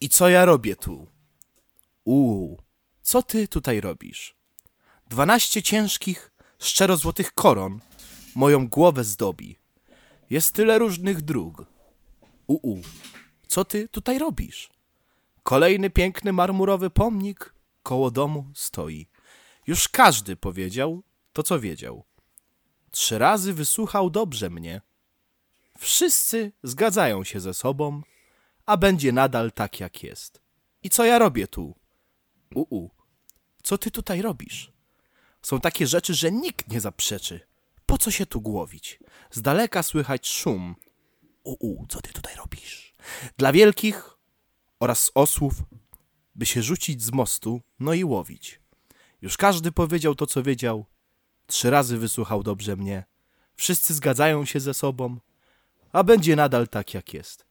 I co ja robię tu? Uuu, co ty tutaj robisz? Dwanaście ciężkich, szczerozłotych koron moją głowę zdobi. Jest tyle różnych dróg. Uu, co ty tutaj robisz? Kolejny piękny marmurowy pomnik koło domu stoi. Już każdy powiedział to, co wiedział. Trzy razy wysłuchał dobrze mnie. Wszyscy zgadzają się ze sobą, a będzie nadal tak, jak jest. I co ja robię tu? Uu, co ty tutaj robisz? Są takie rzeczy, że nikt nie zaprzeczy. Po co się tu głowić? Z daleka słychać szum. Uu, co ty tutaj robisz? Dla wielkich oraz osłów, by się rzucić z mostu, no i łowić. Już każdy powiedział to, co wiedział. Trzy razy wysłuchał dobrze mnie. Wszyscy zgadzają się ze sobą, a będzie nadal tak, jak jest.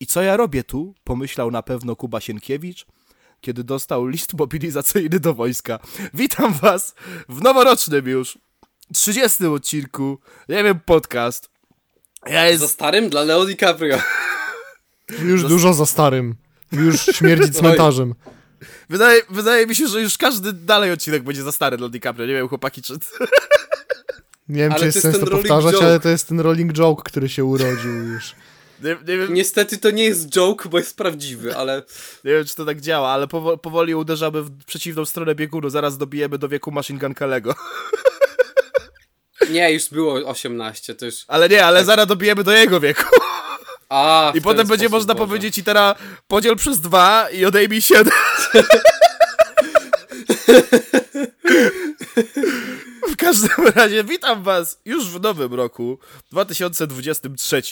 I co ja robię tu? Pomyślał na pewno Kuba Sienkiewicz, kiedy dostał list mobilizacyjny do wojska. Witam was w noworocznym już 30 odcinku, nie wiem, podcast. Ja Za jest... starym dla Leo DiCaprio. Już dużo za starym. Już śmierdzi cmentarzem. Wydaje, wydaje mi się, że już każdy dalej odcinek będzie za stary dla DiCaprio. Nie wiem, chłopaki, czy... Nie wiem, Ale czy jest jest sens to powtarzać, joke. ale to jest ten rolling joke, który się urodził już. Nie, nie, wiem, nie, Niestety to nie jest joke, bo jest prawdziwy, ale wiem, czy to tak działa, ale powo powoli uderzamy w przeciwną stronę biegunu. Zaraz dobijemy do wieku Machine Gun Kelly'ego. nie, już było 18, to już... Ale nie, ale zaraz dobijemy do jego wieku. A, I potem będzie można Boże. powiedzieć i teraz podziel przez dwa i odejmij siedem. W każdym razie witam was już w nowym roku 2023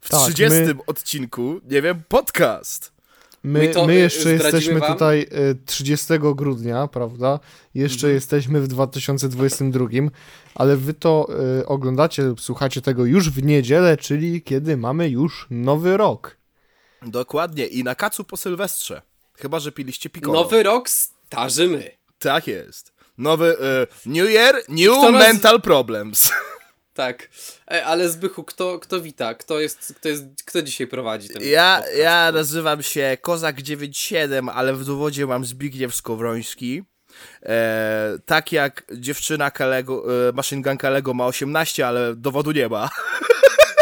w Tak, 30 my- odcinku, nie wiem, podcast. My, My to, my y, jeszcze jesteśmy wam? tutaj y, 30 grudnia, prawda? Jeszcze Mhm. jesteśmy w 2022, ale wy to y, oglądacie lub słuchacie tego już w niedzielę, czyli kiedy mamy już nowy rok. Dokładnie i na kacu po Sylwestrze. Chyba, że piliście piccolo. Nowy rok starzymy. Tak jest. Nowy e, New Year, New Kto nas- Mental Problems. Tak. E, ale Zbychu, kto, kto wita? Kto jest, kto jest, kto dzisiaj prowadzi ten Ja, podcast? ja nazywam się Kozak 97, ale w dowodzie mam Zbigniew Skowroński. E, tak jak dziewczyna Kalego, e, Machine Gun Kalego ma 18, ale dowodu nie ma.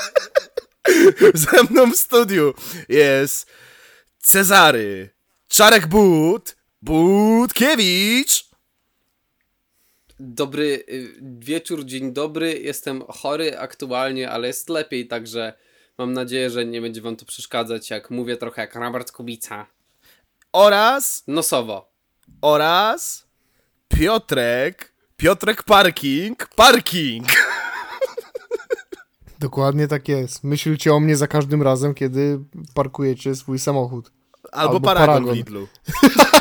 Ze mną w studiu jest Cezary, Czarek But, Budkiewicz. Dobry y, wieczór, dzień dobry. Jestem chory aktualnie, ale jest lepiej, także mam nadzieję, że nie będzie wam to przeszkadzać, jak mówię trochę jak Robert Kubica. oraz, Nosowo. oraz Piotrek, Piotrek Parking, Parking. Dokładnie tak jest. Myślcie o mnie za każdym razem, kiedy parkujecie swój samochód. Albo, Albo Paragon, Paragon. w Lidlu.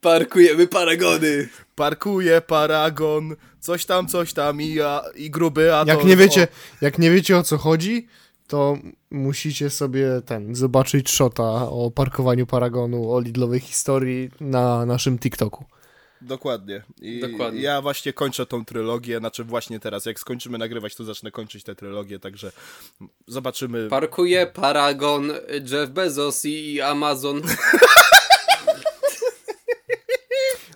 Parkujemy paragony. Parkuje Paragon, coś tam, coś tam i, a, i gruby, a Jak to... nie wiecie, jak nie wiecie o co chodzi, to musicie sobie ten zobaczyć shota o parkowaniu Paragonu, o Lidlowej historii na naszym TikToku. O, dokładnie. I Dokładnie. ja właśnie kończę tą trylogię, znaczy właśnie teraz, jak skończymy nagrywać, to zacznę kończyć tę trylogię, także zobaczymy. Parkuje Paragon, Jeff Bezos i Amazon.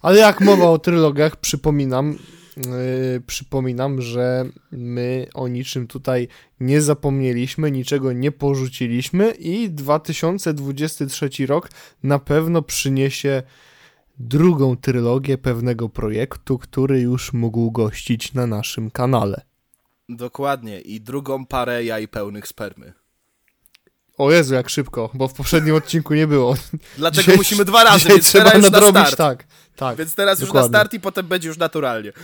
Ale jak mowa o trylogiach, przypominam, yy, przypominam, że my o niczym tutaj nie zapomnieliśmy, niczego nie porzuciliśmy i 2023 rok na pewno przyniesie drugą trylogię pewnego projektu, który już mógł gościć na naszym kanale. Dokładnie. I drugą parę jaj pełnych spermy. O Jezu, jak szybko, bo w poprzednim odcinku nie było. Dlatego Dzisiaj- musimy dwa razy, więc trzeba teraz już na nadrobić, start. tak. tak Więc teraz już na dokładnie, start i potem będzie już naturalnie.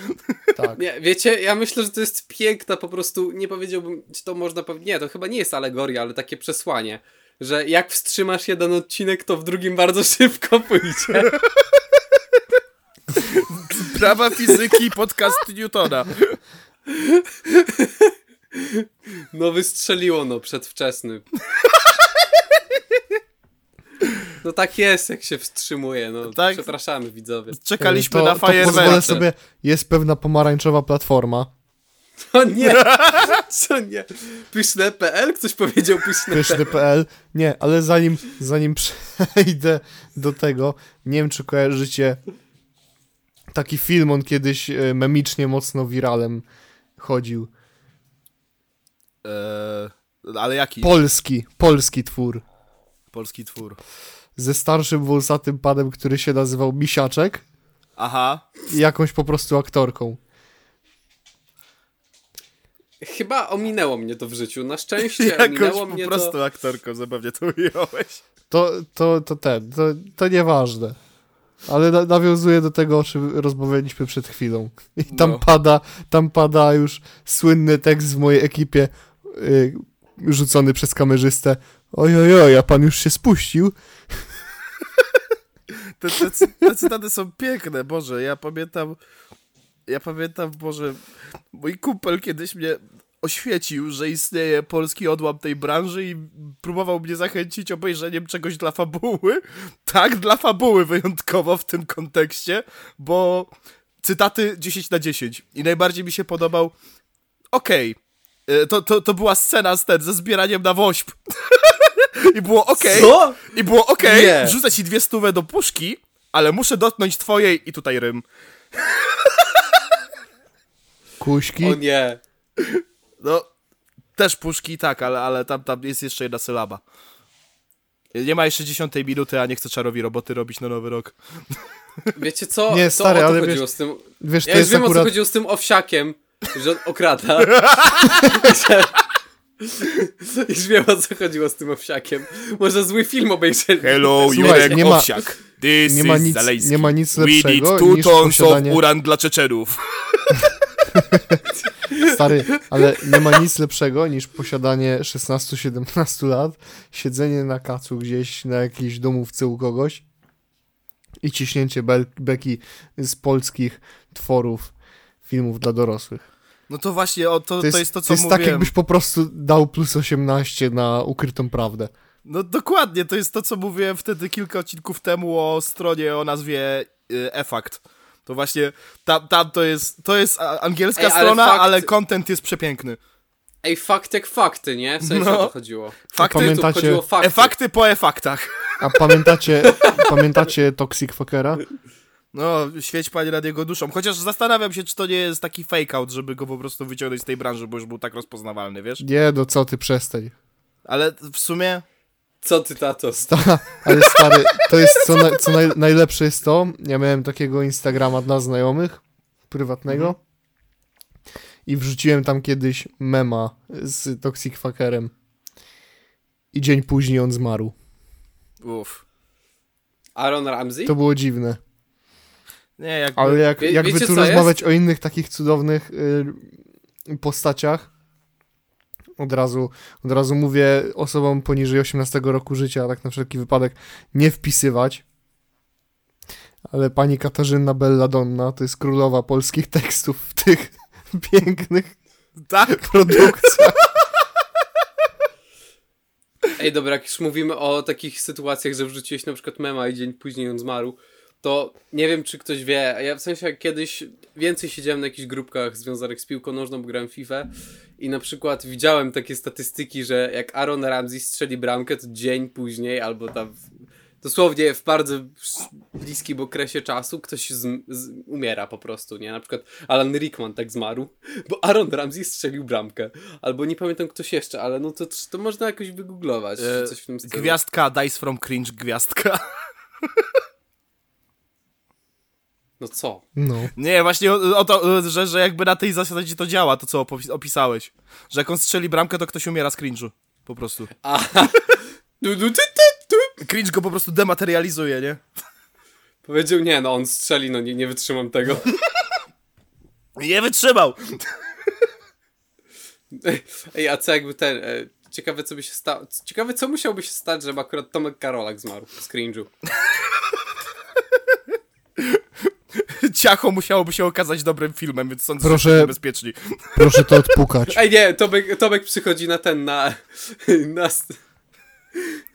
Tak. Nie, wiecie, ja myślę, że to jest piękna po prostu, nie powiedziałbym, czy to można powiedzieć, nie, to chyba nie jest alegoria, ale takie przesłanie, że jak wstrzymasz jeden odcinek, to w drugim bardzo szybko pójdzie. Prawa fizyki, podcast Newtona. No wystrzeliło, no, przedwczesny. No tak jest, jak się wstrzymuje, no. Tak. Przepraszamy, widzowie. Czekaliśmy to, na to pozwolę fajerwerki. sobie, jest pewna pomarańczowa platforma. O nie! Co nie? Pyszne.pl? Ktoś powiedział pyszne.pl. pyszny.pl. Nie, ale zanim, zanim przejdę do tego, nie wiem, czy kojarzycie taki film, on kiedyś e, memicznie mocno wiralem chodził. Eee, ale jaki? Polski, polski twór. Polski twór. Ze starszym wąsatym panem, który się nazywał Misiaczek Aha. i jakąś po prostu aktorką. Chyba ominęło mnie to w życiu. Na szczęście Jakąś ominęło po mnie prostu to. aktorką, zabawnie to ująłeś. To, to, to ten, to, to nieważne. Ale na, nawiązuje do tego, o czym rozmawialiśmy przed chwilą. I tam No. pada, tam pada już słynny tekst w mojej ekipie, y, rzucony przez kamerzystę. Oj, oj, oj, a pan już się spuścił. Te, te, te cytaty są piękne, Boże, ja pamiętam, ja pamiętam, Boże, mój kumpel kiedyś mnie oświecił, że istnieje polski odłam tej branży i próbował mnie zachęcić obejrzeniem czegoś dla fabuły. Tak, dla fabuły wyjątkowo w tym kontekście, bo cytaty 10 na 10 i najbardziej mi się podobał, okej, y, to, to, to była scena z ten, ze zbieraniem na wośp. I było okej. Co? I było okej, Nie. rzucę ci dwie stówy do puszki, ale muszę dotknąć twojej i tutaj rym. Kuśki. O nie. No, też puszki, tak, ale, ale tam, tam jest jeszcze jedna sylaba. Nie ma jeszcze dziesiątej minuty, a nie chcę czarowi roboty robić na nowy rok. Wiecie co? Nie, to stary, o to ale chodziło wiesz- z tym. Wiesz, to Ja już jest wiem o co akurat... chodziło z tym owsiakiem, że on okrada. już wiem o co chodziło z tym owsiakiem. Może zły film obejrzeli. Hello, Jurek nie ma- Owsiak. This nie ma is nic- Zalejski. nie ma nic We lepszego need two niż tons posiadanie- of uran dla Czeczenów. Stary, ale nie ma nic lepszego niż posiadanie 16-17 lat, siedzenie na kacu gdzieś na jakiejś domówce u kogoś i ciśnięcie be beki z polskich tworów filmów dla dorosłych. No to właśnie, o, to, To jest to, jest to co to jest tak, jakbyś po prostu dał plus 18 na ukrytą prawdę. No dokładnie, to jest to, co mówiłem wtedy kilka odcinków temu o stronie o nazwie y, e-fact. To właśnie, tam, tam to jest, to jest angielska Ej, ale strona, fakt- ale content jest przepiękny. Ej, fakt jak fakty, nie? W sensie No. o to chodziło. Fakty, pamiętacie- Tu chodziło fakty. e-fakty po e-faktach. A pamiętacie, pamiętacie Toxic Fuckera? No, świeć panie nad jego duszą. Chociaż zastanawiam się, czy to nie jest taki fake out, żeby go po prostu wyciągnąć z tej branży, bo już był tak rozpoznawalny, wiesz? Nie, no co ty, przestań. Ale w sumie, Co ty, tato? Ta, ale stary, to jest co, na, co naj, najlepsze jest to, ja miałem takiego Instagrama dla znajomych, prywatnego i wrzuciłem tam kiedyś mema z Toxic Fuckerem i dzień później on zmarł. uff. Aaron Ramsey? To było dziwne. Nie, jakby... Ale jak, Wie- jakby tu rozmawiać o innych takich cudownych y, postaciach, od razu, od razu mówię osobom poniżej 18 roku życia, tak na wszelki wypadek nie wpisywać. Ale pani Katarzyna Belladonna to jest królowa polskich tekstów w tych pięknych Tak? produkcjach. Ej, dobra, jak już mówimy o takich sytuacjach, że wrzuciłeś na przykład mema i dzień później on zmarł, to nie wiem, czy ktoś wie, ja w sensie kiedyś więcej siedziałem na jakichś grupkach związanych z piłką nożną, bo grałem w FIFA i na przykład widziałem takie statystyki, że jak Aaron Ramsey strzeli bramkę, to dzień później, albo tam dosłownie w bardzo bliskim okresie czasu ktoś z, z, umiera po prostu, nie? Na przykład Alan Rickman tak zmarł, bo Aaron Ramsey strzelił bramkę. Albo nie pamiętam ktoś jeszcze, ale no to, to można jakoś wygooglować, E, coś w tym stylu. Gwiazdka, Dice from Cringe, gwiazdka. No co? No. Nie, właśnie o, o to, że, że jakby na tej zasadzie to działa, to co opis- opisałeś. Że jak on strzeli bramkę, to ktoś umiera z cringe'u. Po prostu. A, du, du, ty, ty, ty. Cringe go po prostu dematerializuje, nie? Powiedział, nie no, on strzeli, no nie, nie wytrzymam tego. Nie wytrzymał! Ej, a co jakby ten, e, ciekawe co by się stało, ciekawe co musiałby się stać, żeby akurat Tomek Karolak zmarł z cringe'u. Ciacho musiałoby się okazać dobrym filmem, więc sądzę, Proszę- że jesteśmy bezpieczni. Proszę to odpukać. Ej nie, Tomek, Tomek przychodzi na ten, na, na,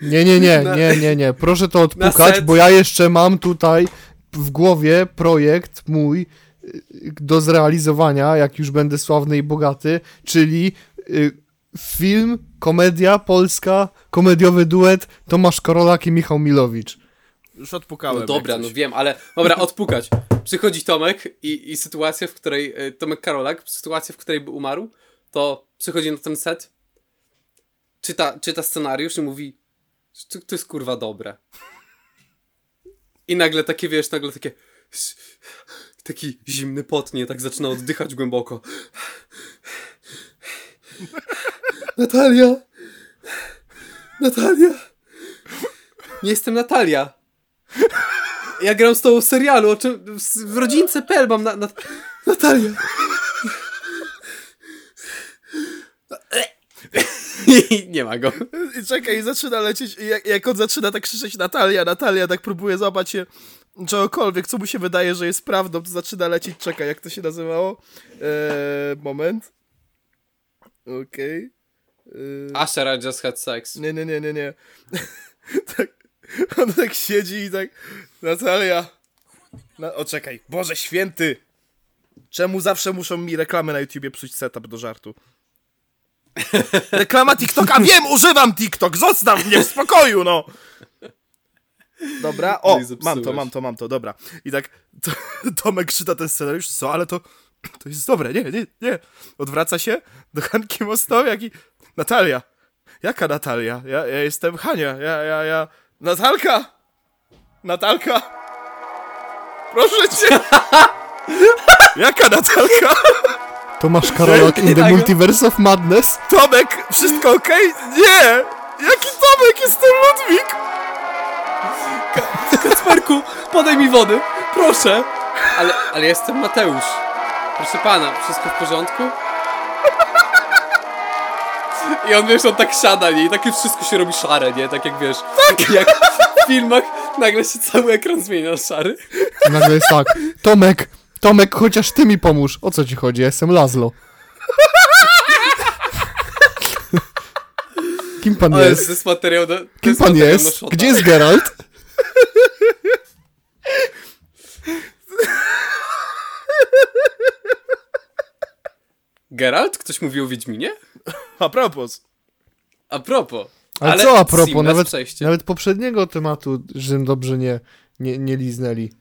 Nie, nie, nie, nie, nie, nie. Proszę to odpukać, bo ja jeszcze mam tutaj w głowie projekt mój y, do zrealizowania, jak już będę sławny i bogaty, czyli y, film, komedia polska, komediowy duet Tomasz Korolak i Michał Milowicz. Już odpukałem. No dobra, no wiem, ale dobra, odpukać. Przychodzi Tomek i, i sytuacja, w której e, Tomek Karolak, sytuacja, w której by umarł, to przychodzi na ten set, czyta, czyta scenariusz i mówi, to, to jest kurwa dobre. I nagle takie, wiesz, nagle takie taki zimny pot, nie, tak zaczyna oddychać głęboko. Natalia! Natalia! Nie jestem Natalia. Ja gram z tobą w serialu, o czym, w, w rodzince Pel mam na, na, Natalia. I nie ma go. I czekaj, zaczyna lecieć, jak, jak on zaczyna tak krzyczeć Natalia, Natalia, tak próbuje złapać się czegokolwiek, co mu się wydaje, że jest prawdą, to zaczyna lecieć, czekaj, jak to się nazywało? Eee, moment. Okej. Eee, Asher, I just had sex. nie, nie, nie, nie, nie. tak, on tak siedzi i tak, Natalia. Na, o, czekaj, Boże Święty. Czemu zawsze muszą mi reklamy na YouTubie psuć setup do żartu? Reklama TikToka, wiem, używam TikTok, zostaw mnie w spokoju, no! Dobra, o, mam to, mam to, mam to, dobra. I tak to, Tomek czyta ten scenariusz, co, ale to, to jest dobre, nie, nie, nie. Odwraca się do Hanki Mostowiak i Natalia. Jaka Natalia? Ja, ja jestem Hania, ja, ja, ja... Natalka! Natalka! Proszę cię! Jaka Natalka? Tomasz Karolak in the. Multiverse of Madness. Tomek, wszystko okej? Nie! Jaki Tomek? Jestem Ludwik! Kacperku, podaj mi wody, proszę. Ale, ale jestem Mateusz. Proszę pana, wszystko w porządku? I on, wiesz, on tak siada, nie? I takie wszystko się robi szare, nie? Tak jak, wiesz, jak w filmach nagle się cały ekran zmienia na szary. Nagle jest tak. Tomek, Tomek, chociaż ty mi pomóż. O co ci chodzi? Ja jestem Lazlo. Kim pan Ale to jest? jest materiał do... Kim jest pan jest? Gdzie jest Geralt? Geralt? Ktoś mówił o Wiedźminie? A propos. A propos. Ale, co a propos? Nawet, przejście. nawet poprzedniego tematu, że dobrze nie, nie, nie liznęli.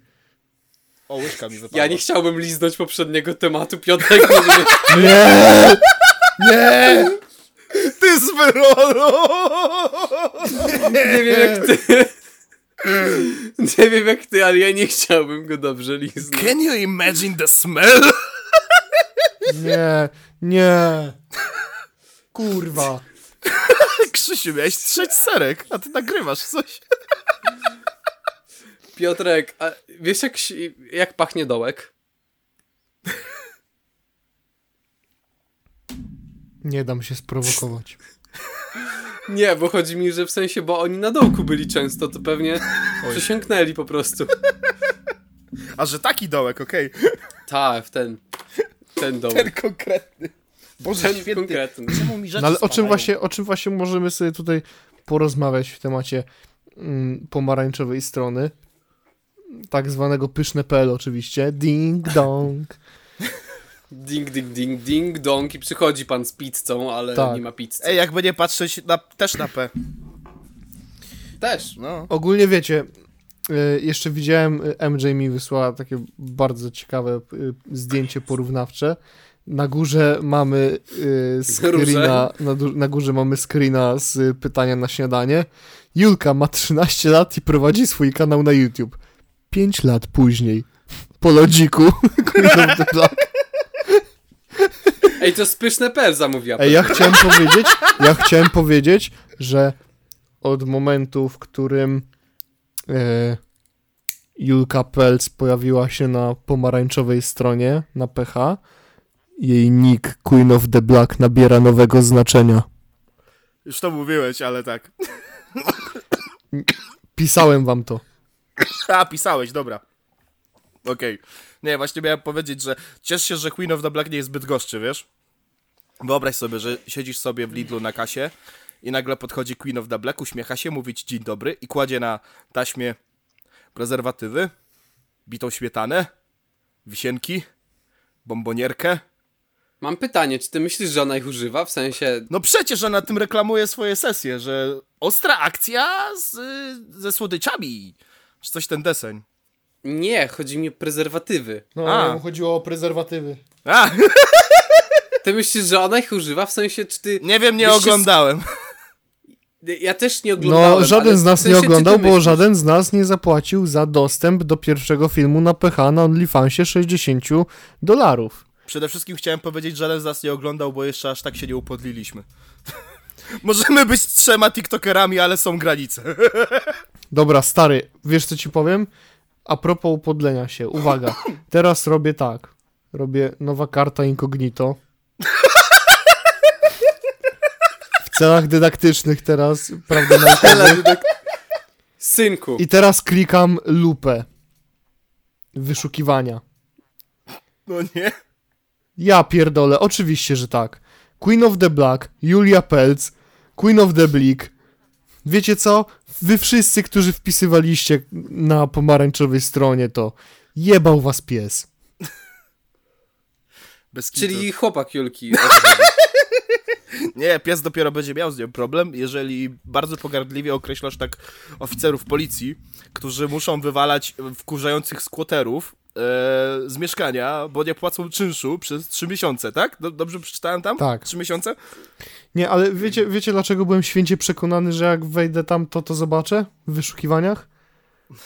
O, łyżka mi wypadła. Ja nie chciałbym liznąć poprzedniego tematu, Piotrek Nie! Nie! Ty zbyrolo! nie wiem jak ty. Nie wiem jak ty, ale ja nie chciałbym go dobrze liznąć. Can you imagine the smell? Nie! Nie! Kurwa. Krzysiu, miałeś trzeć serek, a ty nagrywasz coś. Piotrek, a wiesz jak, jak pachnie dołek? Nie dam się sprowokować. Nie, bo chodzi mi, że w sensie, bo oni na dołku byli często, to pewnie przesiąknęli po prostu. A że taki dołek, okej. Tak, w ten. Ten dołek. Ten konkretny. Boże Ten święty. konkretny. Czemu mi rzeczy No ale o czym, właśnie, o czym właśnie możemy sobie tutaj porozmawiać w temacie mm, pomarańczowej strony? Tak zwanego pyszne.pl oczywiście. Ding dong. Ding, ding, ding, ding, dong i przychodzi pan z pizzą, ale Tak. nie ma pizzy. Ej, jakby nie patrzeć na, też na P. Też. No. Ogólnie wiecie, y, jeszcze widziałem, y, MJ mi wysłała takie bardzo ciekawe y, zdjęcie porównawcze. Na górze mamy y, screena, na, na górze mamy screena z pytania na śniadanie. Julka ma 13 lat i prowadzi swój kanał na YouTube. 5 lat później. Po lodziku. Ej, to spyszne per zamówiła. Ej, ja chciałem powiedzieć, ja chciałem powiedzieć, że od momentu, w którym e, Julka Pelc pojawiła się na pomarańczowej stronie, na PH, jej nick Queen of the Black nabiera nowego znaczenia. Już to mówiłeś, ale tak. Pisałem wam to. A, pisałeś, dobra. Okej. Nie, właśnie miałem powiedzieć, że ciesz się, że Queen of the Black nie jest zbyt goszczy, wiesz? Wyobraź sobie, że siedzisz sobie w Lidlu na kasie i nagle podchodzi Queen of the Black, uśmiecha się, mówi ci dzień dobry i kładzie na taśmie prezerwatywy, bitą śmietanę, wisienki, bombonierkę. Mam pytanie, czy ty myślisz, że ona ich używa? W sensie, No przecież ona tym reklamuje swoje sesje, że ostra akcja z, ze słodyczami. Czy coś ten deseń. nie, chodzi mi o prezerwatywy. No, A. jemu chodziło o prezerwatywy. A, Ty myślisz, że ona ich używa? W sensie, czy ty... nie wiem, nie Byście- oglądałem. Ja też nie oglądałem, No, żaden z w nas sensie, nie oglądał, bo myślisz? żaden z nas nie zapłacił za dostęp do pierwszego filmu na PH na OnlyFansie 60 dolarów. Przede wszystkim chciałem powiedzieć, że żaden z nas nie oglądał, bo jeszcze aż tak się nie upodliliśmy. Możemy być trzema tiktokerami, ale są granice. Dobra, stary, wiesz co ci powiem? A propos upodlenia się, uwaga, teraz robię tak. Robię nowa karta incognito. W celach dydaktycznych teraz, prawda, naukowych. Synku. I teraz klikam lupę wyszukiwania. No nie? Ja pierdolę, oczywiście, że tak. Queen of the Black, Julia Pelc, Queen of the Bleak. Wiecie co? Wy wszyscy, którzy wpisywaliście na pomarańczowej stronie to jebał was pies. Czyli chłopak Julki. Nie, pies dopiero będzie miał z nią problem, jeżeli bardzo pogardliwie określasz tak oficerów policji, którzy muszą wywalać wkurzających skłoterów z mieszkania, bo nie płacą czynszu przez trzy miesiące, tak? Do, dobrze przeczytałem tam? Tak. Trzy miesiące? Nie, ale wiecie, wiecie dlaczego byłem święcie przekonany, że jak wejdę tam, to to zobaczę w wyszukiwaniach?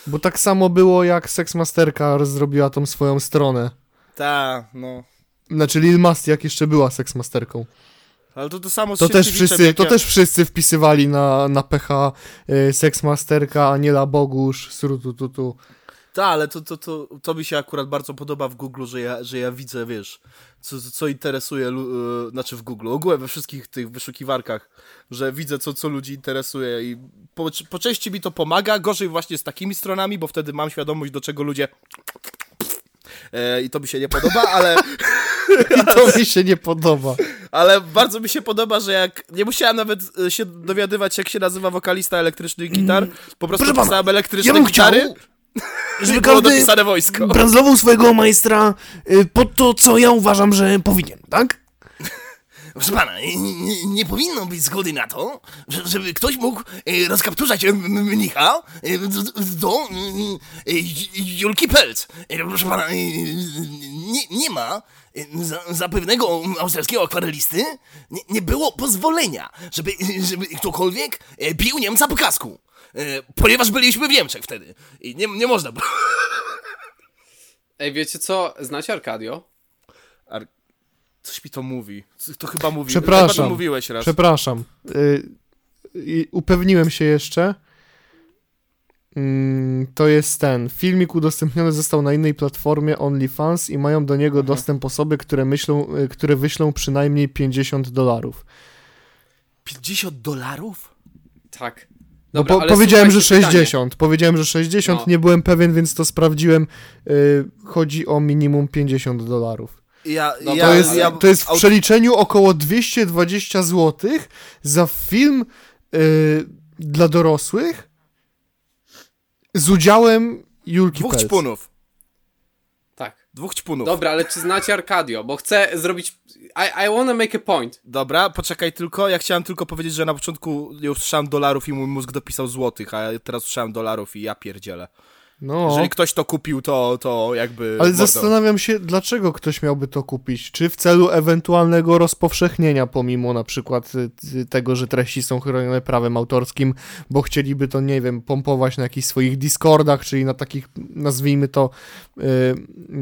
Bo tak samo było, jak Sexmasterka zrobiła tą swoją stronę. Ta, no. Znaczy Lil Masti, jak jeszcze była Sexmasterką. Ale to to samo To też, wszyscy, to też wszyscy wpisywali na, na PH y, Sexmasterka, Aniela Bogusz, Srutututu. Tak, ale to, to, to, to mi się akurat bardzo podoba w Google, że ja, że ja widzę, wiesz, co, co interesuje, e, znaczy w Google, ogółem we wszystkich tych wyszukiwarkach, że widzę, co, co ludzi interesuje i po, po części mi to pomaga, gorzej właśnie z takimi stronami, bo wtedy mam świadomość, do czego ludzie... E, I to mi się nie podoba, ale, To mi się nie podoba. ale bardzo mi się podoba, że jak nie musiałem nawet e, się dowiadywać, jak się nazywa wokalista elektrycznych gitar, po prostu Proszę pisałem elektryczne Ja gitary chciał, i żeby było każdy dopisane wojsko. bransował swojego majstra y, pod to, co ja uważam, że powinien, tak? Proszę pana, nie, nie powinno być zgody na to, że- żeby ktoś mógł rozkapturzać mnicha do, Julki Pelc. E, Proszę pana, e, nie, nie ma za, pewnego austriackiego akwarelisty nie, nie było pozwolenia, żeby, żeby ktokolwiek bił Niemca po kasku. E, Ponieważ byliśmy w Niemczech wtedy i nie, nie można było. Ej, wiecie co? Znacie Arkadio? Ar- Coś mi to mówi. To chyba mówi. Przepraszam. Chyba to mówiłeś raz. Przepraszam. Y, i upewniłem się jeszcze. Mm, to jest ten. Filmik udostępniony został na innej platformie OnlyFans i mają do niego dostęp osoby, które myślą, y, które wyślą przynajmniej 50 dolarów. 50 dolarów? Tak. No Dobra, po, powiedziałem, że słuchajcie, pytanie. 60. Powiedziałem, że 60. No. Nie byłem pewien, więc to sprawdziłem. Y, chodzi o minimum 50 dolarów. Ja, No ja, To jest, ja, to jest w aut- przeliczeniu około 220 zł za film y, dla dorosłych z udziałem Julki Dwóch Pelc. ćpunów. Tak. Dwóch ćpunów. Dobra, ale czy znacie Arkadio? Bo chcę zrobić... I, I wanna make a point. Dobra, poczekaj tylko. Ja chciałem tylko powiedzieć, że na początku nie usłyszałem dolarów i mój mózg dopisał złotych, a teraz usłyszałem dolarów i ja pierdzielę. No, Jeżeli ktoś to kupił, to, to jakby... ale mordą. zastanawiam się, dlaczego ktoś miałby to kupić. Czy w celu ewentualnego rozpowszechnienia, pomimo na przykład y, y, tego, że treści są chronione prawem autorskim, bo chcieliby to, nie wiem, pompować na jakichś swoich Discordach, czyli na takich, nazwijmy to, y,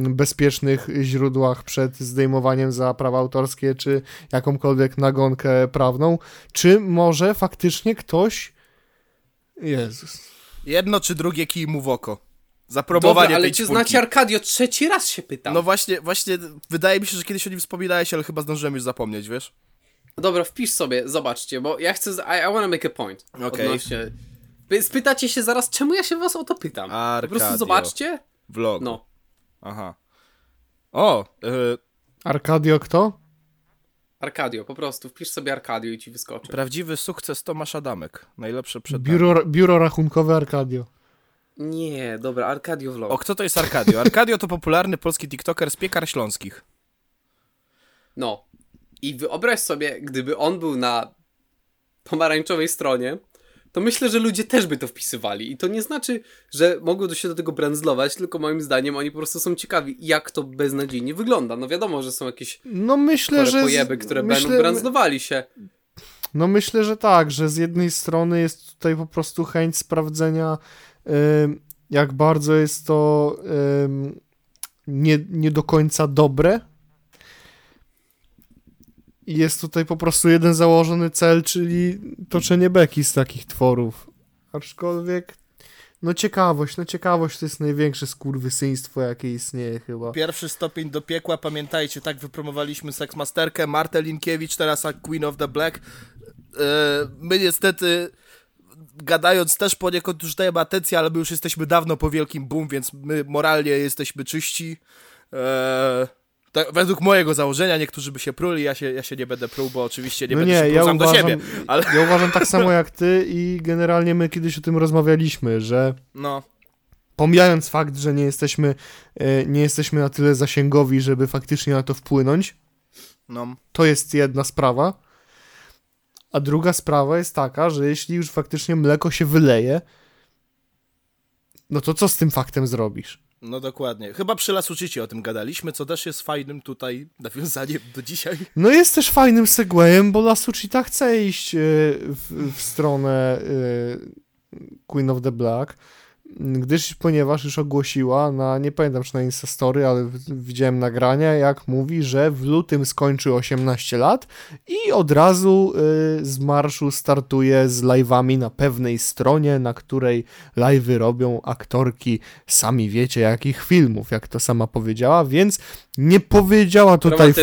bezpiecznych źródłach przed zdejmowaniem za prawa autorskie, czy jakąkolwiek nagonkę prawną. Czy może faktycznie ktoś. Jezus. Jedno czy drugie kij mu w oko. Zaprobowanie Dobra, ale tej czy znacie Arkadio? Trzeci raz się pytam. No właśnie, właśnie, wydaje mi się, że kiedyś o nim wspominałeś, ale chyba zdążyłem już zapomnieć, wiesz? Dobra, wpisz sobie, zobaczcie, bo ja chcę... z- I, I wanna make a point. Odnośnie... Wy Spytacie się zaraz, czemu ja się was o to pytam? Po Arkadio. prostu zobaczcie. Vlog. No. Aha. O, yy, Arkadio kto? Arkadio, po prostu wpisz sobie Arkadio i ci wyskoczy. prawdziwy sukces Tomasz Adamek. Najlepsze przed Biuro, biuro rachunkowe Arkadio. Nie, dobra, Arkadio Vlog. O, kto to jest Arkadio? Arkadio to popularny polski tiktoker z piekar śląskich. No. I wyobraź sobie, gdyby on był na pomarańczowej stronie, to myślę, że ludzie też by to wpisywali. I to nie znaczy, że mogą się do tego brandzlować, tylko moim zdaniem oni po prostu są ciekawi, jak to beznadziejnie wygląda. No wiadomo, że są jakieś No myślę, że... pojeby, które myślę, będą brandzlowali się. No myślę, że tak, że z jednej strony jest tutaj po prostu chęć sprawdzenia, jak bardzo jest to nie, nie do końca dobre. Jest tutaj po prostu jeden założony cel, czyli toczenie beki z takich tworów. Aczkolwiek, no ciekawość, no ciekawość to jest największe skurwysyństwo, jakie istnieje chyba. Pierwszy stopień do piekła, pamiętajcie, tak wypromowaliśmy Seksmasterkę, Martę Linkiewicz, teraz Queen of the Black. E, My niestety, gadając też poniekąd już dajemy atencję, ale my już jesteśmy dawno po wielkim boom, więc my moralnie jesteśmy czyści. E, tak, według mojego założenia, niektórzy by się pruli, ja się, ja się nie będę pruł, bo oczywiście nie no będę nie, się ja uważam, do siebie, ale ja uważam tak samo jak ty i generalnie my kiedyś o tym rozmawialiśmy, że no, pomijając fakt, że nie jesteśmy, e, nie jesteśmy na tyle zasięgowi, żeby faktycznie na to wpłynąć, no, to jest jedna sprawa. A druga sprawa jest taka, że jeśli już faktycznie mleko się wyleje, no to co z tym faktem zrobisz? no dokładnie. Chyba przy Lasuczycie o tym gadaliśmy, co też jest fajnym tutaj nawiązaniem do dzisiaj. No jest też fajnym segwayem, bo Lasuchita chce iść e, w, w stronę e, Queen of the Black, gdyż, ponieważ już ogłosiła na, nie pamiętam czy na Instastory, ale widziałem nagrania, jak mówi, że w lutym skończy 18 lat i od razu e, z marszu startuje z live'ami na pewnej stronie, na której live'y robią aktorki, sami wiecie jakich filmów, jak to sama powiedziała, więc nie powiedziała tutaj...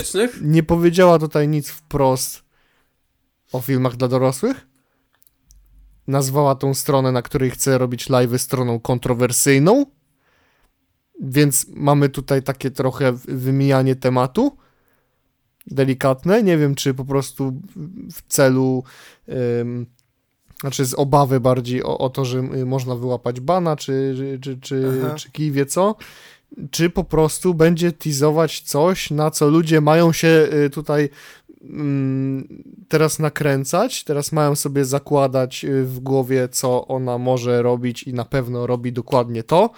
nie powiedziała tutaj nic wprost o filmach dla dorosłych. Nazwała tą stronę, na której chce robić live'y stroną kontrowersyjną. Więc mamy tutaj takie trochę wymijanie tematu. Delikatne. Nie wiem, czy po prostu w- celu. Ym, znaczy z obawy bardziej o, o to, że y, można wyłapać bana, czy, czy, czy, czy, Aha. czy kij wie co czy po prostu będzie teasować coś, na co ludzie mają się y, tutaj teraz nakręcać, teraz mają sobie zakładać y, w głowie, co ona może robić i na pewno robi dokładnie to,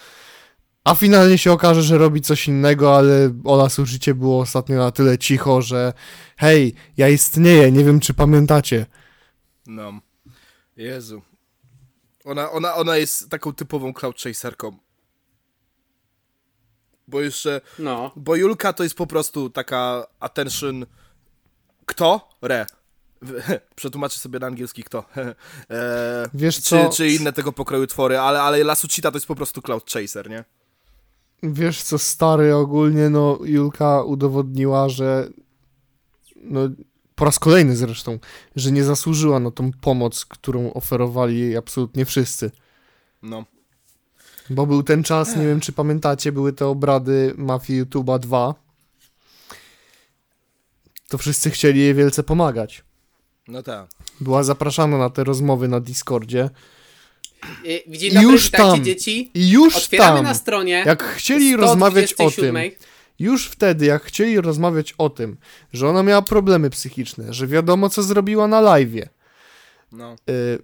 a finalnie się okaże, że robi coś innego, ale Ola Słyszycie było ostatnio na tyle cicho, że hej, ja istnieję, nie wiem czy pamiętacie. No. Jezu. Ona, ona, ona jest taką typową cloud chaserką. Bo jeszcze. No. Bo Julka to jest po prostu taka attention. Kto? Re. Przetłumaczę sobie na angielski kto. e, Wiesz czy, co? czy inne tego pokroju twory, ale, ale Lasucita to jest po prostu cloud chaser, nie? Wiesz co, stary, ogólnie no Julka udowodniła, że no po raz kolejny zresztą, że nie zasłużyła na tą pomoc, którą oferowali jej absolutnie wszyscy. No. Bo był ten czas, nie wiem czy pamiętacie, były te obrady mafii YouTube'a 2. To wszyscy chcieli jej wielce pomagać. No tak. Była zapraszana na te rozmowy na Discordzie. I, Dzień I dobry, już tam. dzieci. I już Otwieramy tam, na stronie. jak chcieli rozmawiać o tym, 127. już wtedy, jak chcieli rozmawiać o tym, że ona miała problemy psychiczne, że wiadomo, co zrobiła na live'ie, No. y,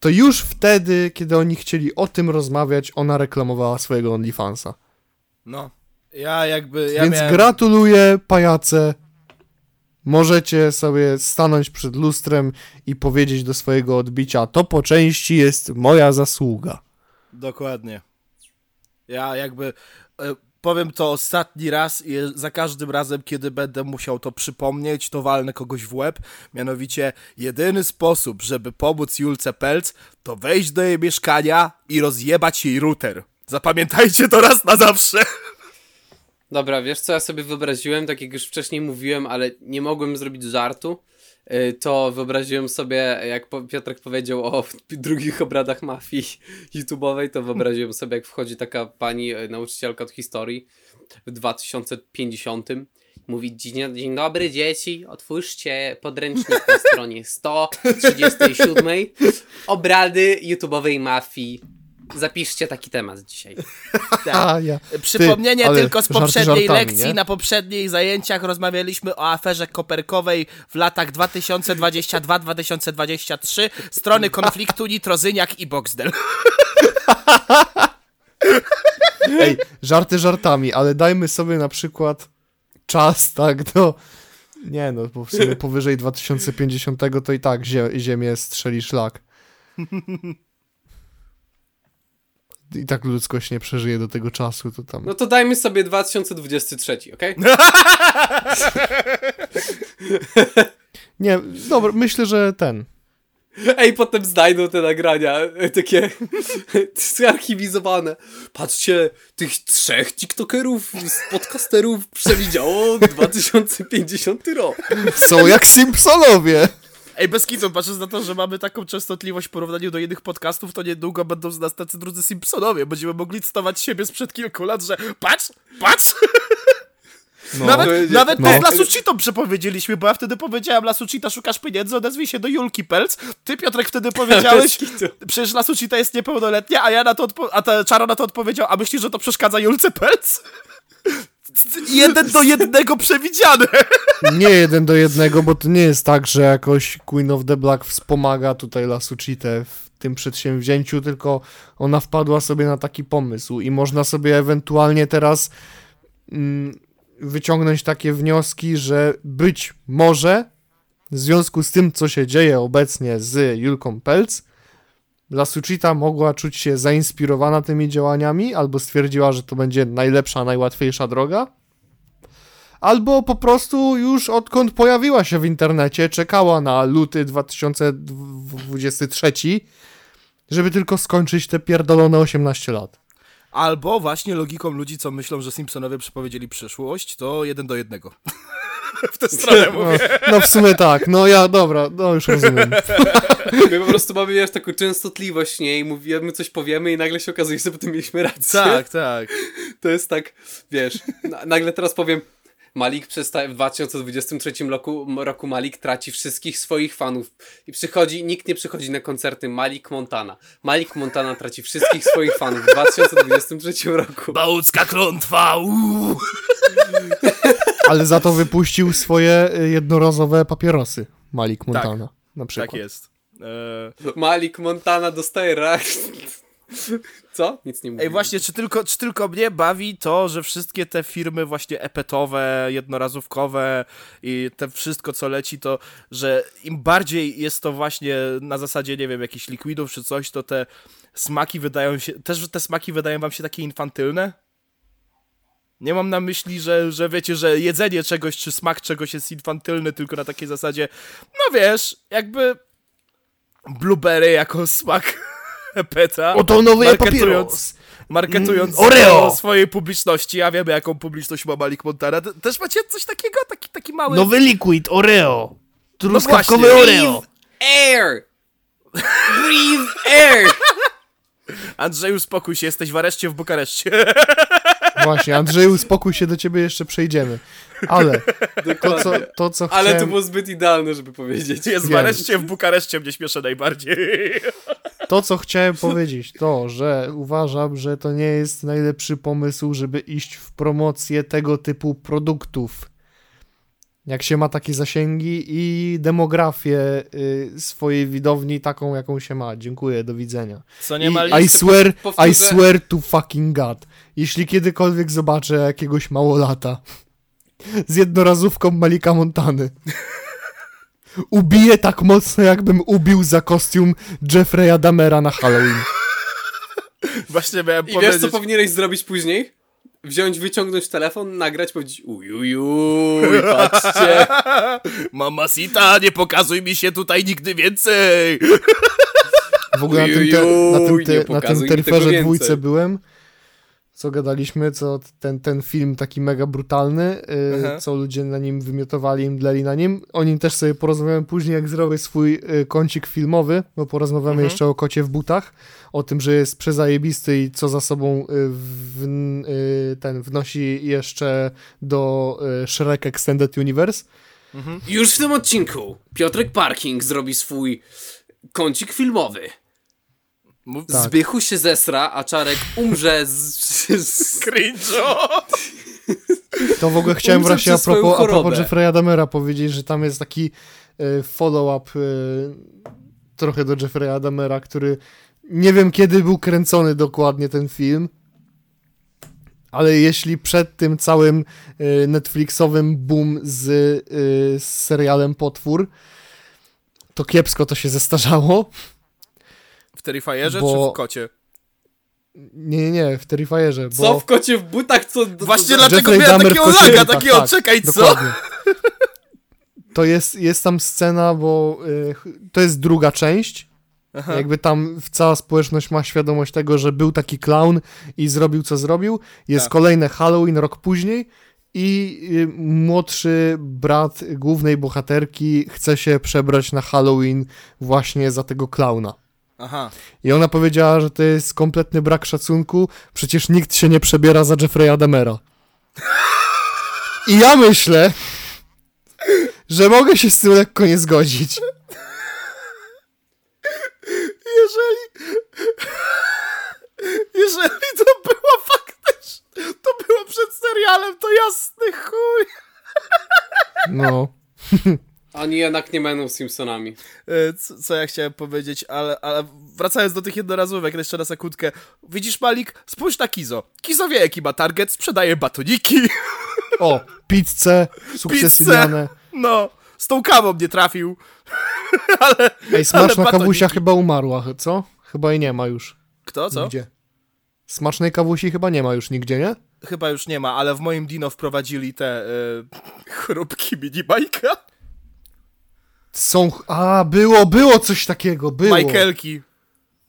to już wtedy, kiedy oni chcieli o tym rozmawiać, ona reklamowała swojego OnlyFansa. No. Ja jakby. Ja Więc miałem... gratuluję, pajace. Możecie sobie stanąć przed lustrem i powiedzieć do swojego odbicia, to po części jest moja zasługa. Dokładnie. Ja jakby e, powiem to ostatni raz i za każdym razem, kiedy będę musiał to przypomnieć, to walnę kogoś w łeb. Mianowicie, jedyny sposób, żeby pomóc Julce Pelc, to wejść do jej mieszkania i rozjebać jej router. Zapamiętajcie to raz na zawsze. Dobra, wiesz co ja sobie wyobraziłem, tak jak już wcześniej mówiłem, ale nie mogłem zrobić żartu. Y, To wyobraziłem sobie, jak Piotrek powiedział o drugich obradach mafii YouTube'owej, to wyobraziłem sobie, jak wchodzi taka pani y, nauczycielka od historii w 2050. Mówi, dzień, dzień dobry dzieci, otwórzcie podręcznik na stronie 137. Obrady YouTube'owej mafii Zapiszcie taki temat dzisiaj. A, ja. Przypomnienie ale tylko z poprzedniej żartami, lekcji. nie? Na poprzednich zajęciach rozmawialiśmy o aferze koperkowej w latach 2022-2023. Strony konfliktu Nitrozyniak i Boxdel. Ej, żarty żartami, ale dajmy sobie na przykład czas, tak, do... Nie no, bo w sumie powyżej 2050 to i tak zie Ziemię strzeli szlak. I tak ludzkość nie przeżyje do tego czasu, to tam... No to dajmy sobie 2023, okej? Nie, dobra, myślę, że ten... Ej, potem znajdą te nagrania, e, takie zarchiwizowane. Patrzcie, tych trzech tiktokerów, z podcasterów przewidziało 2050 rok. Są jak Simpsonowie! Ej, bez kitu, patrząc na to, że mamy taką częstotliwość w porównaniu do innych podcastów, to niedługo będą z nas tacy drudzy Simpsonowie. Będziemy mogli cytować siebie sprzed kilku lat, że patrz, patrz! nawet Będzie- nawet no. z Lasucitą przepowiedzieliśmy, bo ja wtedy powiedziałem Lasucita, szukasz pieniędzy, odezwij się do Julki Pelc. Ty, Piotrek, wtedy powiedziałeś, przecież Lasucita jest niepełnoletnia, a ja na to, a ta Czaro na to odpowiedział, a myślisz, że to przeszkadza Julce Pelc? Jeden do jednego przewidziane. Nie jeden do jednego, bo to nie jest tak, że jakoś Queen of the Black wspomaga tutaj Lasucitę w tym przedsięwzięciu, tylko ona wpadła sobie na taki pomysł i można sobie ewentualnie teraz mm, wyciągnąć takie wnioski, że być może w związku z tym, co się dzieje obecnie z Julką Pelc, Lasucita mogła czuć się zainspirowana tymi działaniami, albo stwierdziła, że to będzie najlepsza, najłatwiejsza droga, albo po prostu już odkąd pojawiła się w internecie, czekała na luty 2023, żeby tylko skończyć te pierdolone 18 lat. Albo właśnie logiką ludzi, co myślą, że Simpsonowie przepowiedzieli przyszłość, to jeden do jednego. w tę stronę No, mówię. no w sumie tak, no ja, dobra, no już rozumiem. My po prostu mamy wiesz, taką częstotliwość, nie? I mówimy, coś powiemy i nagle się okazuje, że potem mieliśmy rację. Tak, tak. To jest tak, wiesz, na, nagle teraz powiem, Malik przestaje, w 2023 roku, roku Malik traci wszystkich swoich fanów i przychodzi, nikt nie przychodzi na koncerty Malik Montana. Malik Montana traci wszystkich swoich fanów w 2023 roku. Bałucka klątwa, uuu. Ale za to wypuścił swoje y, jednorazowe papierosy, Malik Montana, na przykład. Tak jest. E, Malik Montana dostaje reakcję. Co? Nic nie mówię. Ej, właśnie, czy tylko, czy tylko mnie bawi to, że wszystkie te firmy właśnie epetowe, jednorazówkowe i te wszystko, co leci, to, że im bardziej jest to właśnie na zasadzie, nie wiem, jakichś likwidów czy coś, to te smaki wydają się, też że te smaki wydają wam się takie infantylne? Nie mam na myśli, że, że wiecie, że jedzenie czegoś czy smak czegoś jest infantylny, tylko na takiej zasadzie, no wiesz, jakby blueberry jako smak peta. Oto nowy marketując, papieros. marketując Mm, Oreo. swojej publiczności, a wiemy jaką publiczność ma Malik Montana. Te- Też macie coś takiego? Taki, taki mały... Nowy liquid Oreo. Truskawkowy właśnie. Oreo. Air! Breathe air! Andrzeju, spokój się, jesteś w areszcie w Bukareszcie. Właśnie, Andrzeju, spokój się, do ciebie jeszcze przejdziemy. Ale to, co, to, co Ale to było zbyt idealne, żeby powiedzieć. Jest w areszcie w Bukareszcie, mnie śmieszy najbardziej. To, co chciałem powiedzieć, to, że uważam, że to nie jest najlepszy pomysł, żeby iść w promocję tego typu produktów. Jak się ma takie zasięgi i demografię y, swojej widowni taką, jaką się ma. Dziękuję, do widzenia. Co I, nie ma I swear, powtórzę- I swear to fucking God. Jeśli kiedykolwiek zobaczę jakiegoś małolata z jednorazówką Malika Montany, ubiję tak mocno, jakbym ubił za kostium Jeffrey'a Damera na Halloween. Właśnie miałem I wiesz, powiedzieć. co powinieneś zrobić później? Wziąć, wyciągnąć telefon, nagrać, powiedzieć ujujuj, patrzcie. Mamacita, nie pokazuj mi się tutaj nigdy więcej. W ogóle na tym, te, na tym, te, na tym terferze dwójce byłem, co gadaliśmy, co ten, ten film taki mega brutalny, y, co ludzie na nim wymiotowali, im dleli na nim. O nim też sobie porozmawiamy później, jak zrobię swój y, kącik filmowy, bo porozmawiamy Mhm. jeszcze o kocie w butach, o tym, że jest przezajebisty i co za sobą y, w, y, ten wnosi jeszcze do y, Shrek Extended Universe. Już w tym odcinku Piotrek Parking zrobi swój kącik filmowy. Mów... Tak. Zbychu się zesra, a Czarek umrze z... z... Cringe'o! To w ogóle chciałem Umrze właśnie a propos, a propos. Jeffrey'a Dahmera powiedzieć, że tam jest taki e, follow-up e, trochę do Jeffrey'a Dahmera, który nie wiem kiedy był kręcony dokładnie ten film, ale jeśli przed tym całym e, Netflixowym boom z, z serialem Potwór, to kiepsko to się zestarzało. W Terrifierze Bo- czy w kocie? Nie, nie, nie, w Terrifierze, bo... Co w kocie w butach, co... Właśnie co- dlaczego Jeffrey miałem takiego laga, tak, takiego, tak, czekaj, co? Dokładnie. To jest, jest tam scena, bo y, to jest druga część. Aha. Jakby tam w- cała społeczność ma świadomość tego, że był taki clown i zrobił co zrobił. Jest Tak. kolejne Halloween rok później i y, młodszy brat głównej bohaterki chce się przebrać na Halloween właśnie za tego klauna. Aha. I ona powiedziała, że to jest kompletny brak szacunku, przecież nikt się nie przebiera za Jeffrey'a Dahmera. I ja myślę, że mogę się z tym lekko nie zgodzić. Jeżeli... Jeżeli to było faktycznie... To było przed serialem, to jasny chuj. No. Oni jednak nie będą Simpsonami. E, Co, co ja chciałem powiedzieć, ale, ale wracając do tych jednorazówek, jeszcze na sekundkę. Widzisz, Malik? Spójrz na Kizo. Kizo wie, jaki ma target, sprzedaje batoniki. O, pizzę, sukcesywniane. No, z tą kawą nie trafił. ale... Ej, smaczna ale kawusia chyba umarła, co? Chyba jej nie ma już. Kto, co? Gdzie? Smacznej kawusi chyba nie ma już nigdzie, nie? Chyba już nie ma, ale w moim Dino wprowadzili te y, chrupki minibajka. Są... A, było, było coś takiego, było. Michaelki.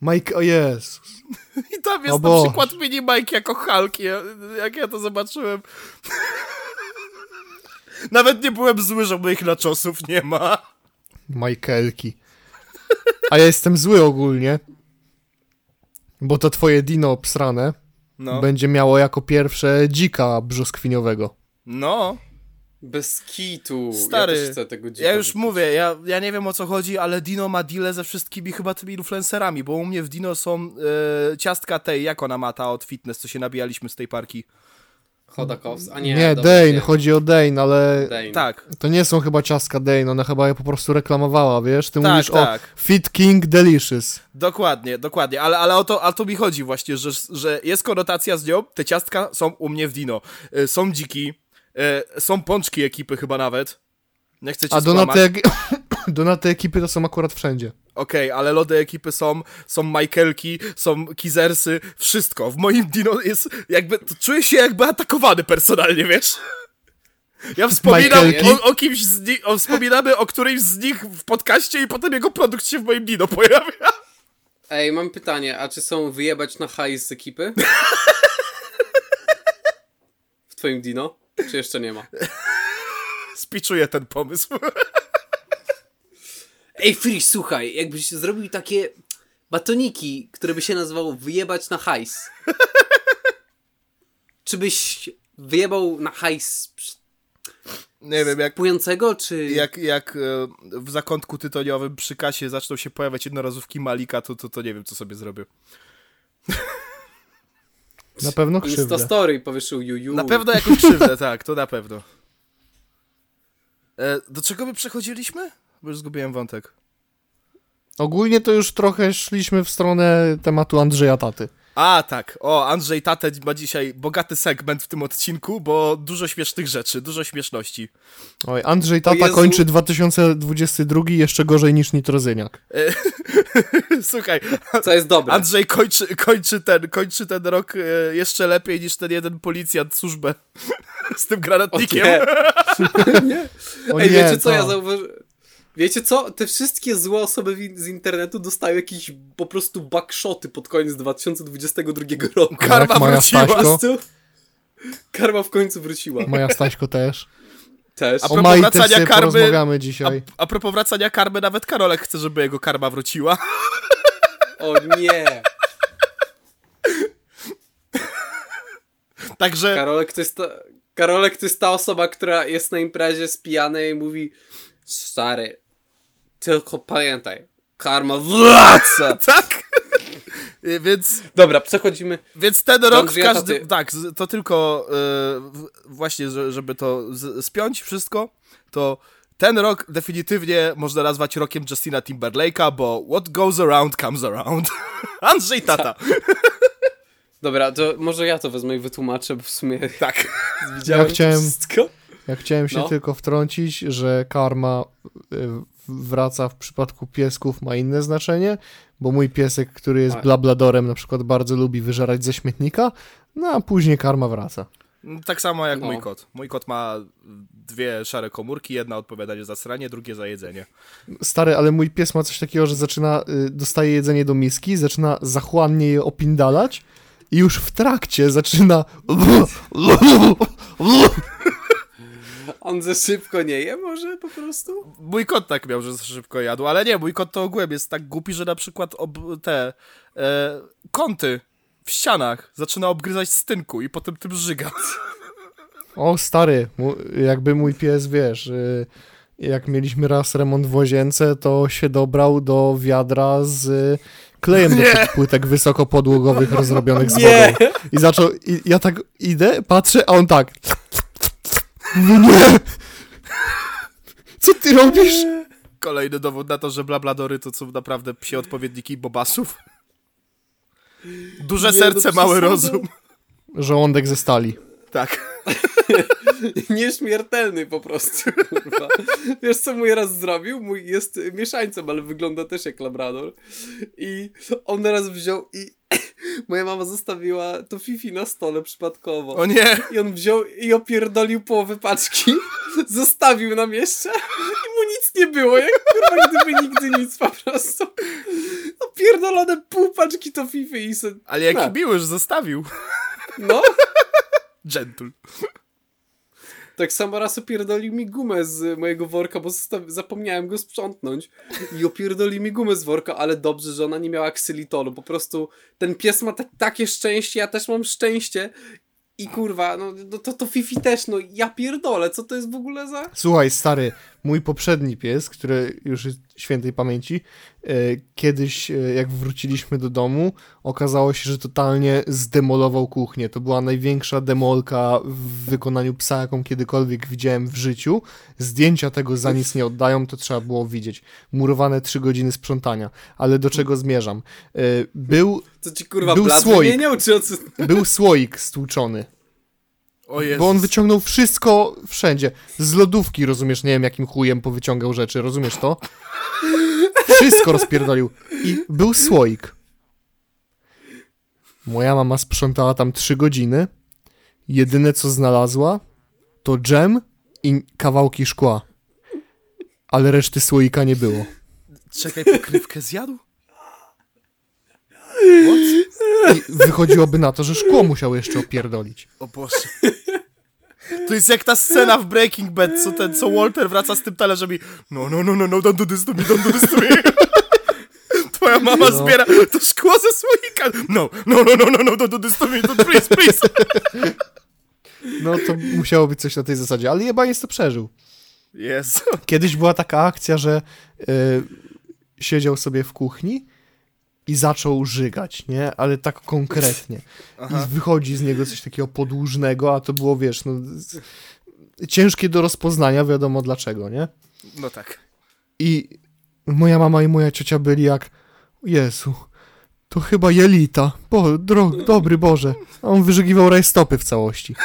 Mike, o Jezus. I tam O jest na przykład minibajk jako Hulk. Ja, jak ja to zobaczyłem... Nawet nie byłem zły, że moich naczosów nie ma. Michaelki. A ja jestem zły ogólnie. Bo to twoje dino obsrane No. będzie miało jako pierwsze dzika brzoskwiniowego. No. Bez kitu. Stary, ja też chcę tego Ja już wypić. mówię, ja, ja nie wiem o co chodzi, ale Dino ma deale ze wszystkimi chyba tymi influencerami, bo u mnie w Dino są e, ciastka tej, jak ona ma ta od fitness, co się nabijaliśmy z tej parki. Chodakows. A nie, Nie, dobra, Dane, nie. chodzi o Dane, ale Dane. Tak, to nie są chyba ciastka Dane, ona chyba je po prostu reklamowała, wiesz? Ty Tak, mówisz tak. o Fit King Delicious. dokładnie, dokładnie, ale, ale o, to, o to mi chodzi właśnie, że, że jest konotacja z nią, te ciastka są u mnie w Dino. E, są dziki, e, są pączki ekipy chyba nawet. Nie chcę cię A do skłamać. na, te, do na te ekipy to są akurat wszędzie. Okej, ale lody ekipy są, są Michaelki, są Kizersy, wszystko. W moim Dino jest jakby, czuję się jakby atakowany personalnie, wiesz? Ja wspominam o, o kimś z nich, o, wspominamy o którymś z nich w podcaście i potem jego produkt się w moim Dino pojawia. Ej, mam pytanie, a czy są wyjebać na hajs z ekipy? W twoim Dino? Czy jeszcze nie ma? Spiczuję ten pomysł. Ej, Free, słuchaj, jakbyś zrobił takie batoniki, które by się nazywało wyjebać na hajs. Czy byś wyjebał na hajs Nie wiem, jak, płującego, czy... jak, jak e, w zakątku tytoniowym przy kasie zaczną się pojawiać jednorazówki Malika, to, to, to nie wiem, co sobie zrobię. Na pewno krzywdę. Instastory powieszył juju. Na pewno jakąś krzywdę, tak, to na pewno. E, do czego my przechodziliśmy? Bo już zgubiłem wątek. Ogólnie to już trochę szliśmy w stronę tematu Andrzeja Taty. A, tak. O, Andrzej Tate ma dzisiaj bogaty segment w tym odcinku, bo dużo śmiesznych rzeczy, dużo śmieszności. Oj, Andrzej Tata Jezu. kończy 2022 jeszcze gorzej niż Nitrozyniak. Słuchaj, Co jest dobre. Andrzej kończy, kończy, ten, kończy ten rok e, jeszcze lepiej niż ten jeden policjant służbę z tym O granatnikiem. nie. O Ej, nie, wiecie co to- ja zauważyłem? Wiecie co? Te wszystkie złe osoby z internetu dostają jakieś po prostu backshoty pod koniec 2022 roku. Karma wróciła. Staśko. Karma w końcu wróciła. Moja Staśko też. Też. A O propos Mai wracania karmy- porozmawiamy A, dzisiaj. a propos wracania karmy, nawet Karolek chce, żeby jego karma wróciła. O nie. Także Karolek to jest ta, Karolek to jest ta osoba, która jest na imprezie spijany i mówi stary, tylko pamiętaj, karma wraca. tak. Y, Więc, Dobra, przechodzimy. więc ten rok w każdym... Tak, to tylko y, w- właśnie, że- żeby to z- spiąć wszystko, to ten rok definitywnie można nazwać rokiem Justina Timberlake'a, bo what goes around comes around. Andrzej Tata. Dobra, to może ja to wezmę i wytłumaczę, bo w sumie Tak. widziałem Ja chciałem- wszystko. Ja chciałem się No. tylko wtrącić, że karma y, wraca w przypadku piesków ma inne znaczenie, bo mój piesek, który jest Tak. blabladorem, na przykład bardzo lubi wyżerać ze śmietnika, no a później karma wraca. Tak samo jak No. mój kot. Mój kot ma dwie szare komórki, jedna odpowiadanie za sranie, drugie za jedzenie. Stary, ale mój pies ma coś takiego, że zaczyna, y, dostaje jedzenie do miski, zaczyna zachłannie je opindalać i już w trakcie zaczyna On za szybko nie je może po prostu? Mój kot tak miał, że szybko jadł, ale nie, mój kot to ogółem jest tak głupi, że na przykład ob, te e, kąty w ścianach zaczyna obgryzać z tynku i potem tym żyga. O, stary, jakby mój pies, wiesz, y, jak mieliśmy raz remont w łazience, to się dobrał do wiadra z klejem do tych płytek wysokopodłogowych rozrobionych z Nie! wodą. I zaczął, i ja tak idę, patrzę, a on tak. Mówię, Nie! Co ty robisz? Kolejny dowód na to, że blabladory to są naprawdę psie odpowiedniki bobasów. Duże Nie, serce, no mały przesada. rozum. Żołądek ze stali. Tak. Nieśmiertelny po prostu, kurwa. Wiesz co mój raz zrobił? Mój jest mieszańcem, ale wygląda też jak labrador. I on raz wziął i moja mama zostawiła to Fifi na stole przypadkowo. O nie! I on wziął i opierdolił połowę paczki, zostawił nam jeszcze i mu nic nie było, jak kurwa gdyby nigdy nic po prostu. Opierdolone pół paczki to Fifi i se... Ale jaki miły, że zostawił. No, Gentle. tak samo raz opierdolił mi gumę z mojego worka, bo zapomniałem go sprzątnąć. I opierdolił mi gumę z worka, ale dobrze, że ona nie miała ksylitolu, po prostu ten pies ma ta- takie szczęście, ja też mam szczęście. I kurwa, no, no to, to Fifi też, no ja pierdolę, co to jest w ogóle za... Słuchaj, stary, mój poprzedni pies, który już jest świętej pamięci, e, kiedyś, e, jak wróciliśmy do domu, okazało się, że totalnie zdemolował kuchnię. To była największa demolka w wykonaniu psa, jaką kiedykolwiek widziałem w życiu. Zdjęcia tego za nic nie oddają, to trzeba było widzieć. Murowane trzy godziny sprzątania. Ale do czego zmierzam? E, Był, Co ci kurwa Był słoik. wymieniał, czy był słoik stłuczony. Bo on wyciągnął wszystko wszędzie. Z lodówki, rozumiesz, nie wiem jakim chujem powyciągał rzeczy, rozumiesz to? Wszystko rozpierdolił. I był słoik. Moja mama sprzątała tam trzy godziny. Jedyne co znalazła to dżem i kawałki szkła. Ale reszty słoika nie było. Czekaj, pokrywkę zjadł? I wychodziłoby na to, że szkło musiał jeszcze opierdolić. O Boże. To jest jak ta scena w Breaking Bad, co ten, co Walter wraca z tym talerzem i no, no, no, no, no, don't do this to me, don't do this to me. Twoja mama No. zbiera to szkło ze słoika. No, no, no, no, no, no, don't do this to me, don't, please, please. No to musiało być coś na tej zasadzie, ale jebaniec to przeżył. Jezu. Kiedyś była taka akcja, że y, siedział sobie w kuchni i zaczął żygać, nie? Ale tak konkretnie. Aha. I wychodzi z niego coś takiego podłużnego, a to było, wiesz, no, ciężkie do rozpoznania, wiadomo dlaczego, nie? No tak. I moja mama i moja ciocia byli jak, Jezu, to chyba jelita, bo, dro, dobry Boże. A on wyżygiwał rajstopy w całości.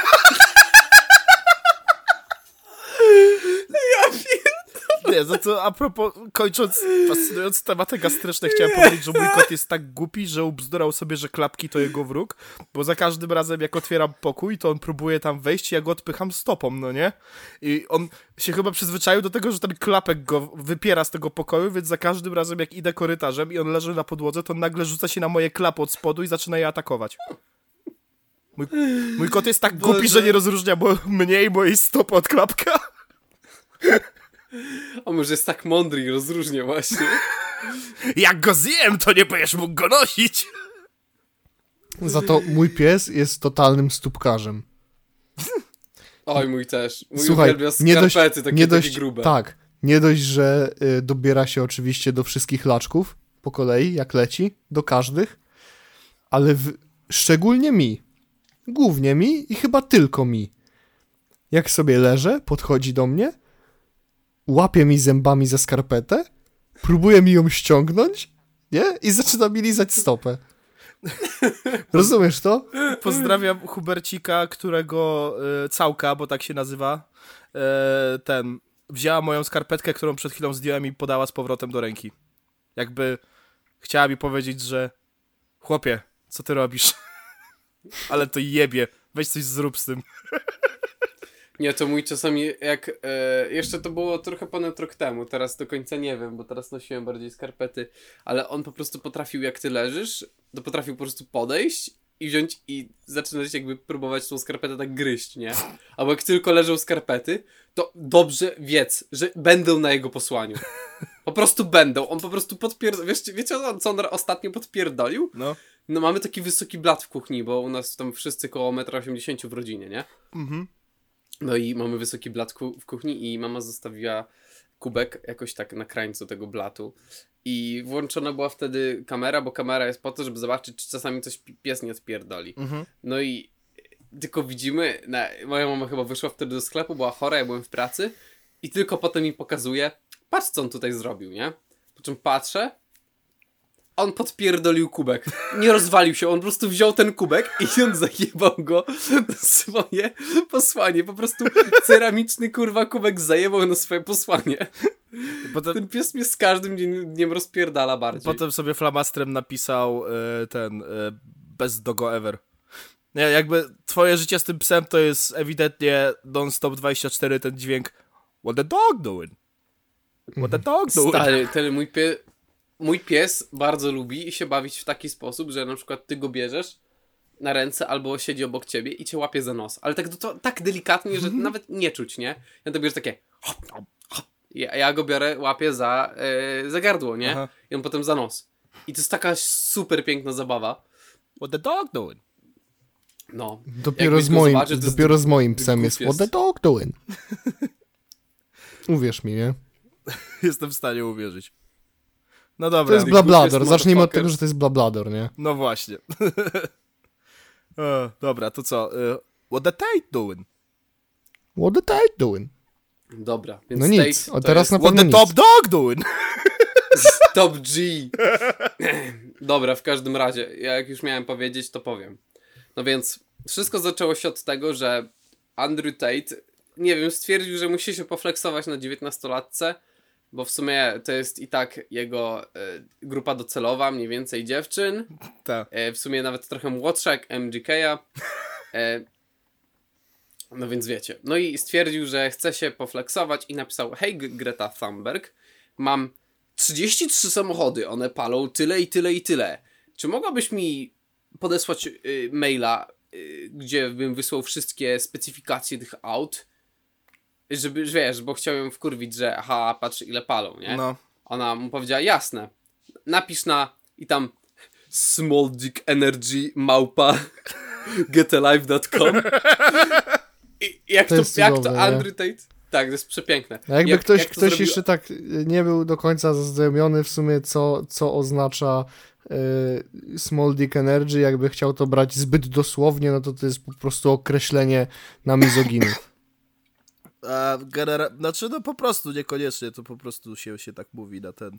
Nie, za to a propos, kończąc fascynujące tematy gastryczne, chciałem powiedzieć, że mój kot jest tak głupi, że ubzdurał sobie, że klapki to jego wróg, bo za każdym razem jak otwieram pokój, to on próbuje tam wejść i ja go odpycham stopą, no nie? I on się chyba przyzwyczaił do tego, że ten klapek go wypiera z tego pokoju, więc za każdym razem jak idę korytarzem i on leży na podłodze, to nagle rzuca się na moje klapy od spodu i zaczyna je atakować. Mój, mój kot jest tak głupi, Boże. że nie rozróżnia mo- mnie i mojej stopy od klapka. A może jest tak mądry i rozróżnia właśnie. Jak go zjem, to nie będziesz mógł go nosić. Za to mój pies jest totalnym stópkarzem. Oj, mój też. Mój Słuchaj, nie dość, takie, nie dość, takie grube. tak, nie dość, że y, dobiera się oczywiście do wszystkich laczków po kolei, jak leci, do każdych, ale w, szczególnie mi. Głównie mi i chyba tylko mi. Jak sobie leżę, podchodzi do mnie, łapie mi zębami za skarpetę, próbuje mi ją ściągnąć, nie? I zaczyna mi lizać stopę. Rozumiesz to? Pozdrawiam Hubercika, którego y, całka, bo tak się nazywa, y, ten, wzięła moją skarpetkę, którą przed chwilą zdjąłem i podała z powrotem do ręki. Jakby chciała mi powiedzieć, że chłopie, co ty robisz? Ale to jebie, weź coś zrób z tym. Nie, to mój czasami jak. E, jeszcze to było trochę ponad rok temu, teraz do końca nie wiem, bo teraz nosiłem bardziej skarpety, ale on po prostu potrafił, jak ty leżysz, to potrafił po prostu podejść i wziąć i zaczynać jakby próbować tą skarpetę tak gryźć, nie? Albo jak tylko leżą skarpety, to dobrze wiedz, że będą na jego posłaniu. Po prostu będą. On po prostu podpierdolił. Wiesz, wiecie, co on ostatnio podpierdolił? No. No mamy taki wysoki blat w kuchni, bo u nas tam wszyscy koło 1,80 m w rodzinie, nie? Mhm. No i mamy wysoki blat ku- w kuchni i mama zostawiła kubek jakoś tak na krańcu tego blatu. I włączona była wtedy kamera, bo kamera jest po to, żeby zobaczyć, czy czasami coś pi- pies nie odpierdoli. Mhm. No i tylko widzimy, na, moja mama chyba wyszła wtedy do sklepu, była chora, ja byłem w pracy i tylko potem mi pokazuje, patrz co on tutaj zrobił, nie? Po czym patrzę, on podpierdolił kubek. Nie rozwalił się, on po prostu wziął ten kubek i on zajebał go na swoje posłanie. Po prostu ceramiczny kurwa kubek zajebał na swoje posłanie. Potem, Ten pies mnie z każdym dniem, dniem rozpierdala bardziej. potem sobie flamastrem napisał y, ten y, best dogo ever. Nie, jakby twoje życie z tym psem to jest ewidentnie non-stop 24 ten dźwięk What the dog doing? What the dog doing? Stary, ten mój pies, mój pies bardzo lubi się bawić w taki sposób, że na przykład ty go bierzesz na ręce albo siedzi obok ciebie i cię łapie za nos. Ale tak, to, tak delikatnie, że nawet nie czuć, nie? Ja to bierze takie hop, hop, hop. Ja, ja go biorę, łapię za, e, za gardło, nie? Aha. I on potem za nos. I to jest taka super piękna zabawa. What the dog doing? No. Dopiero, z moim, jest dopiero z moim psem jest. What the dog doing? Uwierz mi, nie? Jestem w stanie uwierzyć. No To dobra, jest Ty blablador. Zacznijmy od tego, że to jest blablador, nie? no właśnie. o, dobra, to co? y, what the Tate doing? What the tate doing? Dobra, więc No nic, to teraz jest na What pewno the nic. top dog doing? Top G. Dobra, w każdym razie, ja jak już miałem powiedzieć, to powiem. No więc, wszystko zaczęło się od tego, że Andrew Tate, nie wiem, stwierdził, że musi się poflexować na 19-latce, bo w sumie to jest i tak jego e, grupa docelowa, mniej więcej dziewczyn. Tak. E, w sumie nawet trochę młodsza jak MGK-a. E, no więc wiecie. No i stwierdził, że chce się poflexować i napisał Hej Greta Thunberg, mam 33 samochody, one palą tyle i tyle i tyle. Czy mogłabyś mi podesłać y, maila, y, gdzie bym wysłał wszystkie specyfikacje tych aut? Żeby, wiesz, bo chciałem wkurwić, że aha, patrz ile palą, nie? No. Ona mu powiedziała, jasne, napisz na i tam small dick energy małpa getalive.com I jak To to, jak to? Andrew Tate? Tak, to jest przepiękne. A jakby Jak- ktoś, jak to ktoś zrobiła- jeszcze tak nie był do końca zazwyczajony w sumie, co, co oznacza y, small dick energy, jakby chciał to brać zbyt dosłownie, no to to jest po prostu określenie na mizoginów. A genera- znaczy, no po prostu, niekoniecznie, to po prostu się, się tak mówi na ten...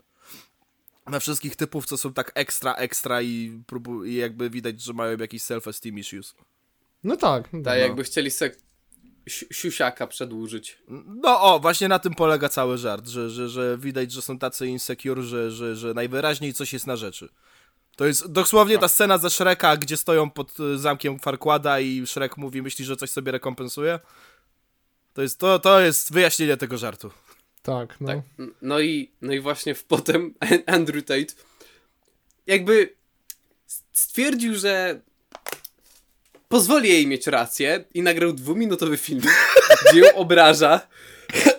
Na wszystkich typów, co są tak ekstra, ekstra i, próbu- i jakby widać, że mają jakiś self-esteem issues. No tak. no Tak, jakby chcieli se si- siusiaka przedłużyć. No o, właśnie na tym polega cały żart, że, że, że widać, że są tacy insecure, że, że, że najwyraźniej coś jest na rzeczy. To jest dosłownie ta scena ze Shreka, gdzie stoją pod y, zamkiem Farquada i Shrek mówi, myśli, że coś sobie rekompensuje. To jest, to, to jest wyjaśnienie tego żartu. Tak, no. Tak. No i, no i właśnie w potem Andrew Tate jakby stwierdził, że pozwoli jej mieć rację i nagrał dwuminutowy film, gdzie ją obraża,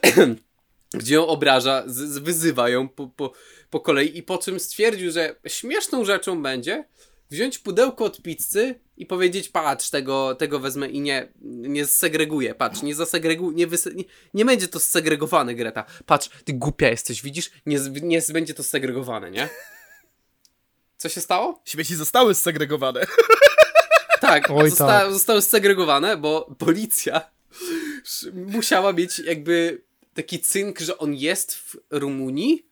gdzie ją obraża, z, z, wyzywa ją po, po, po kolei i po czym stwierdził, że śmieszną rzeczą będzie wziąć pudełko od pizzy i powiedzieć, patrz, tego, tego wezmę i nie, nie segreguję, patrz, nie zasegreguję, nie, nie, nie będzie to segregowane, Greta. Patrz, ty głupia jesteś, widzisz? Nie, nie będzie to segregowane, nie? Co się stało? Śmieci zostały segregowane. Tak, Oj, zosta- tak. zostały segregowane, bo policja musiała mieć jakby taki cynk, że on jest w Rumunii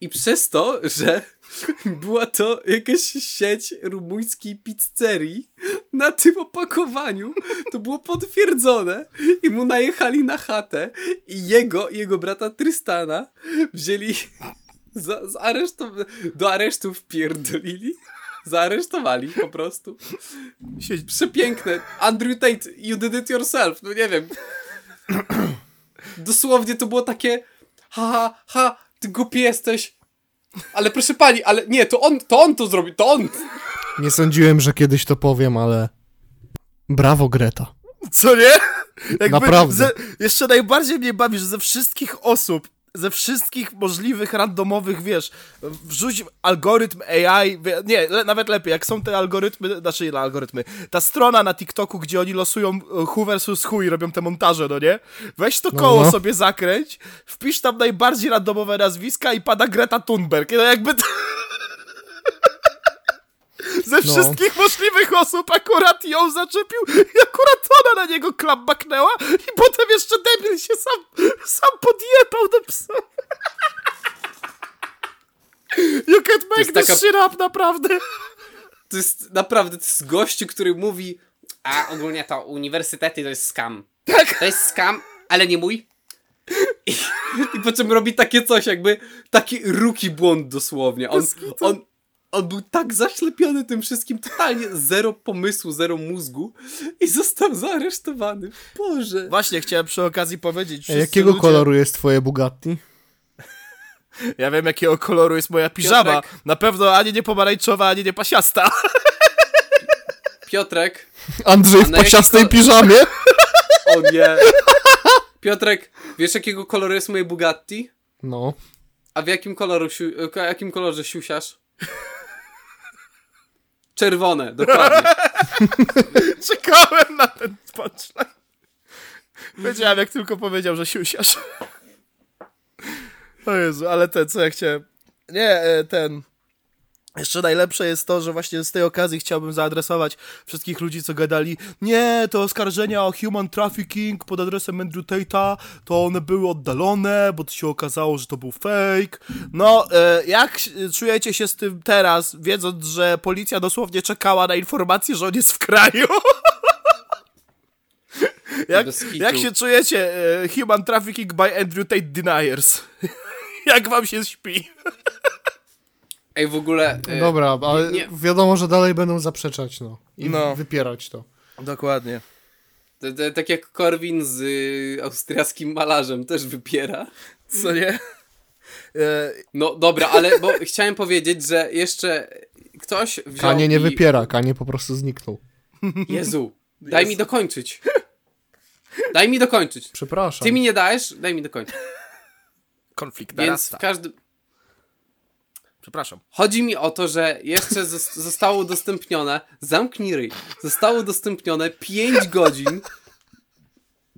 i przez to, że była to jakaś sieć rumuńskiej pizzerii, na tym opakowaniu to było potwierdzone i mu najechali na chatę i jego i jego brata Trystana wzięli za, za aresztow- do aresztu wpierdolili. Zaaresztowali po prostu. Siedź- Przepiękne. Andrew Tate, you did it yourself. No nie wiem. Dosłownie to było takie ha, ha, ha, ty głupi jesteś. Ale proszę pani, ale nie, to on, to on to zrobił, to on. Nie sądziłem, że kiedyś to powiem, ale... Brawo, Greta. Co nie? Jakby Naprawdę. Ze, jeszcze najbardziej mnie bawi, że ze wszystkich osób, ze wszystkich możliwych randomowych, wiesz, wrzuć algorytm AI, nie, le, nawet lepiej, jak są te algorytmy, znaczy nie algorytmy, ta strona na TikToku, gdzie oni losują e, who versus who i robią te montaże, no nie? Weź to No, koło no. sobie zakręć, wpisz tam najbardziej randomowe nazwiska i pada Greta Thunberg. No jakby to... Ze No. wszystkich możliwych osób akurat ją zaczepił i akurat ona na niego klapbaknęła i potem jeszcze debil się sam, sam podjebał do psa. You can't make this taka- shit up, naprawdę. To jest naprawdę, to jest gościu, który mówi a ogólnie to uniwersytety to jest scam. Tak. To jest scam, ale nie mój. I, i po czym robi takie coś, jakby taki ruki błąd dosłownie. On, on, on był tak zaślepiony tym wszystkim, totalnie zero pomysłu, zero mózgu i został zaaresztowany. Boże. Właśnie, chciałem przy okazji powiedzieć. A jakiego ludzie- koloru jest twoje Bugatti? Ja wiem, jakiego koloru jest moja piżama. Piotrek. Na pewno ani nie pomarańczowa, ani nie pasiasta. Piotrek. Andrzej w pasiastej piżamie? O nie. Piotrek, wiesz jakiego koloru jest moje Bugatti? No. A w jakim, koloru jakim kolorze siusiasz? Czerwone, dokładnie. Czekałem na ten punchline. Wiedziałem, jak tylko powiedział, że siusiasz. O Jezu, ale ten, co ja chciałem... Nie, e, ten... Jeszcze najlepsze jest to, że właśnie z tej okazji chciałbym zaadresować wszystkich ludzi, co gadali nie, te oskarżenia o human trafficking pod adresem Andrew Tate'a, to one były oddalone, bo to się okazało, że to był fake. No, e, jak czujecie się z tym teraz, wiedząc, że policja dosłownie czekała na informację, że on jest w kraju? jak, jak się czujecie, e, human trafficking by Andrew Tate deniers? jak wam się śpi? Ej, w ogóle... e, Dobra, ale nie- wiadomo, że dalej będą zaprzeczać, no. I No. wypierać to. Dokładnie. to- to Tak jak Korwin z y, austriackim malarzem też wypiera. Co nie? E, No dobra, ale bo chciałem powiedzieć, że jeszcze ktoś wziął Kanie nie i... wypiera, Kanie po prostu zniknął. Jezu, daj mi dokończyć. Daj mi dokończyć. Przepraszam. Ty mi nie dajesz, daj mi dokończyć. konflikt Więc narasta. w każdym... Przepraszam. Chodzi mi o to, że jeszcze zos- zostało udostępnione, zamknij ryj, zostało udostępnione 5 godzin,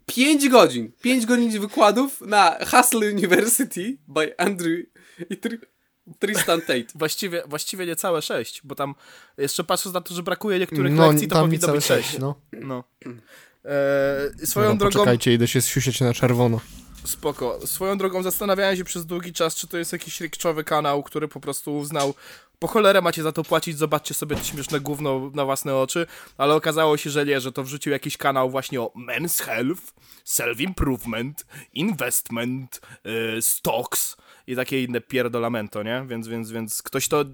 5 godzin, 5 godzin wykładów na Hustle University by Andrew i Tr- Tristan Tate. Właściwie, właściwie niecałe sześć, bo tam jeszcze patrząc na to, że brakuje niektórych no, lekcji, to tam powinno być sześć. sześć, no. No. E, swoją Dobra, drogą, Poczekajcie, idę się siusiać na czerwono. Spoko, swoją drogą zastanawiałem się przez długi czas, czy to jest jakiś rikczowy kanał, który po prostu uznał, po cholerę macie za to płacić, zobaczcie sobie to śmieszne gówno na własne oczy, ale okazało się, że nie, że to wrzucił jakiś kanał właśnie o men's health, self-improvement, investment, e, stocks i takie inne pierdolamento, nie? Więc, więc, więc ktoś to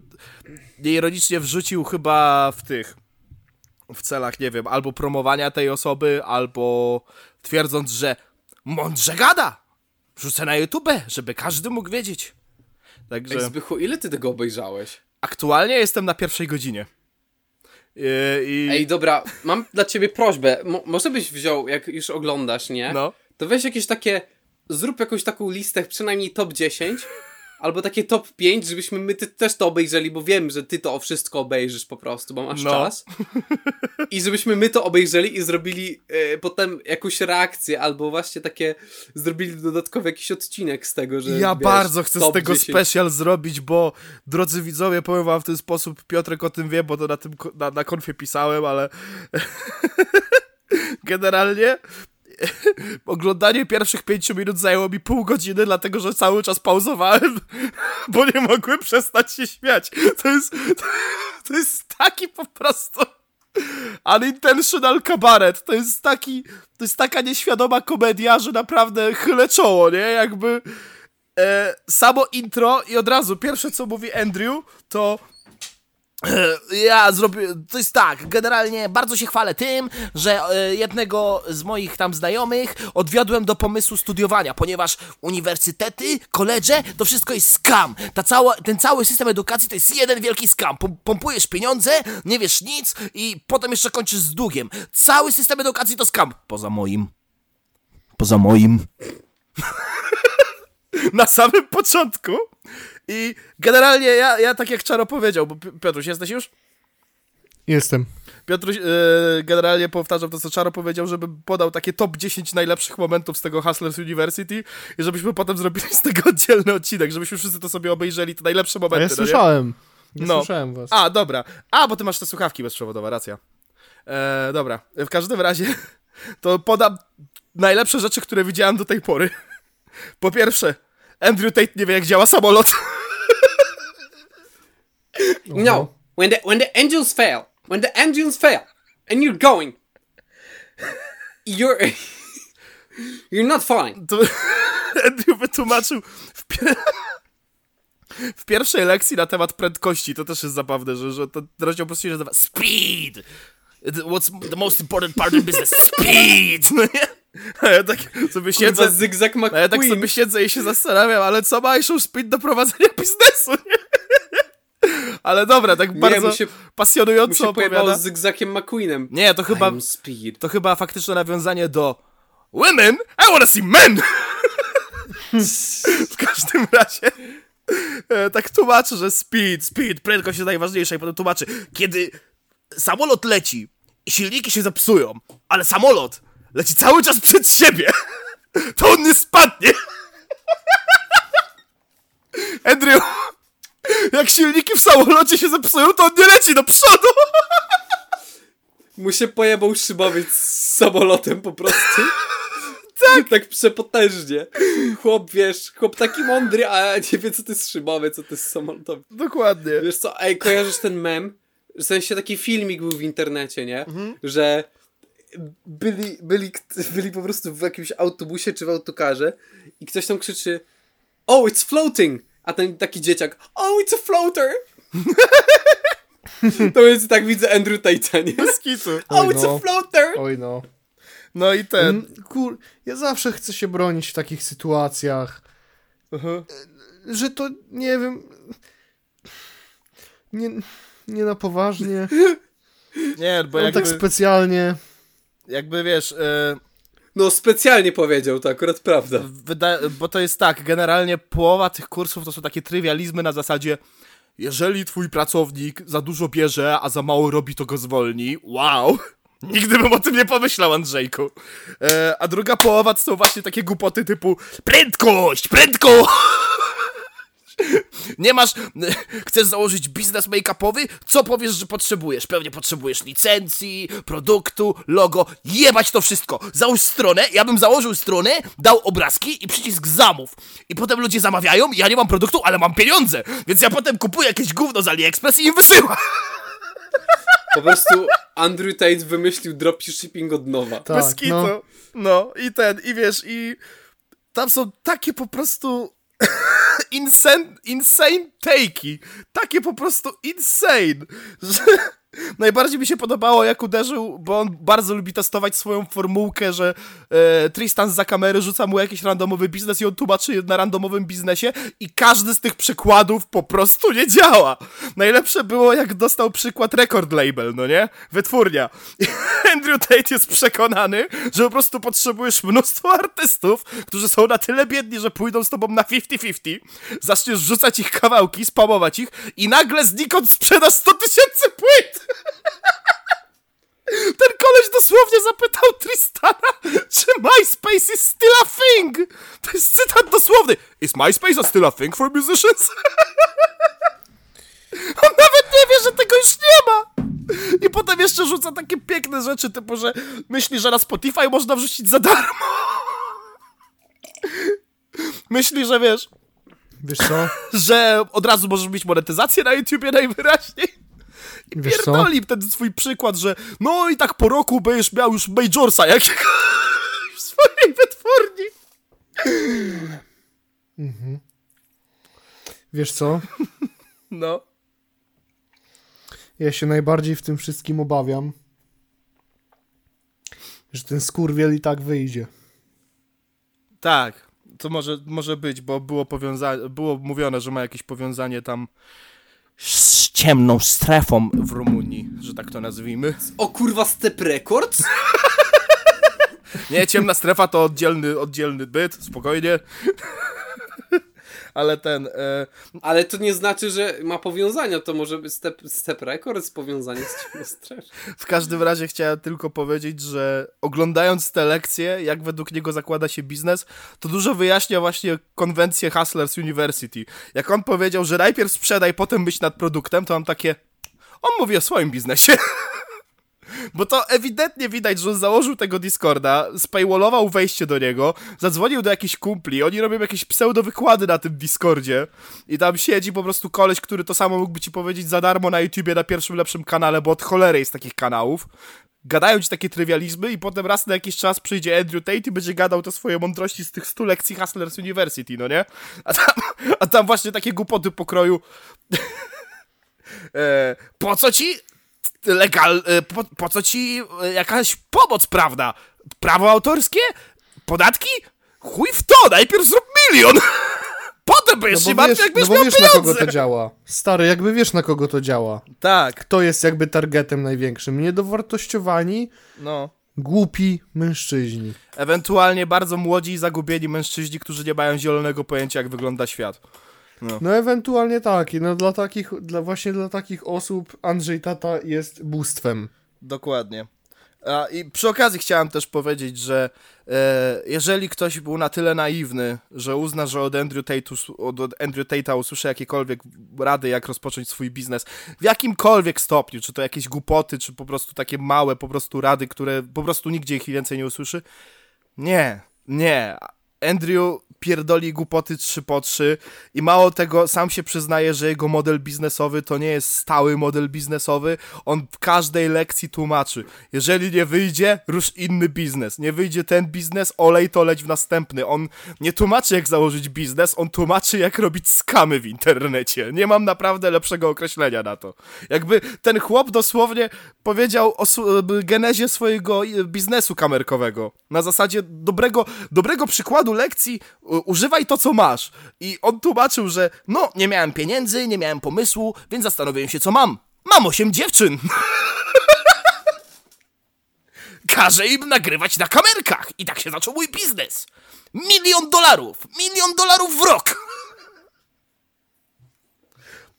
nieironicznie wrzucił chyba w tych w celach, nie wiem, albo promowania tej osoby, albo twierdząc, że mądrze gada. Wrzucę na YouTube, żeby każdy mógł wiedzieć. Także Ej, Zbychu, ile ty tego obejrzałeś? aktualnie jestem na pierwszej godzinie. Yy, I, Ej, dobra, mam dla ciebie prośbę. Mo- może byś wziął, jak już oglądasz, nie? no, To weź jakieś takie, zrób jakąś taką listę, przynajmniej top 10 albo takie top 5, żebyśmy my ty też to obejrzeli, bo wiem, że ty to wszystko obejrzysz po prostu, bo masz No. czas. I żebyśmy my to obejrzeli i zrobili e, potem jakąś reakcję, albo właśnie takie, zrobili dodatkowy jakiś odcinek z tego, że Ja wiesz, bardzo chcę z tego 10. special zrobić, bo drodzy widzowie, powiem wam w ten sposób, Piotrek o tym wie, bo to na tym na, na konfie pisałem, ale generalnie oglądanie pierwszych pięciu minut zajęło mi pół godziny, dlatego że cały czas pauzowałem, bo nie mogłem przestać się śmiać. To jest, to jest taki po prostu unintentional kabaret. To jest taki, to jest taka nieświadoma komedia, że naprawdę chylę czoło, nie? Jakby e, samo intro i od razu pierwsze co mówi Andrew to ja zrobię, to jest tak, generalnie bardzo się chwalę tym, że e, jednego z moich tam znajomych odwiodłem do pomysłu studiowania, ponieważ uniwersytety, koledże, to wszystko jest scam. Ta cała, ten cały system edukacji to jest jeden wielki. Pom- Pompujesz pieniądze, nie wiesz nic i potem jeszcze kończysz z długiem. Cały system edukacji to scam. Poza moim. Poza moim. Na samym początku. I generalnie ja, ja tak jak Czaro powiedział, bo Pi- Piotruś, jesteś już? Jestem. Piotruś, e, generalnie powtarzam to, co Czaro powiedział, żeby podał takie top 10 najlepszych momentów z tego Hustlers University i żebyśmy potem zrobili z tego oddzielny odcinek, żebyśmy wszyscy to sobie obejrzeli, te najlepsze A momenty. ja no nie? słyszałem. Ja No. słyszałem was. A, dobra. A, bo ty masz te słuchawki bezprzewodowe, racja. E, dobra, w każdym razie to podam najlepsze rzeczy, które widziałem do tej pory. Po pierwsze, Andrew Tate nie wie, jak działa samolot. No, when the when the engines fail, when the engines fail, and you're going, you're you're not fine. To Andrew wytłumaczył w, pier... w pierwszej lekcji na temat prędkości. To też jest zabawne, że, że ten rozdział po prostu się nazywa Speed! What's the most important part of business? Speed! No nie? A ja tak sobie Kurwa, siedzę... zygzak A ja tak McQueen. sobie siedzę i się zastanawiam, ale co ma Aisha Speed do prowadzenia biznesu, nie? Ale dobra, tak Nie, bardzo mu się- Mu pasjonująco się pojebało opowiada. z zygzakiem McQueenem. Nie, to chyba, to chyba faktyczne nawiązanie do Women, I wanna see men! w każdym razie e, tak tłumaczy, że speed, speed, prędkość jest najważniejsza i potem tłumaczy, kiedy samolot leci i silniki się zepsują, ale samolot leci cały czas przed siebie, to on nie spadnie. Andrew, jak silniki w samolocie się zepsują, to on nie leci do przodu. Mu się pojebał szybowiec z samolotem po prostu. tak. Tak przepotężnie. Chłop, wiesz, chłop taki mądry, a nie wie, co to jest szybowiec, co to jest samolotowy. Dokładnie. Wiesz co, ej, kojarzysz ten mem? W sensie taki filmik był w internecie, nie? Mhm. Że byli, byli, byli po prostu w jakimś autobusie czy w autokarze i ktoś tam krzyczy Oh, it's floating! A ten taki dzieciak Oh, it's a floater! to więc tak widzę Andrew Tate'a, nie? Bez kitu. Oh, Oj, it's no. a floater! Oj no. No i ten. Mm, Kur... Ja zawsze chcę się bronić w takich sytuacjach, Mhm. że to, nie wiem... Nie, nie na poważnie, Nie, bo no jakby, tak specjalnie. jakby wiesz, e, No, specjalnie powiedział, to akurat prawda. wyda- bo to jest tak, generalnie połowa tych kursów to są takie trywializmy na zasadzie jeżeli twój pracownik za dużo bierze, a za mało robi, to go zwolni. Wow! Nigdy bym o tym nie pomyślał, Andrzejku. E, a druga połowa to są właśnie takie głupoty typu prędkość, prędkość! Nie masz. Chcesz założyć biznes make-upowy? Co powiesz, że potrzebujesz? Pewnie potrzebujesz licencji, produktu, logo. Jebać to wszystko! Załóż stronę, ja bym założył stronę, dał obrazki i przycisk zamów. I potem ludzie zamawiają, ja nie mam produktu, ale mam pieniądze. Więc ja potem kupuję jakieś gówno z AliExpress i im wysyłam. Po prostu Andrew Tate wymyślił dropshipping od nowa. Tak, Bez kitu. no. No. i ten, i wiesz, i tam są takie po prostu insane, insane take'i. Takie po prostu insane, że najbardziej mi się podobało, jak uderzył, bo on bardzo lubi testować swoją formułkę, że e, Tristan za kamery rzuca mu jakiś randomowy biznes i on tłumaczy na randomowym biznesie i każdy z tych przykładów po prostu nie działa. Najlepsze było, jak dostał przykład record label, no nie? Wytwórnia. I Andrew Tate jest przekonany, że po prostu potrzebujesz mnóstwo artystów, którzy są na tyle biedni, że pójdą z tobą na 50-50, zaczniesz rzucać ich kawałki, spamować ich i nagle znikąd sprzedasz 100 tysięcy płyt! Ten koleś dosłownie zapytał Tristana, czy MySpace is still a thing! To jest cytat dosłowny. Is MySpace a still a thing for musicians? On nawet nie wie, że tego już nie ma! I potem jeszcze rzuca takie piękne rzeczy, typu, że myśli, że na Spotify można wrzucić za darmo. Myśli, że wiesz, Wiesz co? że od razu możesz mieć monetyzację na YouTubie najwyraźniej. Wiesz co? pierdoli ten swój przykład, że no i tak po roku będziesz miał już Majorsa jakiegoś w swojej wytwórni. Wiesz co? No. Ja się najbardziej w tym wszystkim obawiam, że ten skurwiel i tak wyjdzie. Tak, to może, może być, bo było powiązanie, było mówione, że ma jakieś powiązanie tam z ciemną strefą w Rumunii, że tak to nazwijmy. O kurwa, Step Records? Nie, ciemna strefa to oddzielny, oddzielny byt, spokojnie. Ale ten, e, Ale to nie znaczy, że ma powiązania, to może być Step, Step powiązanie z Ciemną Strefą. w każdym razie chciałem tylko powiedzieć, że oglądając te lekcje, jak według niego zakłada się biznes, to dużo wyjaśnia właśnie konwencję Hustlers University. Jak on powiedział, że najpierw sprzedaj, potem myśl nad produktem, to mam takie, on mówi o swoim biznesie. Bo to ewidentnie widać, że on założył tego Discorda, spaywallował wejście do niego, zadzwonił do jakichś kumpli, oni robią jakieś pseudo-wykłady na tym Discordzie i tam siedzi po prostu koleś, który to samo mógłby ci powiedzieć za darmo na YouTubie na pierwszym lepszym kanale, bo od cholery jest takich kanałów. Gadają ci takie trywializmy i potem raz na jakiś czas przyjdzie Andrew Tate i będzie gadał te swoje mądrości z tych 100 lekcji Hustlers University, no nie? A tam, a tam właśnie takie głupoty pokroju e, po co ci legal, e, po, po co ci e, jakaś pomoc, prawda? Prawo autorskie? Podatki? Chuj w to, najpierw zrób milion! Potem No będziesz się bo wiesz, martwił, jak no bo wiesz na kogo pieniądze. to działa. Stary, jakby wiesz na kogo to działa. Tak, To jest jakby targetem największym. Niedowartościowani, no. głupi mężczyźni. Ewentualnie bardzo młodzi i zagubieni mężczyźni, którzy nie mają zielonego pojęcia, jak wygląda świat. No ewentualnie tak. I no dla takich, dla, właśnie dla takich osób Andrzej Tata jest bóstwem. Dokładnie. A, I przy okazji chciałem też powiedzieć, że e, jeżeli ktoś był na tyle naiwny, że uzna, że od Andrew, Tate, od Andrew Tate'a usłyszy jakiekolwiek rady, jak rozpocząć swój biznes, w jakimkolwiek stopniu, czy to jakieś głupoty, czy po prostu takie małe po prostu rady, które po prostu nigdzie ich więcej nie usłyszy, nie, nie. Andrew pierdoli głupoty 3 po 3 i mało tego, sam się przyznaje, że jego model biznesowy to nie jest stały model biznesowy. On w każdej lekcji tłumaczy. Jeżeli nie wyjdzie, rusz inny biznes. Nie wyjdzie ten biznes, olej to leć w następny. On nie tłumaczy, jak założyć biznes, on tłumaczy, jak robić skamy w internecie. Nie mam naprawdę lepszego określenia na to. Jakby ten chłop dosłownie powiedział o genezie swojego biznesu kamerkowego. Na zasadzie dobrego, dobrego przykładu lekcji u- używaj to, co masz. I on tłumaczył, że no, nie miałem pieniędzy, nie miałem pomysłu, więc zastanowiłem się, co mam. Mam osiem dziewczyn. Każę im nagrywać na kamerkach. I tak się zaczął mój biznes. Milion dolarów. Milion dolarów w rok.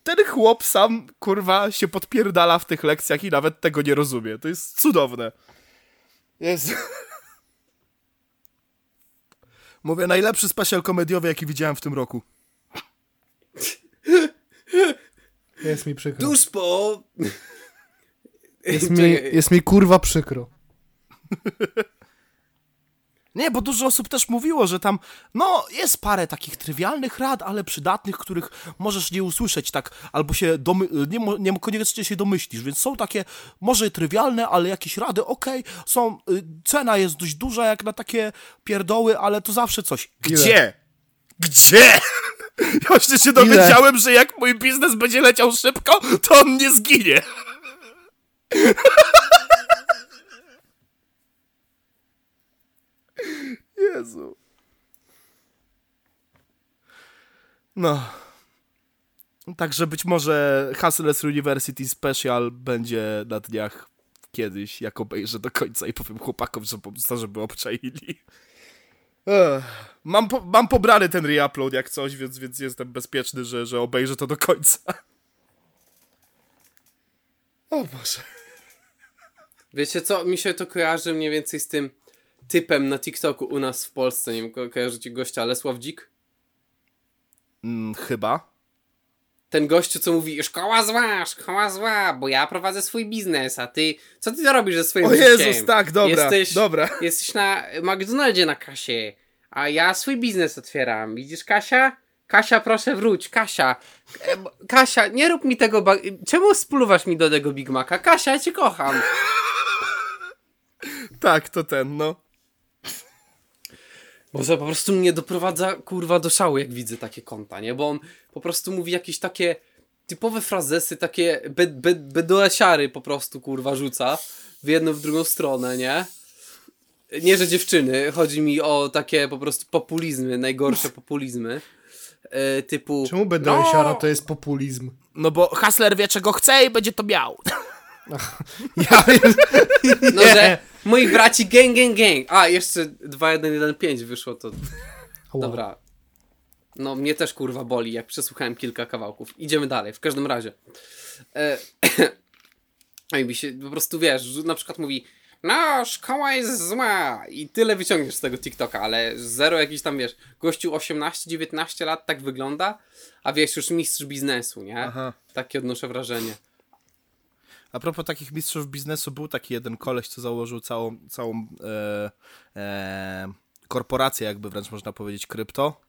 Ten chłop sam, kurwa, się podpierdala w tych lekcjach i nawet tego nie rozumie. To jest cudowne. Jest... Mówię, najlepszy special komediowy, jaki widziałem w tym roku. Jest mi przykro. Tuż po... Jest mi, jest mi kurwa przykro. Nie, bo dużo osób też mówiło, że tam, no, jest parę takich trywialnych rad, ale przydatnych, których możesz nie usłyszeć tak, albo się domy nie, nie koniecznie się domyślisz, więc są takie, może trywialne, ale jakieś rady, okej, są, y, cena jest dość duża jak na takie pierdoły, ale to zawsze coś. Gdzie? Gdzie? Ja właśnie się dowiedziałem, że jak mój biznes będzie leciał szybko, to on nie zginie. Jezu. No. Także być może Hustlers University Special będzie na dniach kiedyś, jak obejrzę do końca i powiem chłopakom, że po prostu, żeby obczaili. Mam, po, mam pobrany ten reupload jak coś, więc, więc jestem bezpieczny, że, że obejrzę to do końca. O Boże. Wiecie co, mi się to kojarzy mniej więcej z tym typem na TikToku u nas w Polsce. Nie wiem, ko- kojarzycie gościa Lesław Dzik? Mm, chyba. Ten gościu, co mówi, szkoła zła, szkoła zła, bo ja prowadzę swój biznes, a ty, co ty robisz ze swoim O życiem? Jezus, tak, dobra, jesteś, dobra. Jesteś na McDonaldzie na kasie, a ja swój biznes otwieram. Widzisz, Kasia? Kasia, proszę wróć, Kasia. Kasia, nie rób mi tego, ba- czemu spluwasz mi do tego Big Maca? Kasia, ja cię kocham. Tak, to ten, no. Boże, po prostu mnie doprowadza kurwa do szału, jak widzę takie konta, nie? Bo on po prostu mówi jakieś takie typowe frazesy, takie be, be, po prostu kurwa rzuca w jedną, w drugą stronę, nie? Nie, że dziewczyny, chodzi mi o takie po prostu populizmy, najgorsze populizmy. E, typu. Czemu będę no, to jest populizm? No bo Hustler wie czego chce i będzie to miał. Ja No, że moi braci gang, gang, gang. A, jeszcze 2115 wyszło to. Dobra. No, mnie też kurwa boli, jak przesłuchałem kilka kawałków. Idziemy dalej, w każdym razie. E, no i mi się po prostu wiesz, na przykład mówi, no, szkoła jest zła i tyle wyciągniesz z tego TikToka, ale zero jakiś tam, wiesz, gościu 18-19 lat tak wygląda, a wiesz, już mistrz biznesu, nie? Aha. Takie odnoszę wrażenie. A propos takich mistrzów biznesu, był taki jeden koleś, co założył całą, całą e, e, korporację, jakby wręcz można powiedzieć, krypto.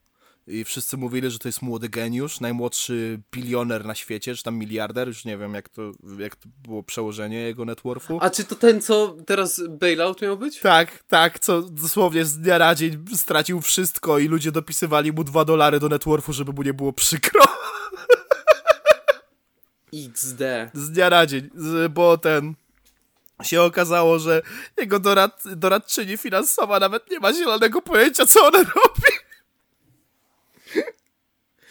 I wszyscy mówili, że to jest młody geniusz, najmłodszy bilioner na świecie, czy tam miliarder, już nie wiem jak to, jak to było przełożenie jego networku. A czy to ten, co teraz bailout miał być? Tak, tak, co dosłownie z dnia na dzień stracił wszystko i ludzie dopisywali mu dwa dolary do networku, żeby mu nie było przykro. XD. z dnia na dzień, bo ten się okazało, że jego dorad, doradczyni finansowa nawet nie ma zielonego pojęcia, co ona robi.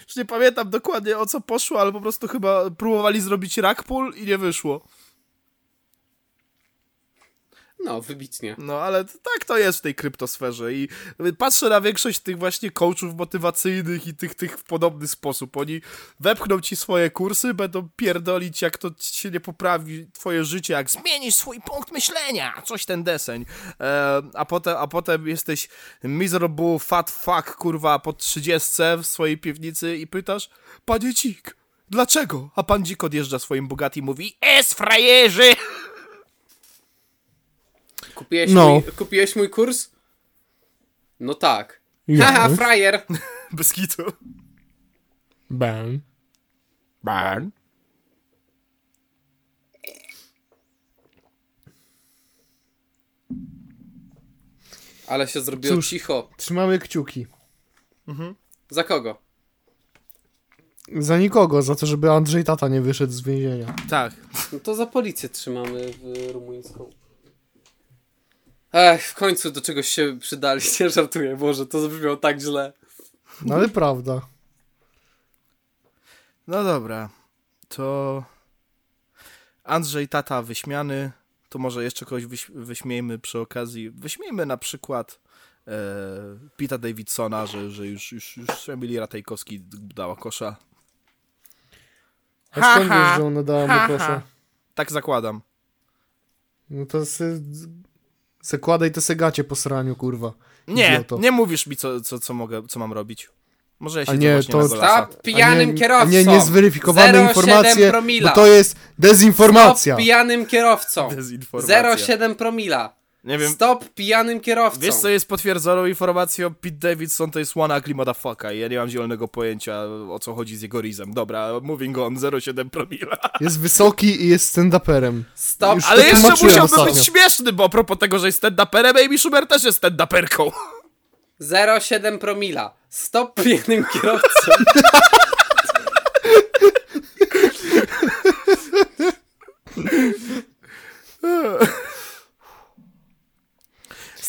Już nie pamiętam dokładnie o co poszło, ale po prostu chyba próbowali zrobić rackpool i nie wyszło. No, wybitnie. No, ale tak to jest w tej kryptosferze i patrzę na większość tych właśnie coachów motywacyjnych i tych, tych w podobny sposób. Oni wepchną ci swoje kursy, będą pierdolić, jak to się nie poprawi twoje życie, jak zmienisz swój punkt myślenia, coś ten deseń. E, a, potem, a potem jesteś miserable fat fuck, kurwa, po trzydziestce w swojej piwnicy i pytasz, panie Dzik, dlaczego? A pan Dzik odjeżdża swoim Bugatti i mówi, es frajerzy! Kupiłeś, No. mój, kupiłeś mój kurs? No tak. Ja. Haha, frajer! Bez kitu. Ben. Ban. Ale się zrobiło Cóż. cicho. Trzymamy kciuki. Za kogo? Za nikogo, za to, żeby Andrzej Tata nie wyszedł z więzienia. Tak. No to za policję trzymamy w rumuńską. Ech, w końcu do czegoś się przydaliście, żartuję, Boże, to zabrzmiało tak źle. No ale prawda. No dobra, to Andrzej Tata wyśmiany, to może jeszcze kogoś wyś wyśmiejmy przy okazji. Wyśmiejmy na przykład e, Pita Davidsona, że, że już, już, już Emilia Ratajkowski dała kosza. A skąd wiesz, że ona dała mu kosza? Tak zakładam. No to se, zakładaj te segacie po sraniu, kurwa. Nie, Idioto. nie mówisz mi, co, co, co, mogę, co mam robić. Może ja się A nie, właśnie to-. Stop pijanym a nie, kierowcą! Nie, niezweryfikowane 0,7 informacje, promila. bo to jest dezinformacja. Stop pijanym kierowcą! Dezinformacja. 0,7 promila! Nie wiem, Stop pijanym kierowcą! Wiesz, co jest potwierdzoną informacją? Pete Davidson to jest one ugly motherfucker i ja nie mam zielonego pojęcia, o co chodzi z jego rizem. Dobra, moving on, 0,7 promila. Jest wysoki i jest stand-uperem. Stop, Już Ale to jeszcze musiałby ostatnio. być śmieszny, bo a propos tego, że jest stand-uperem, Amy Schumer też jest stand-uperką. 0,7 promila. Stop pijanym kierowcą.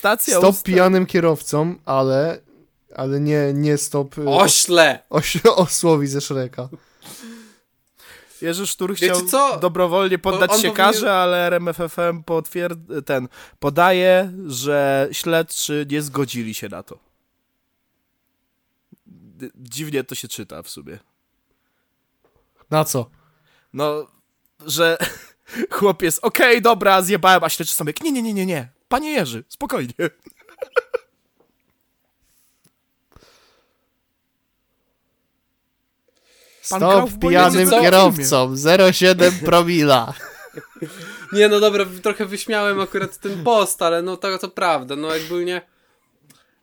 stacja Stop usta- pijanym kierowcom, ale, ale nie, nie stop y, Ośle! oś, osłowi ze Shreka. Jerzy Sztur Wiecie chciał co? dobrowolnie poddać on się powinien- karze, ale RMFFM potwierd... ten podaje, że śledczy nie zgodzili się na to. Dziwnie to się czyta w sumie. Na co? No, że chłopiec, okej, dobra, zjebałem, a śledczy sobie, nie, nie, nie, nie, nie, panie Jerzy, spokojnie. Pan Stop pijanym co? kierowcom, 0,7 promila. Nie no dobra, trochę wyśmiałem akurat ten post, ale no to, to prawda, no jakby nie...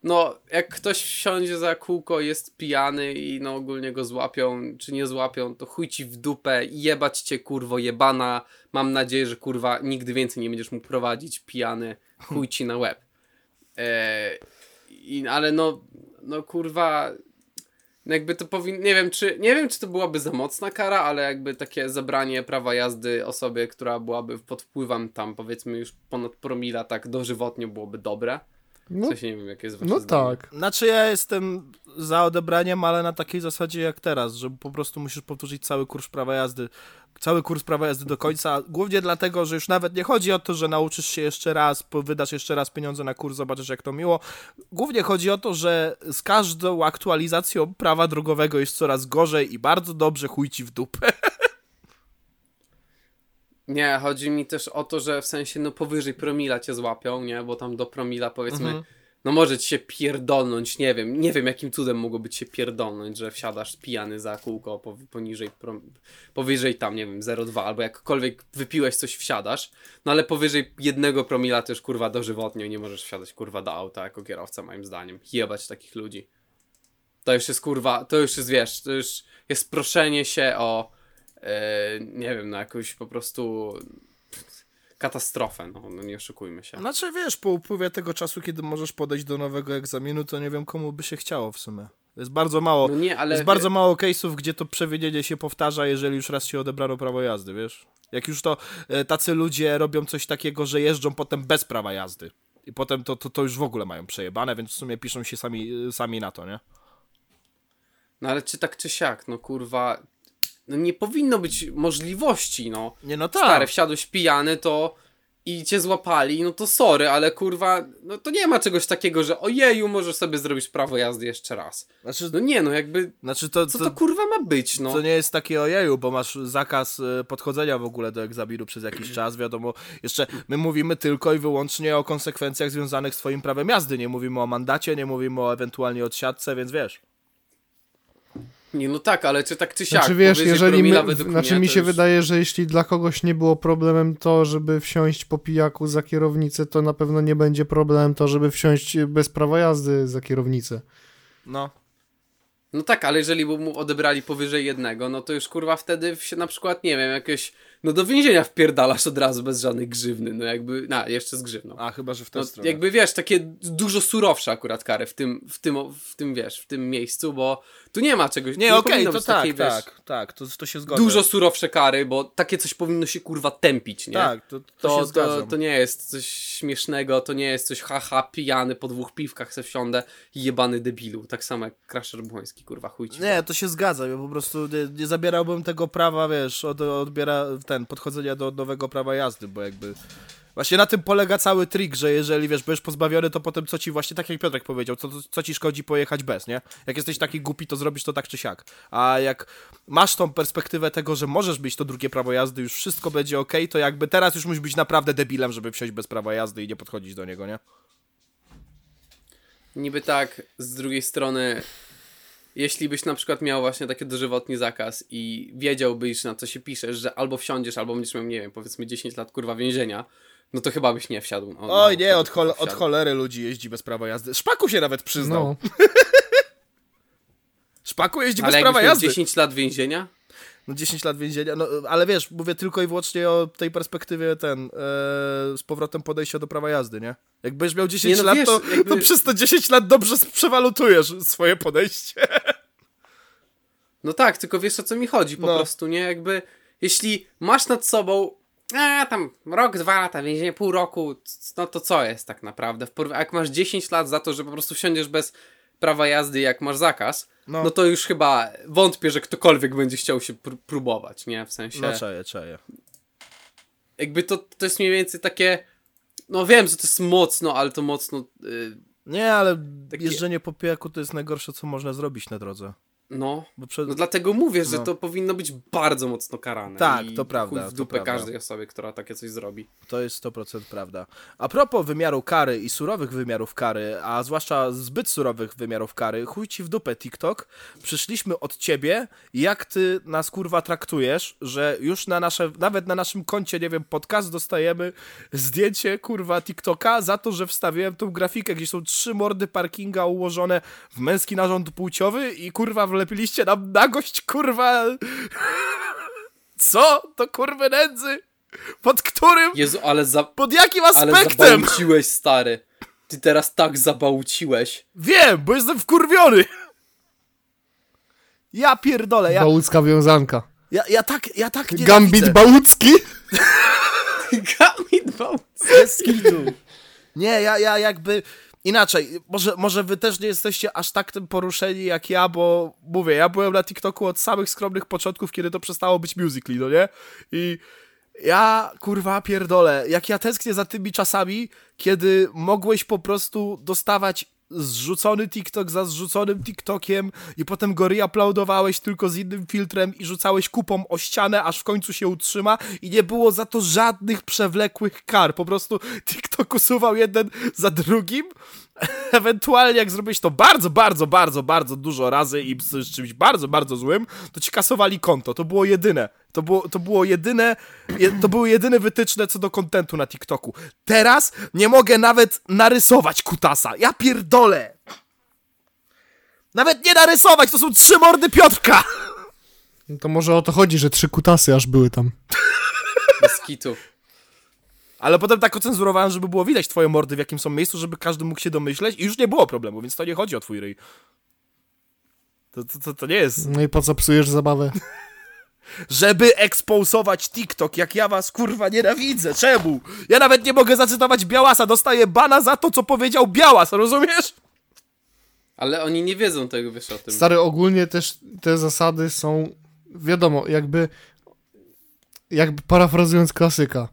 No, jak ktoś wsiądzie za kółko, jest pijany i no ogólnie go złapią, czy nie złapią, to chuj ci w dupę, jebać cię kurwo jebana, mam nadzieję, że kurwa nigdy więcej nie będziesz mógł prowadzić pijany, chuj ci na łeb. Eee, i, ale no, no kurwa, jakby to powinno, nie wiem czy, nie wiem czy to byłaby za mocna kara, ale jakby takie zabranie prawa jazdy osobie, która byłaby pod wpływem tam powiedzmy już ponad promila tak dożywotnio byłoby dobre. W No, sensie nie wiem jakie jest wasze no zdanie. tak. Znaczy ja jestem za odebraniem, ale na takiej zasadzie jak teraz, że po prostu musisz powtórzyć cały kurs prawa jazdy, cały kurs prawa jazdy do końca, głównie dlatego, że już nawet nie chodzi o to, że nauczysz się jeszcze raz, wydasz jeszcze raz pieniądze na kurs, zobaczysz jak to miło. Głównie chodzi o to, że z każdą aktualizacją prawa drogowego jest coraz gorzej i bardzo dobrze chuj ci w dupę. Nie, chodzi mi też o to, że w sensie no powyżej promila cię złapią, nie? Bo tam do promila powiedzmy, Mhm. no może ci się pierdolnąć, nie wiem, nie wiem jakim cudem mogłoby ci się pierdolnąć, że wsiadasz pijany za kółko po, poniżej, prom, powyżej tam, nie wiem, 0,2 albo jakkolwiek wypiłeś coś wsiadasz, no ale powyżej jednego promila też kurwa dożywotnio nie możesz wsiadać kurwa do auta jako kierowca moim zdaniem. Jebać takich ludzi. To już jest kurwa, to już jest wiesz, to już jest proszenie się o nie wiem, no jakąś po prostu katastrofę, no, no nie oszukujmy się. Znaczy wiesz, po upływie tego czasu, kiedy możesz podejść do nowego egzaminu, to nie wiem komu by się chciało w sumie. Jest bardzo mało, No nie, ale jest bardzo mało case'ów, gdzie to przewinienie się powtarza, jeżeli już raz się odebrano prawo jazdy, wiesz? Jak już to e, tacy ludzie robią coś takiego, że jeżdżą potem bez prawa jazdy. I potem to, to, to już w ogóle mają przejebane, więc w sumie piszą się sami, e, sami na to, nie? No ale czy tak czy siak, no kurwa, no nie powinno być możliwości, no. Nie, no tak. Stary, wsiadłeś pijany, to i cię złapali, no to sorry, ale kurwa, no to nie ma czegoś takiego, że ojeju, możesz sobie zrobić prawo jazdy jeszcze raz. Znaczy, No nie, no jakby, znaczy to, co to, to kurwa ma być, no? To nie jest takie ojeju, bo masz zakaz e, podchodzenia w ogóle do egzaminu przez jakiś czas, wiadomo. Jeszcze my mówimy tylko i wyłącznie o konsekwencjach związanych z twoim prawem jazdy. Nie mówimy o mandacie, nie mówimy o ewentualnie odsiadce, więc wiesz. Nie, no tak, ale czy tak czy siak, Znaczy wiesz, jeżeli my, znaczy mnie mi się już- wydaje, że jeśli dla kogoś nie było problemem to, żeby wsiąść po pijaku za kierownicę, to na pewno nie będzie problemem to, żeby wsiąść bez prawa jazdy za kierownicę. No. No tak, ale jeżeli by mu odebrali powyżej jednego, no to już kurwa wtedy się na przykład, nie wiem, jakieś, no do więzienia wpierdalasz od razu bez żadnej grzywny, no jakby, na, jeszcze z grzywną. A chyba, że w tę No, stronę. jakby wiesz, takie dużo surowsze akurat kary w tym, w tym, w tym wiesz, w tym miejscu, bo tu nie ma czegoś. Nie, tu okej, powinno to tak, takiej, wiesz, tak, tak, to, to się zgodzi. Dużo surowsze kary, bo takie coś powinno się kurwa tępić, nie? Tak, to, to, się To, to, to nie jest coś śmiesznego, to nie jest coś haha, pijany po dwóch piwkach se wsiądę i jebany debilu. Tak samo jak Crusher Błoński, kurwa, chuj ci. Nie, to się zgadza. Ja po prostu nie, nie zabierałbym tego prawa, wiesz, od, odbiera ten, podchodzenia do nowego prawa jazdy, bo jakby. Właśnie na tym polega cały trik, że jeżeli wiesz, będziesz pozbawiony, to potem co ci właśnie, tak jak Piotrek powiedział, co, co ci szkodzi pojechać bez, nie? Jak jesteś taki głupi, to zrobisz to tak czy siak. A jak masz tą perspektywę tego, że możesz mieć to drugie prawo jazdy, już wszystko będzie ok, to jakby teraz już musisz być naprawdę debilem, żeby wsiąść bez prawa jazdy i nie podchodzić do niego, nie? Niby tak, z drugiej strony, jeśli byś na przykład miał właśnie taki dożywotni zakaz i wiedziałbyś na co się piszesz, że albo wsiądziesz, albo będziesz miał, nie wiem, powiedzmy 10 lat kurwa więzienia, no to chyba byś nie wsiadł. O, Oj, no, nie, od, chol- od cholery ludzi jeździ bez prawa jazdy. Szpaku się nawet przyznał. No, Szpaku jeździ Ale bez prawa jakbyś jazdy. 10 lat więzienia? No 10 lat więzienia, no ale wiesz, mówię tylko i wyłącznie o tej perspektywie ten, e, z powrotem podejścia do prawa jazdy, nie? Jak będziesz miał 10 Nie, no lat, wiesz, to, jakby- to przez to 10 lat dobrze przewalutujesz swoje podejście. No tak, tylko wiesz o co mi chodzi po No. prostu, nie? Jakby, jeśli masz nad sobą a tam rok, dwa lata więzienia, pół roku, no to co jest tak naprawdę? Jak masz 10 lat za to, że po prostu wsiądziesz bez prawa jazdy, jak masz zakaz, no, No. to już chyba wątpię, że ktokolwiek będzie chciał się pr- próbować, nie? W sensie, No czaję, czaję. jakby to, to jest mniej więcej takie, no wiem, że to jest mocno, ale to mocno, y, Nie, ale Takie- jeżdżenie po pijaku to jest najgorsze, co można zrobić na drodze. No, przed... no dlatego mówię, że No. to powinno być bardzo mocno karane. Tak, to prawda, w dupę prawda. każdej osobie, która takie coś zrobi. To jest 100% prawda. A propos wymiaru kary i surowych wymiarów kary, a zwłaszcza zbyt surowych wymiarów kary, chuj ci w dupę TikTok, przyszliśmy od ciebie, jak ty nas kurwa traktujesz, że już na nasze, nawet na naszym koncie, nie wiem, podcast dostajemy zdjęcie kurwa TikToka za to, że wstawiłem tą grafikę, gdzie są trzy mordy parkinga ułożone w męski narząd płciowy i kurwa wlepiliście nam nagość kurwa... Co? To kurwy nędzy? Pod którym? Jezu, ale za, Pod jakim ale aspektem? zabałciłeś, stary. Ty teraz tak zabałciłeś. Wiem, bo jestem wkurwiony. Ja pierdolę, ja, Bałucka wiązanka. ja, ja tak, ja tak nie Gambit Bałucki? Bez kitu. Nie, ja, ja jakby inaczej, może, może wy też nie jesteście aż tak tym poruszeni jak ja, bo mówię, ja byłem na TikToku od samych skromnych początków, kiedy to przestało być Musical.ly, no nie? I ja, kurwa, pierdolę, jak ja tęsknię za tymi czasami, kiedy mogłeś po prostu dostawać zrzucony TikTok za zrzuconym TikTokiem i potem go reuploadowałeś tylko z innym filtrem i rzucałeś kupą o ścianę, aż w końcu się utrzyma i nie było za to żadnych przewlekłych kar. Po prostu TikTok usuwał jeden za drugim. Ewentualnie jak zrobiłeś to bardzo, bardzo, bardzo, bardzo dużo razy i z czymś bardzo, bardzo złym, to ci kasowali konto. To było jedyne. To było, to było jedyne, je, to były jedyne wytyczne co do kontentu na TikToku. Teraz nie mogę nawet narysować kutasa. Ja pierdolę. Nawet nie narysować, to są trzy mordy Piotrka. No to może o to chodzi, że trzy kutasy aż były tam. Bez kitu. Ale potem tak ocenzurowałem, żeby było widać twoje mordy w jakim są miejscu, żeby każdy mógł się domyśleć i już nie było problemu, więc to nie chodzi o twój ryj. To, to, to, to nie jest... No i po co psujesz zabawę? żeby eksposować TikTok, jak ja was kurwa nienawidzę. Czemu? Ja nawet nie mogę zacytować Białasa, dostaję bana za to, co powiedział Białas, rozumiesz? Ale oni nie wiedzą tego, wiesz o tym. Stary, ogólnie też te zasady są, wiadomo, jakby, jakby parafrazując klasyka.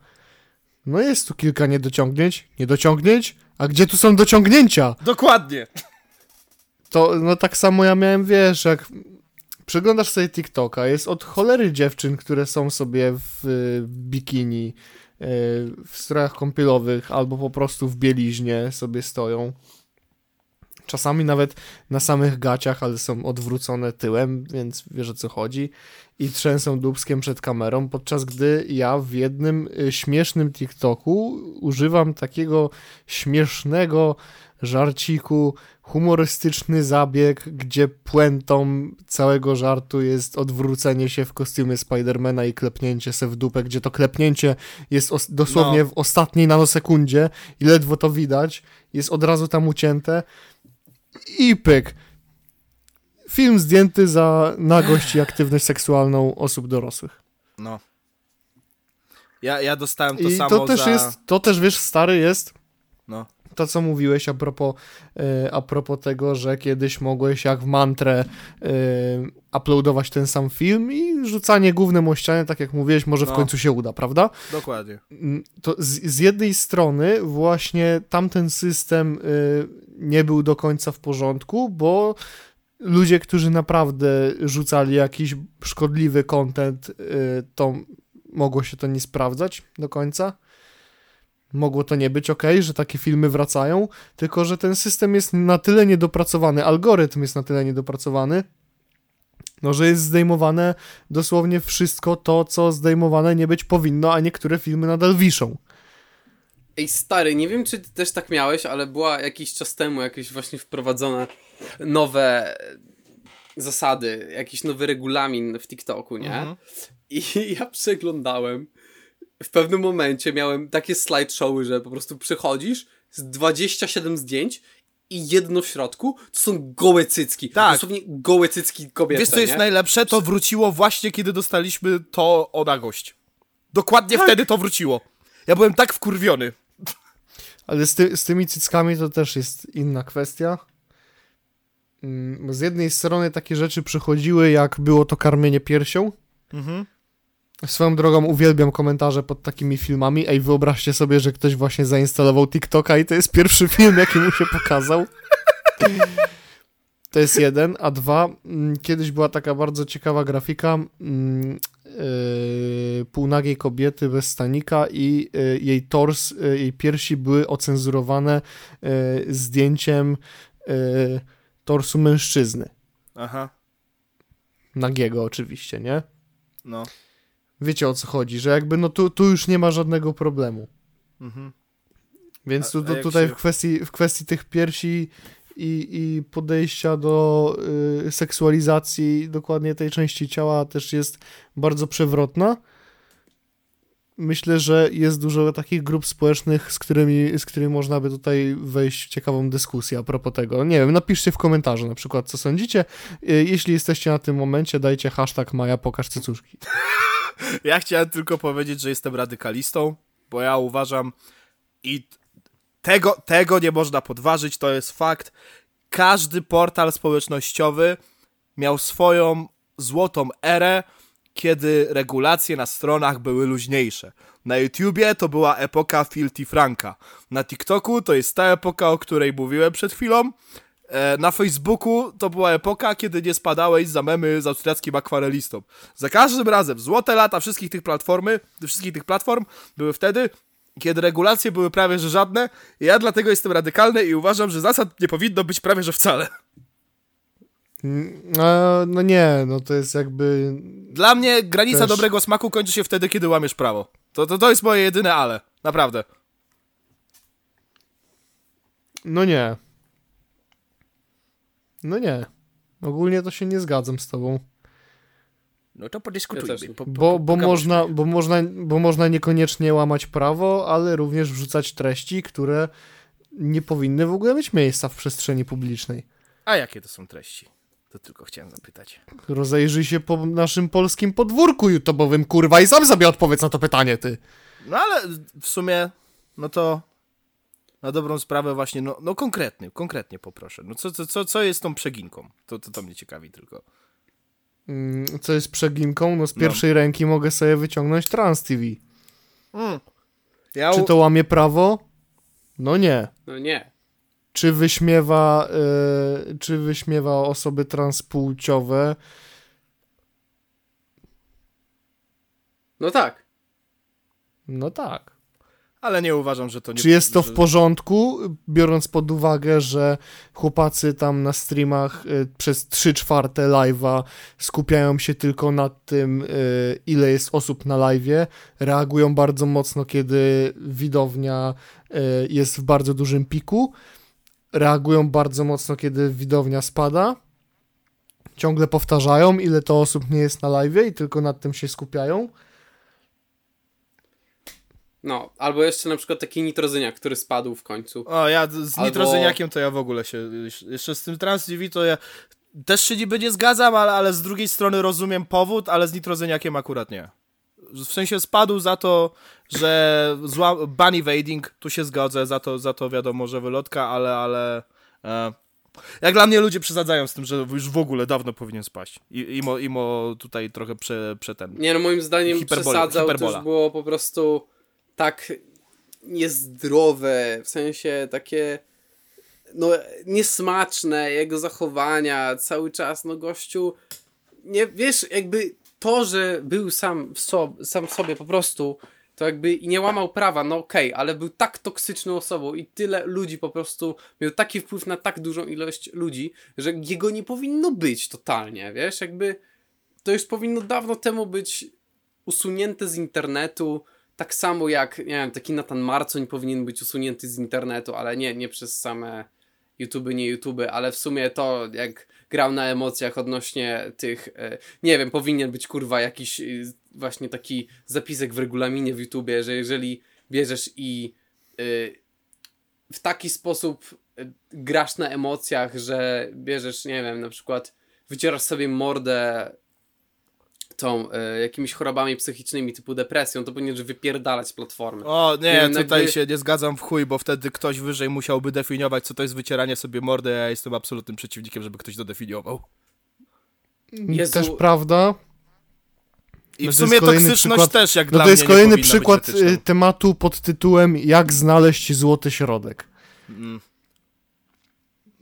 No jest tu kilka niedociągnięć, niedociągnięć, a gdzie tu są dociągnięcia? Dokładnie. To, no tak samo ja miałem, wiesz, jak przeglądasz sobie TikToka, jest od cholery dziewczyn, które są sobie w y, bikini, y, w strojach kąpielowych, albo po prostu w bieliźnie sobie stoją. Czasami nawet na samych gaciach, ale są odwrócone tyłem, więc wiesz o co chodzi. I trzęsą dubskiem przed kamerą, podczas gdy ja w jednym y, śmiesznym TikToku używam takiego śmiesznego żarciku, humorystyczny zabieg, gdzie puentą całego żartu jest odwrócenie się w kostiumie Spidermana i klepnięcie se w dupę, gdzie to klepnięcie jest os- dosłownie No. w ostatniej nanosekundzie i ledwo to widać, jest od razu tam ucięte i pyk. Film zdjęty za nagość i aktywność seksualną osób dorosłych. No. Ja, ja dostałem to I samo to też za... jest, to też wiesz, stary jest No. to, co mówiłeś a propos, e, a propos tego, że kiedyś mogłeś jak w mantrę e, uploadować ten sam film i rzucanie głównym o ścianę, tak jak mówiłeś, może w No. końcu się uda, prawda? Dokładnie. Mm, To z, z jednej strony właśnie tamten system y, nie był do końca w porządku, bo ludzie, którzy naprawdę rzucali jakiś szkodliwy content, y, to mogło się to nie sprawdzać do końca. Mogło to nie być ok, że takie filmy wracają, tylko że ten system jest na tyle niedopracowany, algorytm jest na tyle niedopracowany, no, że jest zdejmowane dosłownie wszystko to, co zdejmowane nie być powinno, a niektóre filmy nadal wiszą. Ej, stary, nie wiem, czy ty też tak miałeś, ale była jakiś czas temu jakieś właśnie wprowadzone nowe zasady, jakiś nowy regulamin w TikToku, nie? Mhm. I ja przeglądałem. W pewnym momencie miałem takie slideshowy, że po prostu przychodzisz z 27 zdjęć i jedno w środku to są gołe cycki. Tak. Dosłownie gołe cycki kobiety, Wiesz, co jest nie? najlepsze? To wróciło właśnie, kiedy dostaliśmy to o nagość. Dokładnie wtedy to wróciło. Ja byłem tak wkurwiony. Ale z, ty, z tymi cyckami to też jest inna kwestia. Mm, Z jednej strony takie rzeczy przychodziły, jak było to karmienie piersią. Mhm. Swoją drogą uwielbiam komentarze pod takimi filmami. Ej, wyobraźcie sobie, że ktoś właśnie zainstalował TikToka i to jest pierwszy film, jaki mu się pokazał. To jest jeden, a dwa, mm, kiedyś była taka bardzo ciekawa grafika mm, półnagiej kobiety bez stanika i yy, jej tors, yy, jej piersi były ocenzurowane zdjęciem torsu mężczyzny. Aha, Nagiego oczywiście, nie? no. Wiecie o co chodzi, że jakby no tu, tu już nie ma żadnego problemu. Mhm. Więc tu, tutaj się- w, kwestii, w kwestii tych piersi i, i podejścia do y, seksualizacji dokładnie tej części ciała też jest bardzo przewrotna. Myślę, że jest dużo takich grup społecznych, z którymi, z którymi można by tutaj wejść w ciekawą dyskusję a propos tego. Nie wiem, napiszcie w komentarzu na przykład, co sądzicie. Y, Jeśli jesteście na tym momencie, dajcie hashtag Maja pokaż cycuszki. Ja chciałem tylko powiedzieć, że jestem radykalistą, bo ja uważam i tego, tego nie można podważyć, to jest fakt. Każdy portal społecznościowy miał swoją złotą erę, kiedy regulacje na stronach były luźniejsze. Na YouTubie to była epoka Filthy Franka. Na TikToku to jest ta epoka, o której mówiłem przed chwilą. E, Na Facebooku to była epoka, kiedy nie spadałeś za memy z austriackim akwarelistą. Za każdym razem złote lata wszystkich tych platformy, wszystkich tych platform były wtedy, kiedy regulacje były prawie że żadne. Ja dlatego jestem radykalny i uważam, że zasad nie powinno być prawie że wcale. E, No nie, no to jest jakby Dla mnie granica Też- dobrego smaku kończy się wtedy, kiedy łamiesz prawo. To, to, to jest moje jedyne ale. Naprawdę. No nie. No nie. Ogólnie to się nie zgadzam z tobą. No to Ja podyskutujmy. Po, po, Bo, bo, można, bo, można, bo można niekoniecznie łamać prawo, ale również wrzucać treści, które nie powinny w ogóle mieć miejsca w przestrzeni publicznej. A jakie to są treści? To tylko chciałem zapytać. Rozejrzyj się po naszym polskim podwórku YouTube'owym, kurwa, i sam sobie odpowiedz na to pytanie, ty. No ale w sumie, no to na dobrą sprawę właśnie, no, no konkretnie, konkretnie poproszę. No co, co, co, co jest tą przeginką? To, to, to mnie ciekawi tylko. Mm, Co jest przeginką? No z No. pierwszej ręki mogę sobie wyciągnąć Trans TV. Ja Czy u- to łamie prawo? No nie. No nie. Czy wyśmiewa, y, czy wyśmiewa osoby transpłciowe? No tak. No tak. Ale nie uważam, że to nie... Czy jest to w porządku, biorąc pod uwagę, że chłopacy tam na streamach y, przez 3 czwarte live'a skupiają się tylko na tym, y, ile jest osób na live'ie, reagują bardzo mocno, kiedy widownia y, jest w bardzo dużym piku, reagują bardzo mocno, kiedy widownia spada, ciągle powtarzają, ile to osób nie jest na live'ie i tylko nad tym się skupiają. No, albo jeszcze na przykład taki nitrozyniak, który spadł w końcu. O, ja z Albo- nitrozyniakiem to ja w ogóle się... Jeszcze z tym Trans TV to ja też się niby nie zgadzam, ale, ale z drugiej strony rozumiem powód, ale z nitrozyniakiem akurat nie. W sensie spadł za to, że zła... bunny evading, tu się zgodzę, za to, za to wiadomo, że wylotka, ale, ale... E, jak dla mnie ludzie przesadzają z tym, że już w ogóle dawno powinien spaść. I, imo, imo tutaj trochę prze, prze ten... Nie no, moim zdaniem Hiperbola- przesadzał, to hiperbola. już było po prostu tak niezdrowe, w sensie takie no niesmaczne, jego zachowania cały czas, no gościu, nie, wiesz, jakby to, że był sam, w so, sam sobie po prostu, to jakby i nie łamał prawa, no okej, ale był tak toksyczną osobą i tyle ludzi po prostu miał taki wpływ na tak dużą ilość ludzi, że jego nie powinno być totalnie, wiesz, jakby to już powinno dawno temu być usunięte z internetu, tak samo jak, nie wiem, taki Nathan Marcoń powinien być usunięty z internetu, ale nie, nie przez same YouTube, nie YouTube, ale w sumie to, jak grał na emocjach odnośnie tych, e, nie wiem, powinien być kurwa jakiś e, właśnie taki zapisek w regulaminie w YouTubie, że jeżeli bierzesz i e, w taki sposób grasz na emocjach, że bierzesz, nie wiem, na przykład wycierasz sobie mordę tą, e, jakimiś chorobami psychicznymi typu depresją, to powinien wypierdalać z platformy. O, nie, wiem, tutaj jakby- się nie zgadzam w chuj, bo wtedy ktoś wyżej musiałby definiować, co to jest wycieranie sobie mordy, a ja jestem absolutnym przeciwnikiem, żeby ktoś to definiował. Jezu. Też prawda. I No w to jest sumie kolejny toksyczność przykład- też, jak No dla to mnie, jest nie kolejny przykład y, tematu pod tytułem Jak znaleźć złoty środek.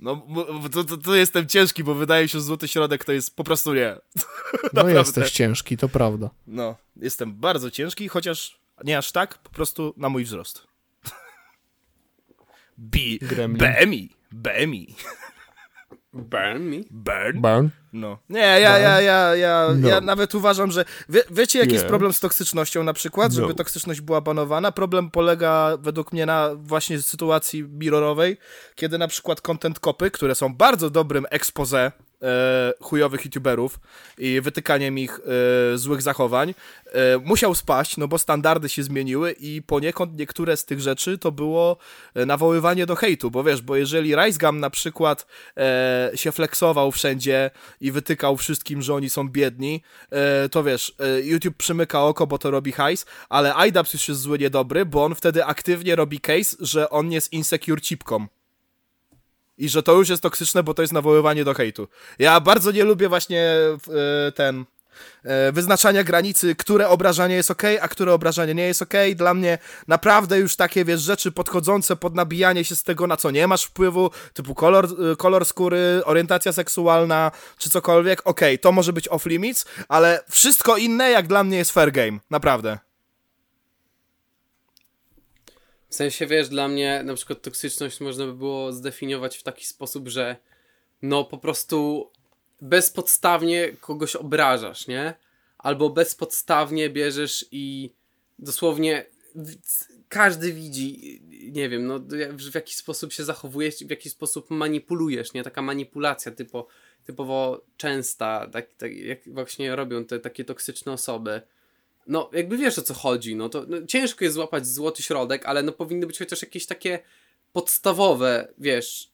No, to, to, to jestem ciężki, bo wydaje mi się, że złoty środek to jest po prostu nie. No jesteś ciężki, to prawda. No, jestem bardzo ciężki, chociaż nie aż tak, po prostu na mój wzrost. B. BMI, BMI, Burn me. burn. Burn. No. Nie, ja, ja, ja, ja, No. ja nawet uważam, że. Wie, wiecie, jaki jest Nie. problem z toksycznością na przykład, żeby No. toksyczność była banowana? Problem polega według mnie na właśnie sytuacji mirrorowej, kiedy na przykład content kopy, które są bardzo dobrym expose e, chujowych youtuberów i wytykaniem ich e, złych zachowań, e, musiał spaść, no bo standardy się zmieniły i poniekąd niektóre z tych rzeczy to było e, nawoływanie do hejtu, bo wiesz, bo jeżeli Rice'Gum na przykład e, się flexował wszędzie i wytykał wszystkim, że oni są biedni, e, to wiesz, e, YouTube przymyka oko, bo to robi hajs, ale IDAPS już jest zły niedobry, bo on wtedy aktywnie robi case, że on jest insecure cipką. I że to już jest toksyczne, bo to jest nawoływanie do hejtu. Ja bardzo nie lubię właśnie e, ten e, wyznaczania granicy, które obrażanie jest ok, a które obrażanie nie jest ok. Dla mnie naprawdę już takie, wiesz, rzeczy podchodzące pod nabijanie się z tego, na co nie masz wpływu, typu kolor, e, kolor skóry, orientacja seksualna, czy cokolwiek, ok, to może być off limits, ale wszystko inne jak dla mnie jest fair game, naprawdę. W sensie, wiesz, dla mnie na przykład toksyczność można by było zdefiniować w taki sposób, że no po prostu bezpodstawnie kogoś obrażasz, nie? Albo bezpodstawnie bierzesz i dosłownie każdy widzi, nie wiem, no w jaki sposób się zachowujesz, w jaki sposób manipulujesz, nie? Taka manipulacja typo, typowo częsta, tak, tak jak właśnie robią te takie toksyczne osoby no jakby wiesz o co chodzi, no to no, ciężko jest złapać złoty środek, ale no powinny być chociaż jakieś takie podstawowe, wiesz,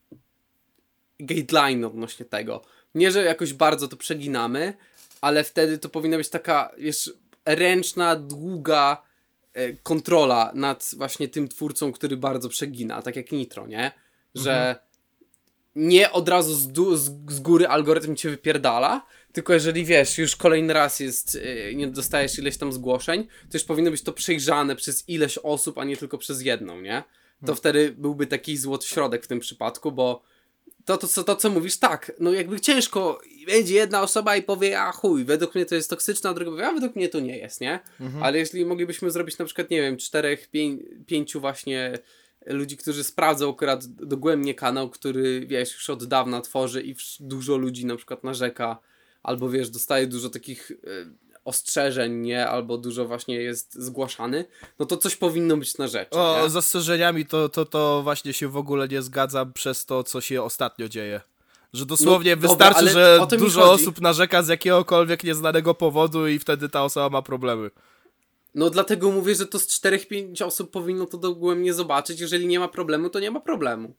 guideline odnośnie tego. Nie, że jakoś bardzo to przeginamy, ale wtedy to powinna być taka, wiesz, ręczna, długa e, kontrola nad właśnie tym twórcą, który bardzo przegina, tak jak Nitro, nie? Że nie od razu z, z, z góry algorytm cię wypierdala, tylko jeżeli wiesz, już kolejny raz jest, yy, nie dostajesz ileś tam zgłoszeń, to już powinno być to przejrzane przez ileś osób, a nie tylko przez jedną, nie? To wtedy byłby taki złoty środek w tym przypadku, bo to, to, co, to, co mówisz, tak, no jakby ciężko, będzie jedna osoba i powie, a chuj, według mnie to jest toksyczne, a druga powie, a według mnie to nie jest, nie? Ale jeśli moglibyśmy zrobić na przykład, nie wiem, czterech, pię pięciu właśnie ludzi, którzy sprawdzą akurat dogłębnie kanał, który, wiesz, już od dawna tworzy i dużo ludzi na przykład narzeka, albo wiesz, dostaje dużo takich y, ostrzeżeń, nie? Albo dużo właśnie jest zgłaszany, no to coś powinno być na rzeczy, O, nie? z zastrzeżeniami to, to, to właśnie się w ogóle nie zgadzam przez to, co się ostatnio dzieje. Że dosłownie No, dobra, wystarczy, ale że dużo osób narzeka z jakiegokolwiek nieznanego powodu i wtedy ta osoba ma problemy. No dlatego mówię, że to z 4-5 osób powinno to dogłębnie zobaczyć. Jeżeli nie ma problemu, to nie ma problemu.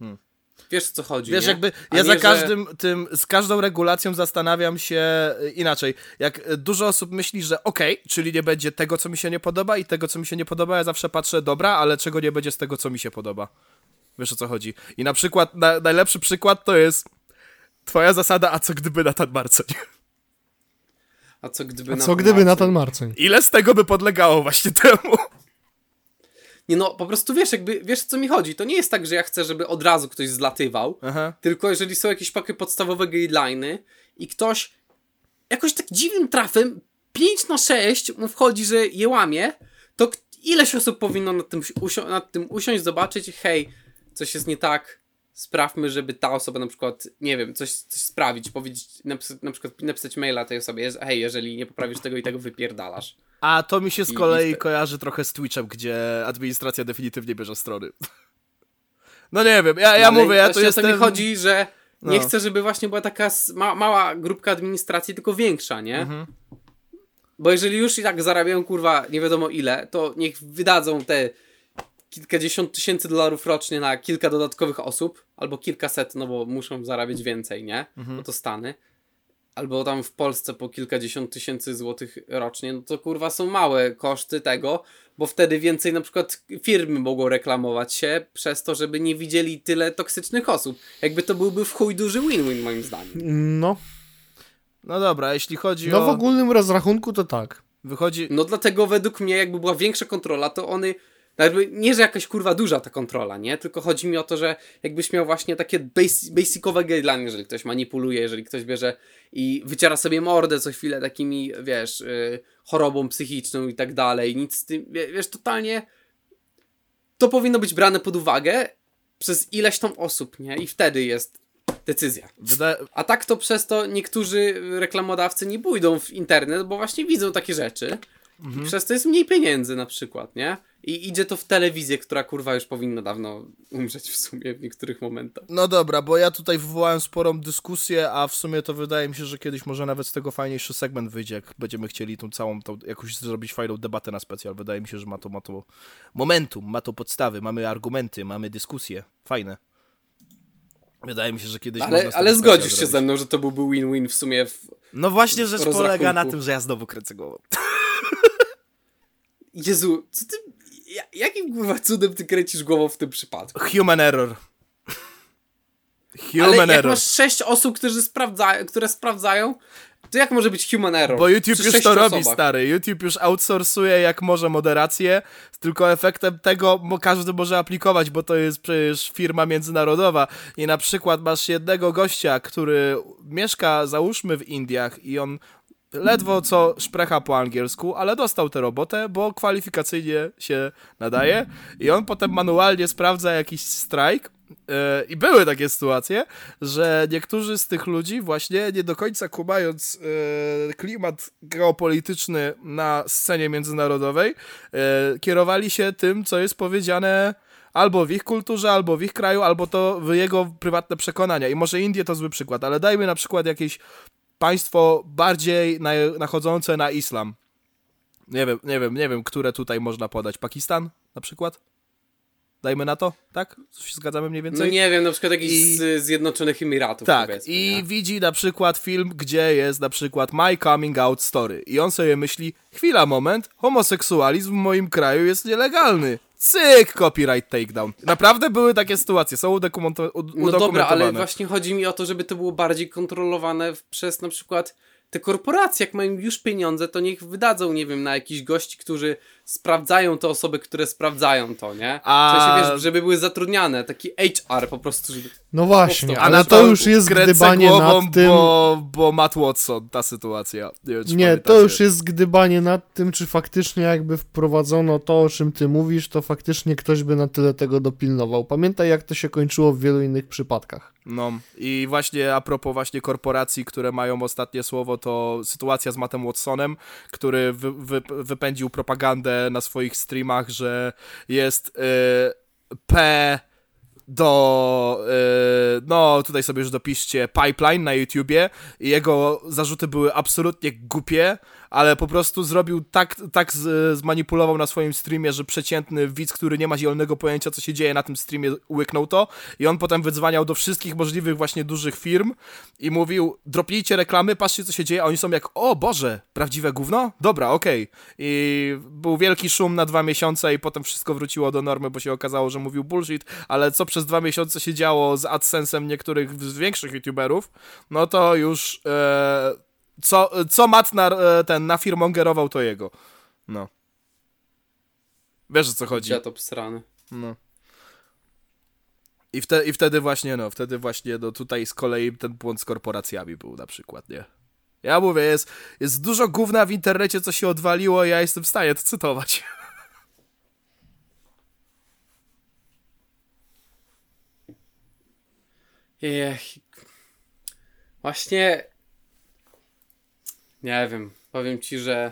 Wiesz o co chodzi. Hmm. Wiesz, nie? jakby A ja nie, za że- każdym tym, z każdą regulacją zastanawiam się y, inaczej. Jak y, dużo osób myśli, że okej, czyli nie będzie tego, co mi się nie podoba i tego, co mi się nie podoba, ja zawsze patrzę, dobra, ale czego nie będzie z tego, co mi się podoba. Wiesz o co chodzi. I na przykład, na, najlepszy przykład to jest twoja zasada, a co gdyby Natan Marceń. A co gdyby A na co to gdyby Marcin- Natan Marceń? Ile z tego by podlegało właśnie temu? Nie no, po prostu wiesz, jakby, wiesz o co mi chodzi. To nie jest tak, że ja chcę, żeby od razu ktoś zlatywał. Aha. Tylko jeżeli są jakieś takie podstawowe guideliny i ktoś jakoś tak dziwnym trafem 5 na 6 mu wchodzi, że je łamie, to ileś osób powinno nad tym, usio- nad tym usiąść, zobaczyć, hej, coś jest nie tak, sprawmy, żeby ta osoba na przykład, nie wiem, coś, coś sprawić, powiedzieć, napis- na przykład napisać maila tej osobie, hej, jeżeli nie poprawisz tego i tego, wypierdalasz. A to mi się z kolei i kojarzy trochę z Twitchem, gdzie administracja definitywnie bierze strony. No nie wiem, ja, ja Ale mówię, ja właśnie jestem... o to mi chodzi, że nie No. chcę, żeby właśnie była taka ma mała grupka administracji, tylko większa, nie? Mhm. Bo jeżeli już i tak zarabiają, kurwa, nie wiadomo ile, to niech wydadzą te kilkadziesiąt tysięcy dolarów rocznie na kilka dodatkowych osób, albo kilkaset, no bo muszą zarabiać więcej, nie? Mhm. Bo to Stany. albo tam w Polsce po kilkadziesiąt tysięcy złotych rocznie, no to kurwa są małe koszty tego, bo wtedy więcej na przykład firmy mogą reklamować się przez to, żeby nie widzieli tyle toksycznych osób. Jakby to byłby w chuj duży win-win moim zdaniem. No, No dobra, jeśli chodzi no w o... ogólnym rozrachunku to tak. Wychodzi... No dlatego według mnie jakby była większa kontrola, to one jakby nie, że jakaś kurwa duża ta kontrola, nie? Tylko chodzi mi o to, że jakbyś miał właśnie takie bas basicowe guideline, jeżeli ktoś manipuluje, jeżeli ktoś bierze i wyciera sobie mordę co chwilę takimi, wiesz, y, chorobą psychiczną i tak dalej, nic z tym, wie- wiesz, totalnie to powinno być brane pod uwagę przez ileś tam osób, nie? I wtedy jest decyzja. A tak to przez to niektórzy reklamodawcy nie pójdą w internet, bo właśnie widzą takie rzeczy. I przez to jest mniej pieniędzy na przykład, nie? I idzie to w telewizję, która kurwa już powinna dawno umrzeć w sumie w niektórych momentach. No dobra, bo ja tutaj wywołałem sporą dyskusję, a w sumie to wydaje mi się, że kiedyś może nawet z tego fajniejszy segment wyjdzie, jak będziemy chcieli tą całą, tą, jakoś zrobić fajną debatę na specjal. Wydaje mi się, że ma to, ma to momentum, ma to podstawy, mamy argumenty, mamy dyskusje. Fajne. Wydaje mi się, że kiedyś Ale, ale zgodzisz się zrobić. ze mną, że to byłby win-win w sumie. W... No właśnie rzecz polega na tym, że ja znowu kręcę głową. Jezu, co ty... ja- Jakim kurwa cudem ty kręcisz głową w tym przypadku? Human error. Human Ale jak error. masz sześć osób, którzy sprawdzają, które sprawdzają, to jak może być human error? Bo YouTube Przy już to robi, osobach. stary. YouTube już outsourcuje jak może moderację, tylko efektem tego każdy może aplikować, bo to jest przecież firma międzynarodowa. I na przykład masz jednego gościa, który mieszka, załóżmy, w Indiach i on ledwo co szprecha po angielsku, ale dostał tę robotę, bo kwalifikacyjnie się nadaje i on potem manualnie sprawdza jakiś strajk e, i były takie sytuacje, że niektórzy z tych ludzi właśnie nie do końca kumając e, klimat geopolityczny na scenie międzynarodowej e, kierowali się tym, co jest powiedziane albo w ich kulturze, albo w ich kraju, albo to jego prywatne przekonania. I może Indie to zły przykład, ale dajmy na przykład jakieś państwo bardziej na, nachodzące na islam. Nie wiem, nie wiem, nie wiem, które tutaj można podać. Pakistan na przykład? Dajmy na to, tak? Się zgadzamy mniej No więcej? nie wiem, na przykład jakiś I- z Zjednoczonych Emiratów Tak, powiedzmy, i nie? widzi na przykład film, gdzie jest na przykład My Coming Out Story. I on sobie myśli, chwila, moment, homoseksualizm w moim kraju jest nielegalny. Cyk, copyright takedown. Naprawdę były takie sytuacje, są udokumentowane. No dobra, ale właśnie chodzi mi o to, żeby to było bardziej kontrolowane przez na przykład te korporacje, jak mają już pieniądze, to niech wydadzą, nie wiem, na jakichś gości, którzy sprawdzają te osoby, które sprawdzają to, nie? A- W sensie, wiesz, żeby były zatrudniane, taki HR po prostu, żeby... No właśnie, Powstał. ale to już jest gdybanie głową, nad tym... Bo, bo Matt Watson, ta sytuacja. Nie, wiem, czy Nie, to już jest gdybanie nad tym, czy faktycznie jakby wprowadzono to, o czym ty mówisz, to faktycznie ktoś by na tyle tego dopilnował. Pamiętaj, jak to się kończyło w wielu innych przypadkach. No. I właśnie a propos właśnie korporacji, które mają ostatnie słowo, to sytuacja z Mattem Watsonem, który wy, wy, wypędził propagandę na swoich streamach, że jest y, P do, y, no tutaj sobie już dopiszcie, Pipeline na YouTubie. I jego zarzuty były absolutnie głupie, ale po prostu zrobił tak, tak z, zmanipulował na swoim streamie, że przeciętny widz, który nie ma zielonego pojęcia, co się dzieje na tym streamie, łyknął to i on potem wydzwaniał do wszystkich możliwych właśnie dużych firm i mówił, dropnijcie reklamy, patrzcie, co się dzieje, a oni są jak, o Boże, prawdziwe gówno? Dobra, okej. I był wielki szum na dwa miesiące i potem wszystko wróciło do normy, bo się okazało, że mówił bullshit, ale co przez dwa miesiące się działo z AdSense'em niektórych z większych YouTuberów, no to już e, co, co Matt na, e, ten nafirmongerował, to jego. No. Wiesz o co chodzi. Dziad obsrany. No. I, wte, I wtedy właśnie, no, wtedy właśnie, no tutaj z kolei ten błąd z korporacjami był na przykład, nie? Ja mówię, jest, jest dużo gówna w internecie, co się odwaliło ja jestem w stanie to cytować. Ech. Właśnie... Nie wiem, powiem ci, że...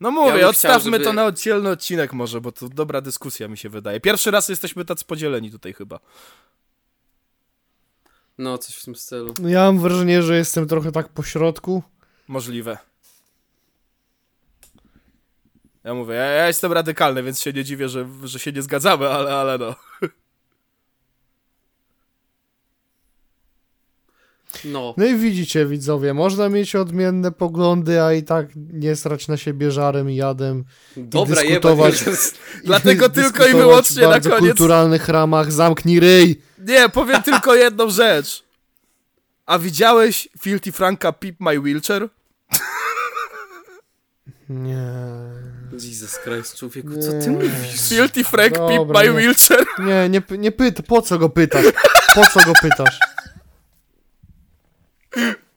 No mówię, chciał, odstawmy żeby- to na oddzielny odcinek może, bo to dobra dyskusja mi się wydaje. Pierwszy raz jesteśmy tacy podzieleni tutaj chyba. No, coś w tym stylu. No ja mam wrażenie, że jestem trochę tak po środku. Możliwe. Ja mówię, ja, ja jestem radykalny, więc się nie dziwię, że, że się nie zgadzamy, ale, ale no. No. No i widzicie, widzowie, można mieć odmienne poglądy, a i tak nie strać na siebie żarem i jadem. Dobra, dyskutować. jebać. Dlatego I tylko i wyłącznie w na koniec. kulturalnych ramach. Zamknij ryj! Nie, powiem tylko jedną rzecz. A widziałeś Filthy Franka Pip My Wheelchair? Nie. Jesus Christ, człowieku, co ty mówisz? Filthy Frank Pip Dobra, My nie. Wheelchair. Nie, nie, nie pyta. Po co go pytasz? Po co go pytasz?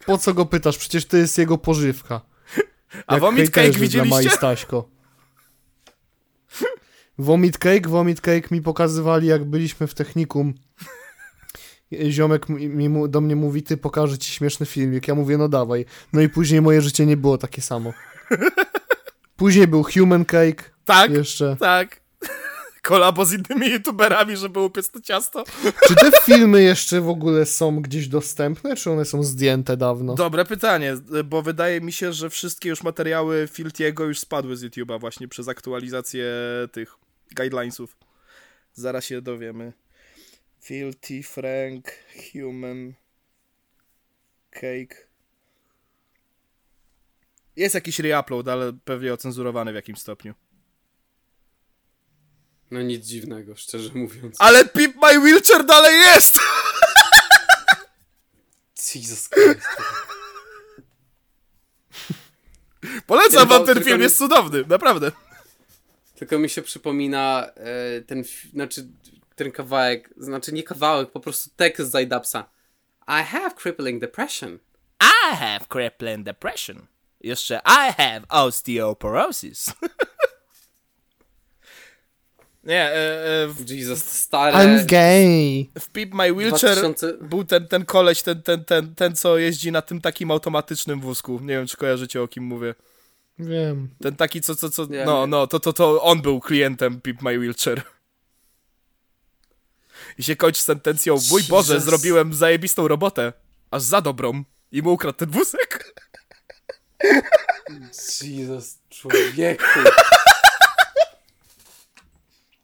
Po co go pytasz? Przecież to jest jego pożywka. A Jak Vomit Cake widzieliście? Staśko. Vomit Cake? Vomit Cake mi pokazywali, jak byliśmy w technikum. Ziomek mi, mi, do mnie mówi, ty pokażę ci śmieszny filmik. Ja mówię, no dawaj. No i później moje życie nie było takie samo. Później był Human Cake Tak, jeszcze. tak. Kolabo z innymi youtuberami, żeby upiec to ciasto. Czy te filmy jeszcze w ogóle są gdzieś dostępne, czy one są zdjęte dawno? Dobre pytanie, bo wydaje mi się, że wszystkie już materiały Filtiego już spadły z YouTube'a właśnie przez aktualizację tych guidelinesów. Zaraz się dowiemy. Filthy Frank Human Cake. Jest jakiś reupload, ale pewnie ocenzurowany w jakimś stopniu. No nic dziwnego, szczerze mówiąc. Ale Pip My Wheelchair dalej jest! Jesus Christ. Polecam wam ten film, mi- jest cudowny, naprawdę. Tylko mi się przypomina e, ten, znaczy ten kawałek, znaczy nie kawałek, po prostu tekst z Zajdapsa. I have crippling depression. I have crippling depression. Jeszcze I have osteoporosis. Nie, e, e, w, Jesus, stare... I'm gay. w Pip My Wheelchair 2000 był ten, ten koleś, ten, ten, ten, ten, co jeździ na tym takim automatycznym wózku. Nie wiem, czy kojarzycie, o kim mówię. Wiem. Ten taki, co, co, co, Nie, no, nie. no, to, to, to on był klientem Pip My Wheelchair. I się kończy sentencją, mój Boże, zrobiłem zajebistą robotę, aż za dobrą. I mu ukradł ten wózek. Jesus, człowieku.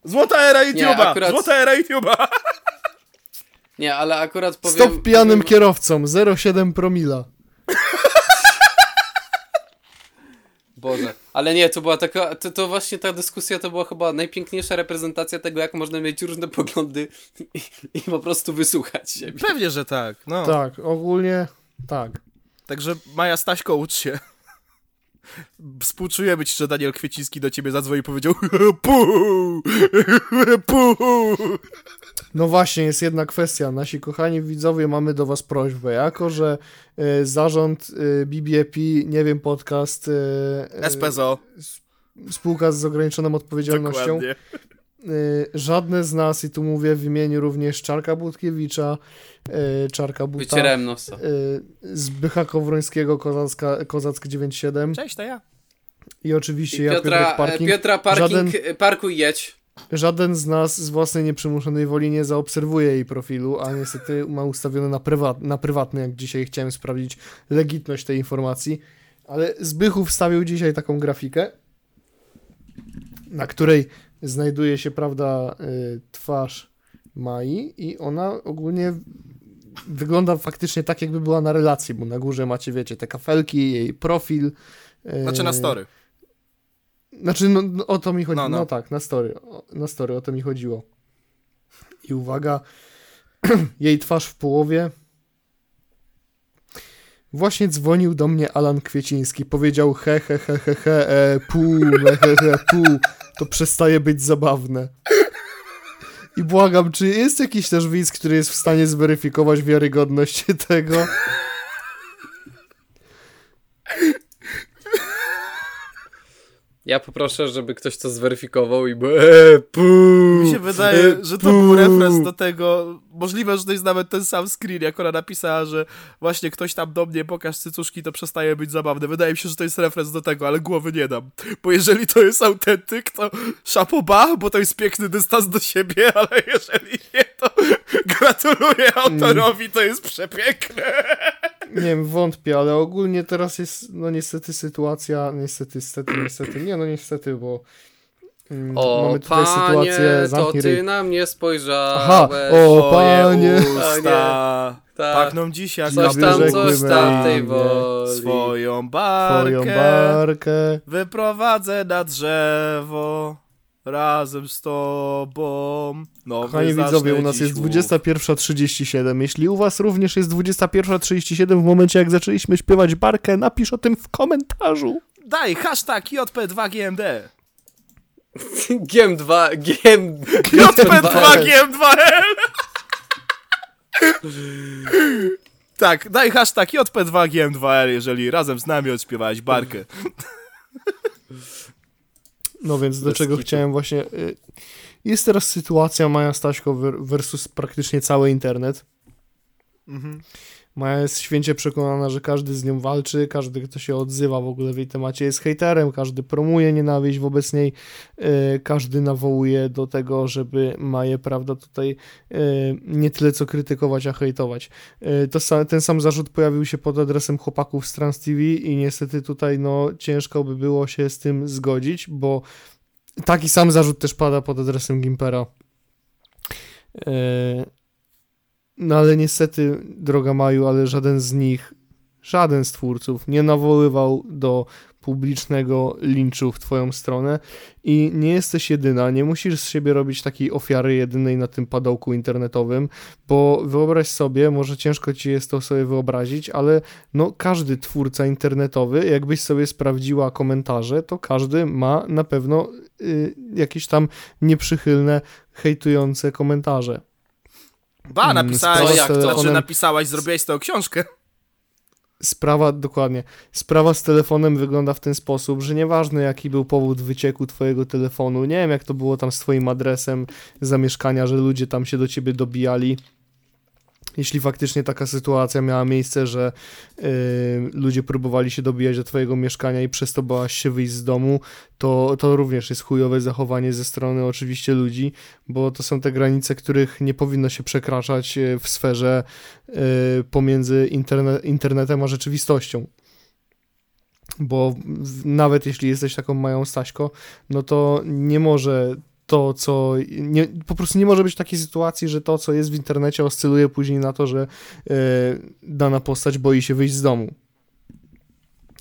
Złota era YouTube'a! akurat- Złota era YouTube'a! Nie, ale akurat powiem... Stop pijanym powiem, kierowcom, 0,7 promila. Boże. Ale nie, to była taka, to, to właśnie ta dyskusja to była chyba najpiękniejsza reprezentacja tego, jak można mieć różne poglądy i, i po prostu wysłuchać siebie. Pewnie, że tak, no. Tak, ogólnie tak. Także Maja Staśko, ucz się. Współczujemy ci, że Daniel Kwieciński do ciebie zadzwonił i powiedział! No właśnie, jest jedna kwestia. Nasi kochani widzowie, mamy do was prośbę. Jako, że y, zarząd y, BBP, nie wiem, podcast, y, y, SPZO. spółka z ograniczoną odpowiedzialnością, Dokładnie. Y, żadne z nas, i tu mówię w imieniu również Czarka Budkiewicza, y, Czarka Buta, Wycierałem nosa. y, Zbycha Kowrońskiego, Kozacka, Kozack 97 Cześć, to ja. i oczywiście I ja, Piotra, Piotrek Parking, Parking. Piotra Parking, Żaden- e, parkuj jedź. Żaden z nas z własnej nieprzymuszonej woli nie zaobserwuje jej profilu, a niestety ma ustawione na, prywat, na prywatny, jak dzisiaj chciałem sprawdzić legitność tej informacji. Ale Zbychu wstawił dzisiaj taką grafikę, na której znajduje się, prawda, y, twarz Mai i ona ogólnie wygląda faktycznie tak, jakby była na relacji, bo na górze macie, wiecie, te kafelki, jej profil. y, Znaczy na story. znaczy, no, no o to mi chodzi. No, No, no. tak, na story. O, na story, o to mi chodziło. I uwaga, jej twarz w połowie. Właśnie dzwonił do mnie Alan Kwieciński. Powiedział he, he, he, he, he, e, he, he, he. To przestaje być zabawne. I błagam, czy jest jakiś też widz, który jest w stanie zweryfikować wiarygodność tego? Ja poproszę, żeby ktoś to zweryfikował i by... Eee, puu, Mi się wydaje, że to był referenc do tego. Możliwe, że to jest nawet ten sam screen, jak ona napisała, że właśnie ktoś tam do mnie pokaż cycuszki, to przestaje być zabawne. Wydaje mi się, że to jest referenc do tego, ale głowy nie dam. Bo jeżeli to jest autentyk, to szapoba, bo to jest piękny dystans do siebie, ale jeżeli nie, to gratuluję autorowi, to jest przepiękne. Nie wiem, wątpię, ale ogólnie teraz jest, no niestety sytuacja, niestety, niestety, niestety, nie no niestety, bo mm, O, mamy tutaj panie, sytuację, to ty ryj. na mnie spojrzałeś. Aha, o, panie. usta. Tak. Pachną dziś jak Coś tam, coś tam tej woli. Swoją barkę, Twoją barkę. wyprowadzę na drzewo razem z tobą. Nowy Kochani widzowie, u nas jest łów. 21.37. Jeśli u was również jest 21.37 w momencie jak zaczęliśmy śpiewać barkę, napisz o tym w komentarzu. Daj hashtag JP2GMD. GM2, GM... JP2GM2L. Tak, daj hashtag JP2GM2L, jeżeli razem z nami odśpiewałeś barkę. No więc do czego chciałem właśnie... y, Jest teraz sytuacja Maja Staśko ver- versus praktycznie cały internet. Mhm. Maja jest święcie przekonana, że każdy z nią walczy, każdy, kto się odzywa w ogóle w jej temacie jest hejterem, każdy promuje nienawiść wobec niej, e, każdy nawołuje do tego, żeby Maję, prawda, tutaj e, nie tyle co krytykować, a hejtować. E, to ten sam zarzut pojawił się pod adresem chłopaków z Trans TV i niestety tutaj no ciężko by było się z tym zgodzić, bo taki sam zarzut też pada pod adresem Gimpera. No ale niestety, droga Maju, ale żaden z nich, żaden z twórców nie nawoływał do publicznego linczu w twoją stronę i nie jesteś jedyna, nie musisz z siebie robić takiej ofiary jedynej na tym padołku internetowym, bo wyobraź sobie, może ciężko ci jest to sobie wyobrazić, ale no każdy twórca internetowy, jakbyś sobie sprawdziła komentarze, to każdy ma na pewno y, jakieś tam nieprzychylne, hejtujące komentarze. Ba, Mm, napisałeś, sprawa z znaczy napisałaś, zrobiłeś z tego książkę. Sprawa, dokładnie. Sprawa z telefonem wygląda w ten sposób, że nieważne jaki był powód wycieku twojego telefonu, nie wiem jak to było tam z twoim adresem zamieszkania, że ludzie tam się do ciebie dobijali. Jeśli faktycznie taka sytuacja miała miejsce, że yy, ludzie próbowali się dobijać do twojego mieszkania i przez to bałaś się wyjść z domu, to, to również jest chujowe zachowanie ze strony oczywiście ludzi, bo to są te granice, których nie powinno się przekraczać yy, w sferze yy, pomiędzy interne internetem a rzeczywistością. Bo nawet jeśli jesteś taką mają Staśko, no to nie może to, co. Nie, po prostu nie może być takiej sytuacji, że to, co jest w internecie, oscyluje później na to, że e, dana postać boi się wyjść z domu.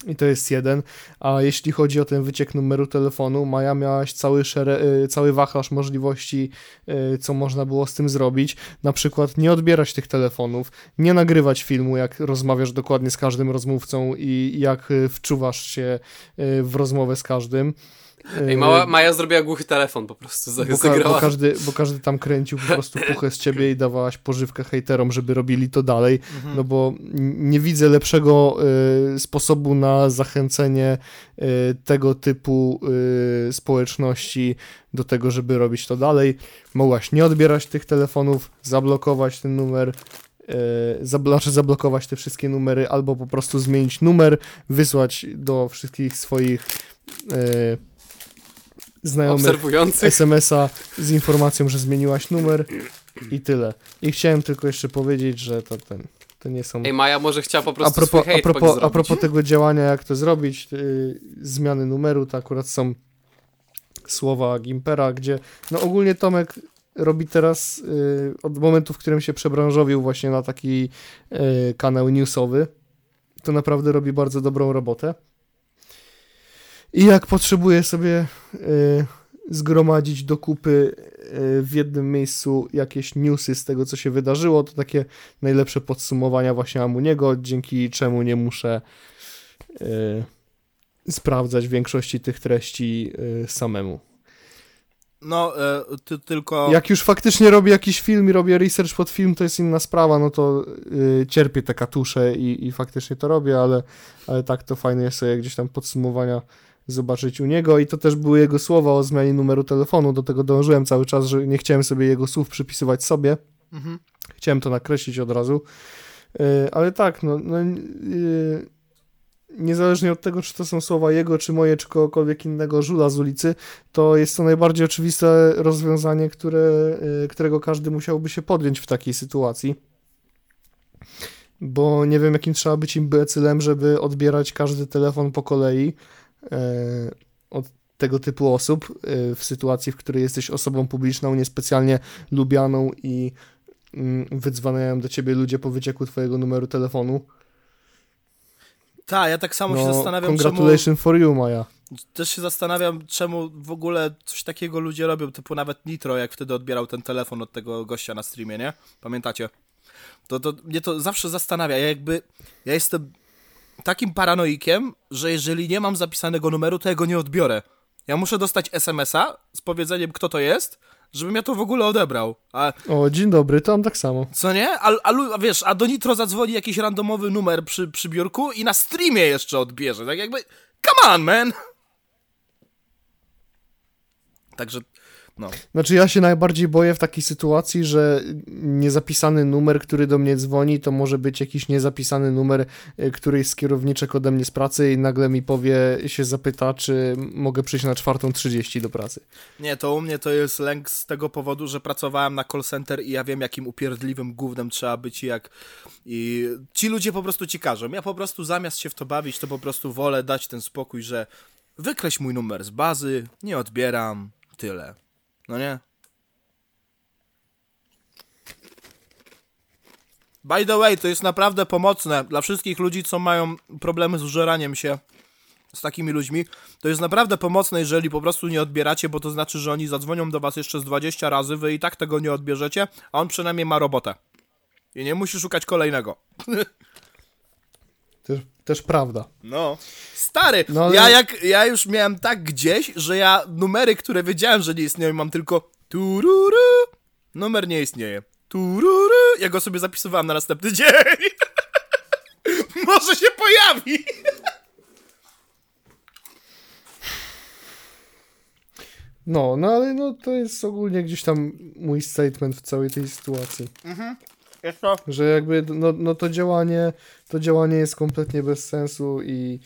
I to jest jeden. A jeśli chodzi o ten wyciek numeru telefonu, Maja miałaś cały, szere, e, cały wachlarz możliwości, e, co można było z tym zrobić. Na przykład nie odbierać tych telefonów, nie nagrywać filmu, jak rozmawiasz dokładnie z każdym rozmówcą i jak wczuwasz się w rozmowę z każdym. Ej, mała, Maja zrobiła głuchy telefon po prostu, bo, ka- bo, każdy, bo każdy tam kręcił po prostu puchę z ciebie i dawałaś pożywkę hejterom, żeby robili to dalej, no bo nie widzę lepszego y, sposobu na zachęcenie y, tego typu y, społeczności do tego, żeby robić to dalej. Mogłaś nie odbierać tych telefonów, zablokować ten numer, y, zabl- znaczy zablokować te wszystkie numery, albo po prostu zmienić numer, wysłać do wszystkich swoich y, znajomych. SMS-a z informacją, że zmieniłaś numer i tyle. I chciałem tylko jeszcze powiedzieć, że to ten, to nie są... Ej, Maja może chciała po A prostu propos, swój a, propos, a propos tego działania, jak to zrobić, yy, zmiany numeru, to akurat są słowa Gimpera, gdzie no ogólnie Tomek robi teraz yy, od momentu, w którym się przebranżowił właśnie na taki yy, kanał newsowy, to naprawdę robi bardzo dobrą robotę. I jak potrzebuje sobie yy, zgromadzić do kupy yy, w jednym miejscu jakieś newsy z tego, co się wydarzyło, to takie najlepsze podsumowania właśnie Amuniego, dzięki czemu nie muszę y, sprawdzać większości tych treści y, samemu. No, e, ty, tylko... Jak już faktycznie robię jakiś film i robię research pod film, to jest inna sprawa, no to y, cierpię te katusze i, i faktycznie to robię, ale, ale tak to fajne jest sobie gdzieś tam podsumowania zobaczyć u niego i to też były jego słowa o zmianie numeru telefonu, do tego dążyłem cały czas, że nie chciałem sobie jego słów przypisywać sobie, Mhm. Chciałem to nakreślić od razu. Yy, ale tak, no, no yy, niezależnie od tego, czy to są słowa jego, czy moje, czy kogokolwiek innego żula z ulicy, to jest to najbardziej oczywiste rozwiązanie, które, yy, którego każdy musiałby się podjąć w takiej sytuacji. Bo nie wiem, jakim trzeba być imbecylem, żeby odbierać każdy telefon po kolei od tego typu osób yy, w sytuacji, w której jesteś osobą publiczną, niespecjalnie lubianą i mm, wydzwaniają do ciebie ludzie po wycieku twojego numeru telefonu. Tak, ja tak samo się No, zastanawiam, czemu... congratulations for you, Maja. Też się zastanawiam, czemu w ogóle coś takiego ludzie robią, typu nawet Nitro, jak wtedy odbierał ten telefon od tego gościa na streamie, nie? Pamiętacie? To, to mnie to zawsze zastanawia. Ja jakby, ja jestem takim paranoikiem, że jeżeli nie mam zapisanego numeru, to ja go nie odbiorę. Ja muszę dostać SMS-a z powiedzeniem, kto to jest, żebym ja to w ogóle odebrał. A O, dzień dobry, to mam tak samo. co nie? A, a wiesz, a do Nitro zadzwoni jakiś randomowy numer przy, przy biurku i na streamie jeszcze odbierze. Tak jakby, come on, man! Także, no. Znaczy ja się najbardziej boję w takiej sytuacji, że niezapisany numer, który do mnie dzwoni, to może być jakiś niezapisany numer y, któryś z kierowniczek ode mnie z pracy i nagle mi powie, się zapyta, czy mogę przyjść na 4.30 do pracy. Nie, to u mnie to jest lęk z tego powodu, że pracowałem na call center i ja wiem, jakim upierdliwym gównem trzeba być i jak... I ci ludzie po prostu ci każą. Ja po prostu zamiast się w to bawić, to po prostu wolę dać ten spokój, że wykreś mój numer z bazy, nie odbieram, tyle. No nie? By the way, to jest naprawdę pomocne dla wszystkich ludzi, co mają problemy z użeraniem się z takimi ludźmi. To jest naprawdę pomocne, jeżeli po prostu nie odbieracie, bo to znaczy, że oni zadzwonią do was jeszcze z 20 razy, wy i tak tego nie odbierzecie, a on przynajmniej ma robotę. I nie musi szukać kolejnego. Też, też prawda. No. Stary, No ale- ja jak ja już miałem tak gdzieś, że ja numery, które wiedziałem, że nie istnieją, mam tylko tururu. Numer nie istnieje. Tururu. Ja go sobie zapisywałem na następny dzień. Może się pojawi. No, no ale no, to jest ogólnie gdzieś tam mój statement w całej tej sytuacji. Jest to? Że jakby no, no to działanie to działanie jest kompletnie bez sensu i,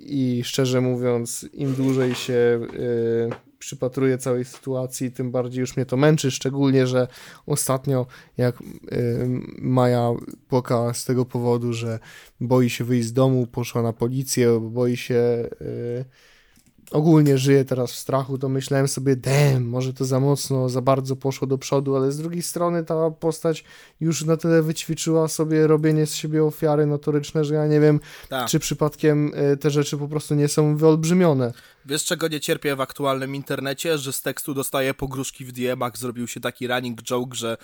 i szczerze mówiąc im dłużej się y, przypatruję całej sytuacji, tym bardziej już mnie to męczy, szczególnie, że ostatnio jak y, Maja płakała z tego powodu, że boi się wyjść z domu, poszła na policję, boi się y, ogólnie żyje teraz w strachu, to myślałem sobie, damn, może to za mocno, za bardzo poszło do przodu, ale z drugiej strony ta postać już na tyle wyćwiczyła sobie robienie z siebie ofiary notoryczne, że ja nie wiem, Tak. czy przypadkiem y, te rzeczy po prostu nie są wyolbrzymione. Wiesz, czego nie cierpię w aktualnym internecie? Że z tekstu dostaję pogróżki w DM-ach, zrobił się taki running joke, że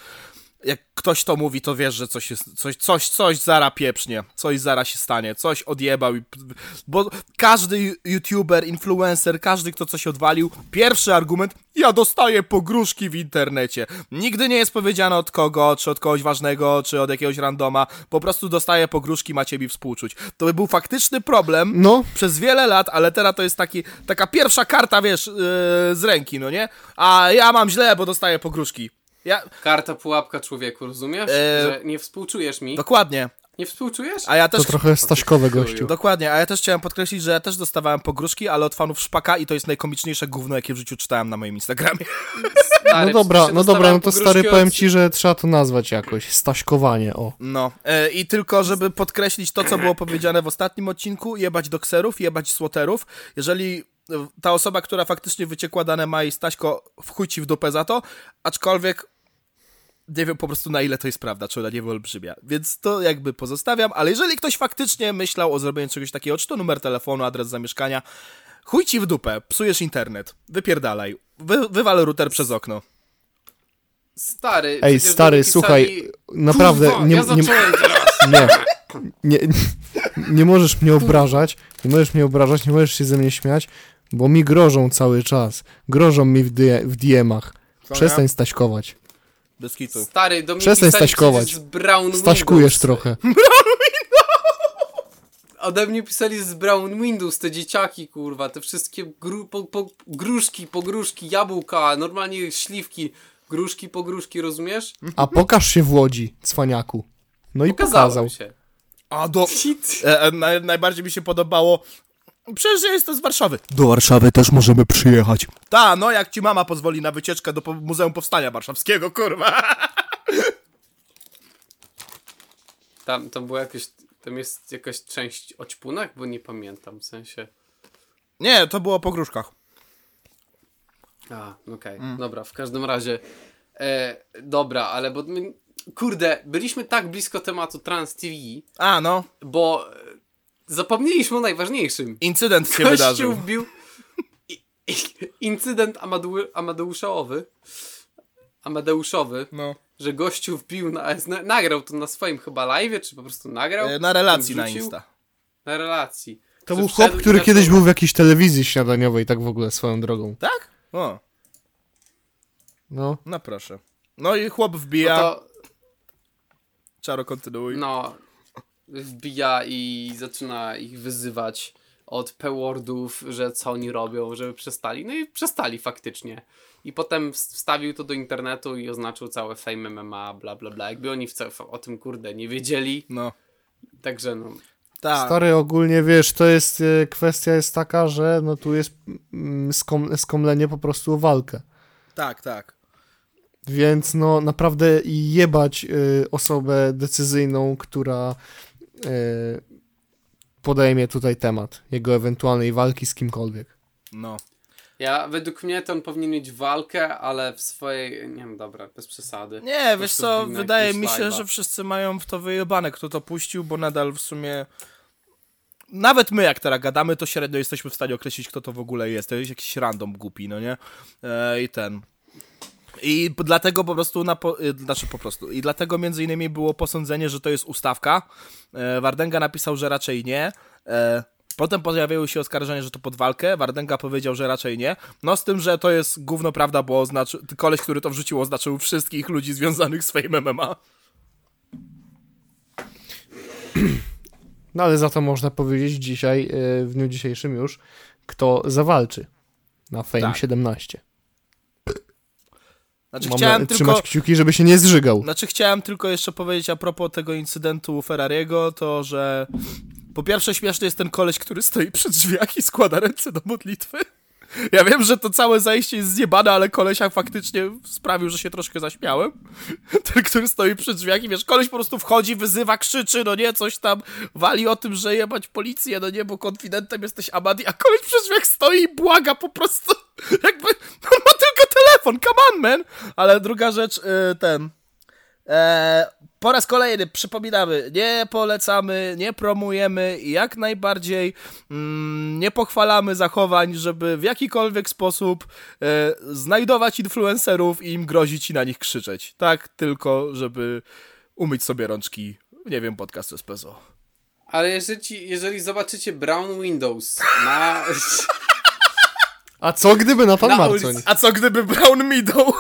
jak ktoś to mówi, to wiesz, że coś jest, coś, coś, coś zara pieprznie, coś zara się stanie, coś odjebał i... Bo każdy youtuber, influencer, każdy, kto coś odwalił, pierwszy argument, ja dostaję pogróżki w internecie. Nigdy nie jest powiedziane od kogo, czy od kogoś ważnego, czy od jakiegoś randoma, po prostu dostaję pogróżki, macie mi współczuć. To by był faktyczny problem, No, przez wiele lat, ale teraz to jest taki, taka pierwsza karta, wiesz, yy, z ręki, no nie? A ja mam źle, bo dostaję pogróżki. Ja, Karta pułapka człowieku, rozumiesz? E, Że nie współczujesz mi. dokładnie. Nie współczujesz? A ja to też, trochę staśkowe gościu. dokładnie, a ja też chciałem podkreślić, że ja też dostawałem pogróżki, ale od fanów Szpaka i to jest najkomiczniejsze gówno, jakie w życiu czytałem na moim Instagramie. Stary, No dobra, no dobra, no to stary, pogróżki powiem od- ci, że trzeba to nazwać jakoś, staśkowanie, o. No, e, i tylko żeby podkreślić to, co było powiedziane w ostatnim odcinku, jebać dokserów, jebać słoterów. Jeżeli e, ta osoba, która faktycznie wyciekła dane ma i Staśko w chuj ci w dupę za to, aczkolwiek nie wiem po prostu na ile to jest prawda, czy ona nie wyolbrzymia. Więc to jakby pozostawiam, ale jeżeli ktoś faktycznie myślał o zrobieniu czegoś takiego, czy to numer telefonu, adres zamieszkania, chuj ci w dupę, psujesz internet, wypierdalaj, wy, wywal router przez okno. Stary, Ej, stary, słuchaj, naprawdę, Kurwa, nie, ja nie, nie, nie, nie możesz mnie obrażać, nie możesz mnie obrażać, nie możesz się ze mnie śmiać, bo mi grożą cały czas, grożą mi w, w DM-ach. Przestań staśkować. Bez kitu. Stary, do mnie Przestań pisali staśkować. przecież z Brown Staśkujesz Windows. trochę. Ode mnie pisali z Brown Windows, te dzieciaki, kurwa, te wszystkie gru, po, po, gruszki, pogróżki, jabłka, normalnie śliwki, gruszki, pogróżki, rozumiesz? A pokaż się w Łodzi, cwaniaku. No i Pokazałem pokazał. się. A do... E, e, naj, najbardziej mi się podobało. Przecież ja jestem z Warszawy. Do Warszawy też możemy przyjechać. Ta, no jak ci mama pozwoli na wycieczkę do po Muzeum Powstania Warszawskiego, kurwa. Tam, tam było jakieś, tam jest jakaś część o ćpunach, bo nie pamiętam, w sensie... Nie, to było po gruszkach. A, okej, Mm. dobra, w każdym razie, e, dobra, ale bo my, kurde, byliśmy tak blisko tematu Trans TV, A, no. bo zapomnieliśmy o najważniejszym. Incydent się Kościół wydarzył. wbił i- i- incydent Amadeu, Amadeuszowy. Amadeusowy, No. że gościu wbił na, na, nagrał to na swoim chyba live, czy po prostu nagrał? E, Na relacji na? Insta. Na relacji. To był chłop, który kiedyś był w jakiejś telewizji śniadaniowej, tak w ogóle swoją drogą. Tak? O, No. no proszę. No i chłop No wbija. to, Czaro, kontynuuj. no, wbija i zaczyna ich wyzywać od P-wordów, że co oni robią, żeby przestali. No i przestali faktycznie. I potem ws- wstawił to do internetu i oznaczył całe Fame MMA, bla bla bla. Jakby oni wca- o tym kurde nie wiedzieli. No. Także no. Tak. Stary, ogólnie wiesz, to jest, e, kwestia jest taka, że no tu jest mm, skom, skomlenie po prostu o walkę. Tak, tak. Więc no naprawdę jebać y, osobę decyzyjną, która y, podejmie tutaj temat jego ewentualnej walki z kimkolwiek. No. Ja, według mnie to on powinien mieć walkę, ale w swojej, nie wiem, dobra, bez przesady. Nie, wiesz co, wydaje mi się, live'a. że wszyscy mają w to wyjebane, kto to puścił, bo nadal w sumie... Nawet my, jak teraz gadamy, to średnio jesteśmy w stanie określić, kto to w ogóle jest. To jest jakiś random głupi, no nie? E, I ten... I dlatego po prostu, na po, y, znaczy po prostu, i dlatego między innymi było posądzenie, że to jest ustawka. E, Wardenga napisał, że raczej nie. E, potem pojawiły się oskarżenia, że to pod walkę. Wardenga powiedział, że raczej nie. No z tym, że to jest gówno prawda, bo oznaczy, koleś, który to wrzucił, oznaczył wszystkich ludzi związanych z Fame MMA. No ale za to można powiedzieć dzisiaj, y, w dniu dzisiejszym już, kto zawalczy na Fame Tak. 17. Znaczy Mam chciałem na- tylko... trzymać kciuki, żeby się nie zżygał. Znaczy chciałem tylko jeszcze powiedzieć a propos tego incydentu Ferrariego, to że po pierwsze śmieszny jest ten koleś, który stoi przy drzwiach i składa ręce do modlitwy. Ja wiem, że to całe zajście jest zjebane, ale kolesia faktycznie sprawił, że się troszkę zaśmiałem. Ten, który stoi przy drzwiach i wiesz, koleś po prostu wchodzi, wyzywa, krzyczy, no nie, coś tam, wali o tym, że jebać policję, no nie, bo konfidentem jesteś Amadi, a koleś przy drzwiach stoi i błaga po prostu, jakby, on ma tylko telefon, come on, man! Ale druga rzecz, y, ten, e, po raz kolejny przypominamy, nie polecamy, nie promujemy i jak najbardziej mm, nie pochwalamy zachowań, żeby w jakikolwiek sposób e, znajdować influencerów i im grozić i na nich krzyczeć. Tak tylko, żeby umyć sobie rączki, nie wiem, podcast Espresso. Ale jeżeli, jeżeli zobaczycie Brown Windows na, A co gdyby Nathan Na Marcoń? ulicy. A co gdyby Brown Meadow?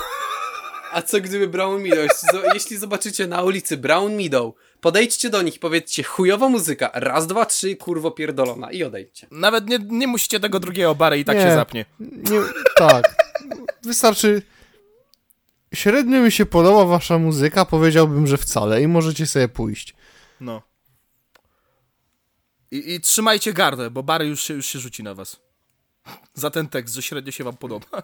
A co gdyby Brown Meadow? Jeśli, zo- jeśli zobaczycie na ulicy Brown Meadow, podejdźcie do nich i powiedzcie chujowa muzyka, raz, dwa, trzy, kurwo pierdolona i odejdźcie. Nawet nie, nie musicie tego drugiego bary i tak Nie. się zapnie. Nie, tak. Wystarczy. Średnio mi się podoba wasza muzyka, powiedziałbym, że wcale i możecie sobie pójść. No. I, I trzymajcie gardę, bo Bary już się, już się rzuci na was. Za ten tekst, że średnio się wam podoba.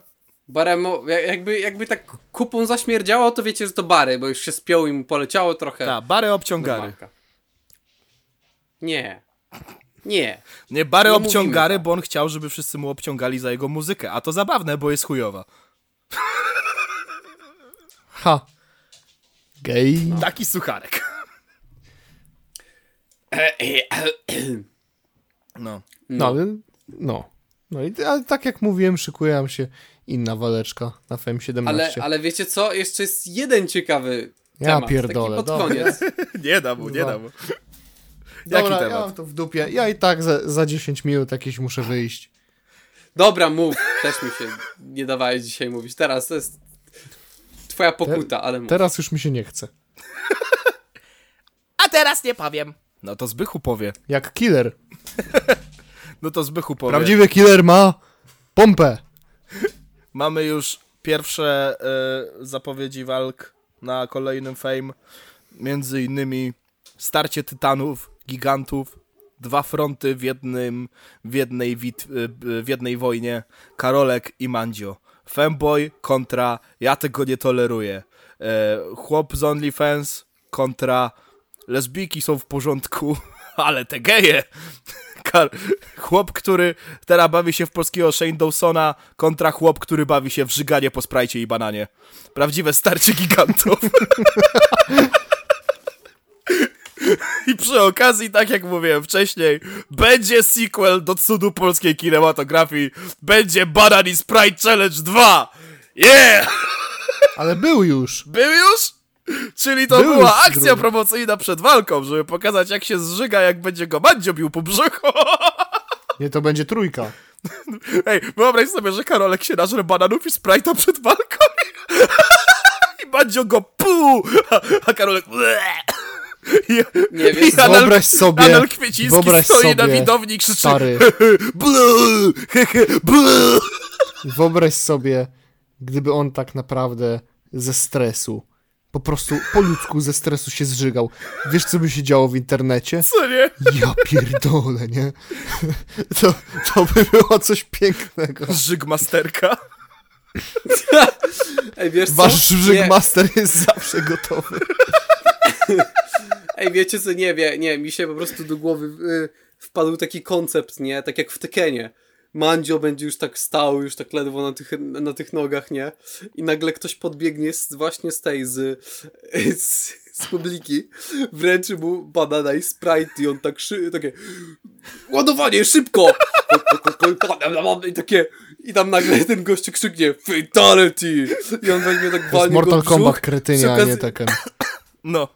Baremo, ja- jakby, jakby tak kupą zaśmierdziało, to wiecie, że to Bary, bo już się spiął i mu poleciało trochę. Tak, Bary obciągary. normalka. Nie. Nie. Nie, Bary No obciągary, mówimy tak. bo on chciał, żeby wszyscy mu obciągali za jego muzykę. A to zabawne, bo jest chujowa. Ha. Gej. Taki sucharek. No. No, ale. No. No i ale tak jak mówiłem, szykuje nam się inna waleczka na FM 17. Ale, ale wiecie co? Jeszcze jest jeden ciekawy Ja temat. pierdolę, Taki pod dobra. koniec. Nie da mu, nie Kurwa. da mu. Dobra, Jaki ja temat? mam to w dupie. Ja i tak za, za 10 minut jakieś muszę wyjść. Dobra, mów. Też mi się nie dawałeś dzisiaj mówić. Teraz to jest twoja pokuta, ale mów. Teraz już mi się nie chce. A teraz nie powiem. No to Zbychu powie. Jak killer. No to Zbychu powie. Prawdziwy killer ma pompę. Mamy już pierwsze e, zapowiedzi walk na kolejnym Fame. Między innymi starcie tytanów, gigantów, dwa fronty w jednym, w jednej, wit, e, w jednej wojnie. Karolek i Mandzio. Femboy kontra ja tego nie toleruję. E, chłop z OnlyFans kontra lesbijki są w porządku, ale te geje. Chłop, który teraz bawi się w polskiego Shane Dawsona kontra chłop, który bawi się w żyganie po sprajcie i bananie. Prawdziwe starcie gigantów. I przy okazji, tak jak mówiłem wcześniej, będzie sequel do cudu polskiej kinematografii. Będzie Banan i Sprite Challenge 2! Yeah! Ale był już. Był już? Czyli to Był była akcja drugi. promocyjna przed walką, żeby pokazać jak się zżyga, jak będzie go Mandzio bił po brzuchu. Nie, to będzie trójka. Ej, wyobraź sobie, że Karolek się nażre bananów i Sprite'a przed walką i Mandzio go pu, a, a Karolek I, Nie, i? Anal, Wyobraź sobie, Anal Kwieciński wyobraź stoi na sobie, widowni i krzyczy Stary, blu. wyobraź sobie, gdyby on tak naprawdę ze stresu, po prostu po ludzku ze stresu się zżygał. Wiesz, co by się działo w internecie? Co nie? Ja pierdolę, nie? To, to by było coś pięknego. Żygmasterka. Ej, wiesz co? Wasz Nie. żygmaster jest zawsze gotowy. Ej, wiecie co, nie wie, nie, mi się po prostu do głowy y, wpadł taki koncept, nie, tak jak w Tekenie. Mandzio będzie już tak stał, już tak ledwo na tych, na tych nogach, nie? I nagle ktoś podbiegnie z, właśnie z tej, z, z, z publiki, wręczy mu banana i Sprite i on tak szy, takie ładowanie, szybko! I takie, i tam nagle ten gościu krzyknie fatality! I on weźmie tak walnie go Mortal Kombat przy kretynia, a nie Tekken. No.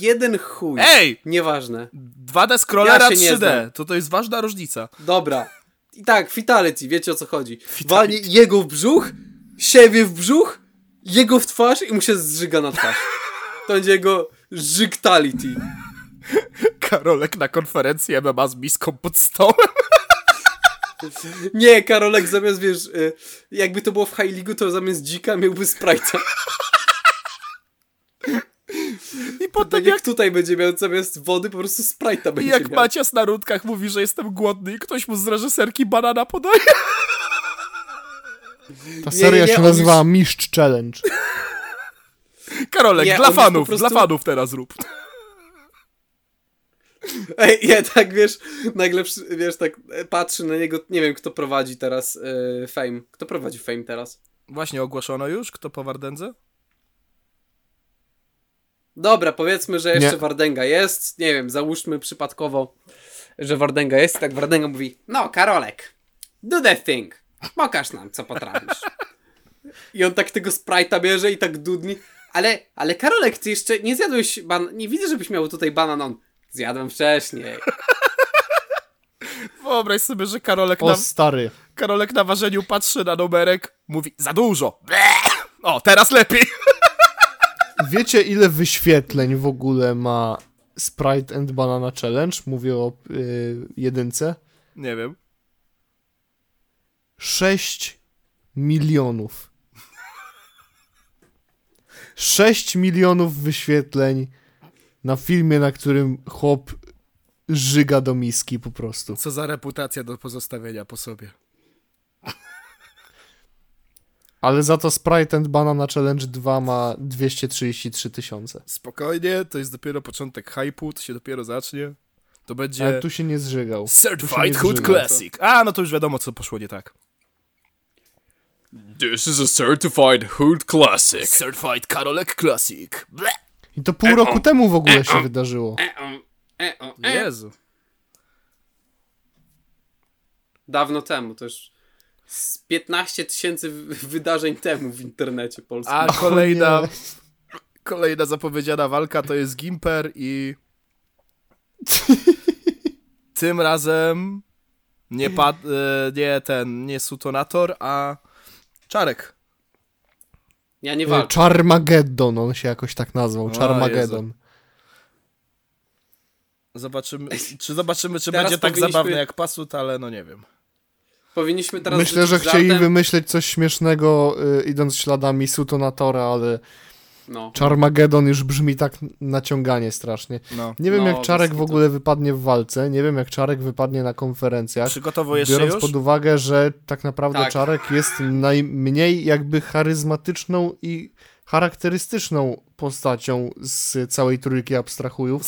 Jeden chuj. Ej! Nieważne. 2D scrollera Ja się nie 3D. znam. To to jest ważna różnica. Dobra. I tak, fatality, wiecie o co chodzi. Walnie jego w brzuch, siebie w brzuch, jego w twarz i mu się zżyga na twarz. To będzie jego żygtality. Karolek na konferencji MMA z miską pod stołem. Nie, Karolek zamiast, wiesz, y, jakby to było w High League, to zamiast dzika miałby Sprite'a. I potem Tak jak jak tutaj będzie miał zamiast wody, po prostu Sprite'a I będzie jak miał. Macias na rundkach mówi, że jestem głodny i ktoś mu z reżyserki banana podaje. Ta seria nie, nie, się nazywa Mistrz Challenge. Karolek, Nie, dla już fanów, prostu- dla fanów teraz rób. Ej, ja tak, wiesz, nagle, wiesz, tak e, patrzy na niego, nie wiem, kto prowadzi teraz y, Fame. Kto prowadzi Fame teraz? Właśnie ogłoszono już, kto po Wardędze? Dobra, powiedzmy, że jeszcze Nie. Wardęga jest. Nie wiem, załóżmy przypadkowo, że Wardęga jest. Tak Wardęga mówi, no Karolek, do the thing. Pokaż nam, co potrafisz. I on tak tego Sprite'a bierze i tak dudni. Ale, ale Karolek, ty jeszcze nie zjadłeś ban... Nie widzę, żebyś miał tutaj banan. On, zjadłem wcześniej. Wyobraź sobie, że Karolek O na, stary. Karolek na ważeniu patrzy na numerek, mówi za dużo. O, teraz lepiej. Wiecie ile wyświetleń w ogóle ma Sprite and Banana Challenge? Mówię o y, jedynce. Nie wiem. 6 milionów. 6 milionów wyświetleń na filmie, na którym chłop żyga do miski po prostu. Co za reputacja do pozostawienia po sobie. Ale za to Sprite and Banana Challenge 2 ma 233 tysiące. Spokojnie, to jest dopiero początek hype'u, to się dopiero zacznie. To będzie Ale tu się nie zżygał. Się nie Certified Hood zżygał. Classic. A, no to już wiadomo, co poszło nie tak. This is a certified hood classic. Certified Karolek Classic. Ble. I to pół roku temu w ogóle się wydarzyło. E, o, e, o, e. Jezu. Dawno temu, to już z 15 tysięcy wy- wydarzeń temu w internecie polskim. A kolejna, kolejna zapowiedziana walka to jest Gimper i tym razem nie, pad, e, nie ten, nie Sutonator, a Czarek. Ja nie Y, walczę. Charmageddon, on się jakoś tak nazwał. O, Charmageddon. Zobaczymy, czy zobaczymy, czy Teraz będzie tak zabawne jak Pasut, ale no nie wiem. Powinniśmy teraz Myślę, że chcieli żartem. wymyśleć coś śmiesznego, y, idąc śladami Sutonatora, ale No. Charmageddon już brzmi tak naciąganie strasznie. No. Nie wiem, No, jak Czarek w ogóle wypadnie w walce, nie wiem, jak Czarek wypadnie na konferencjach. Przygotowujesz się Biorąc już? pod uwagę, że tak naprawdę Tak. Czarek jest najmniej jakby charyzmatyczną i charakterystyczną postacią z całej trójki abstrahujów.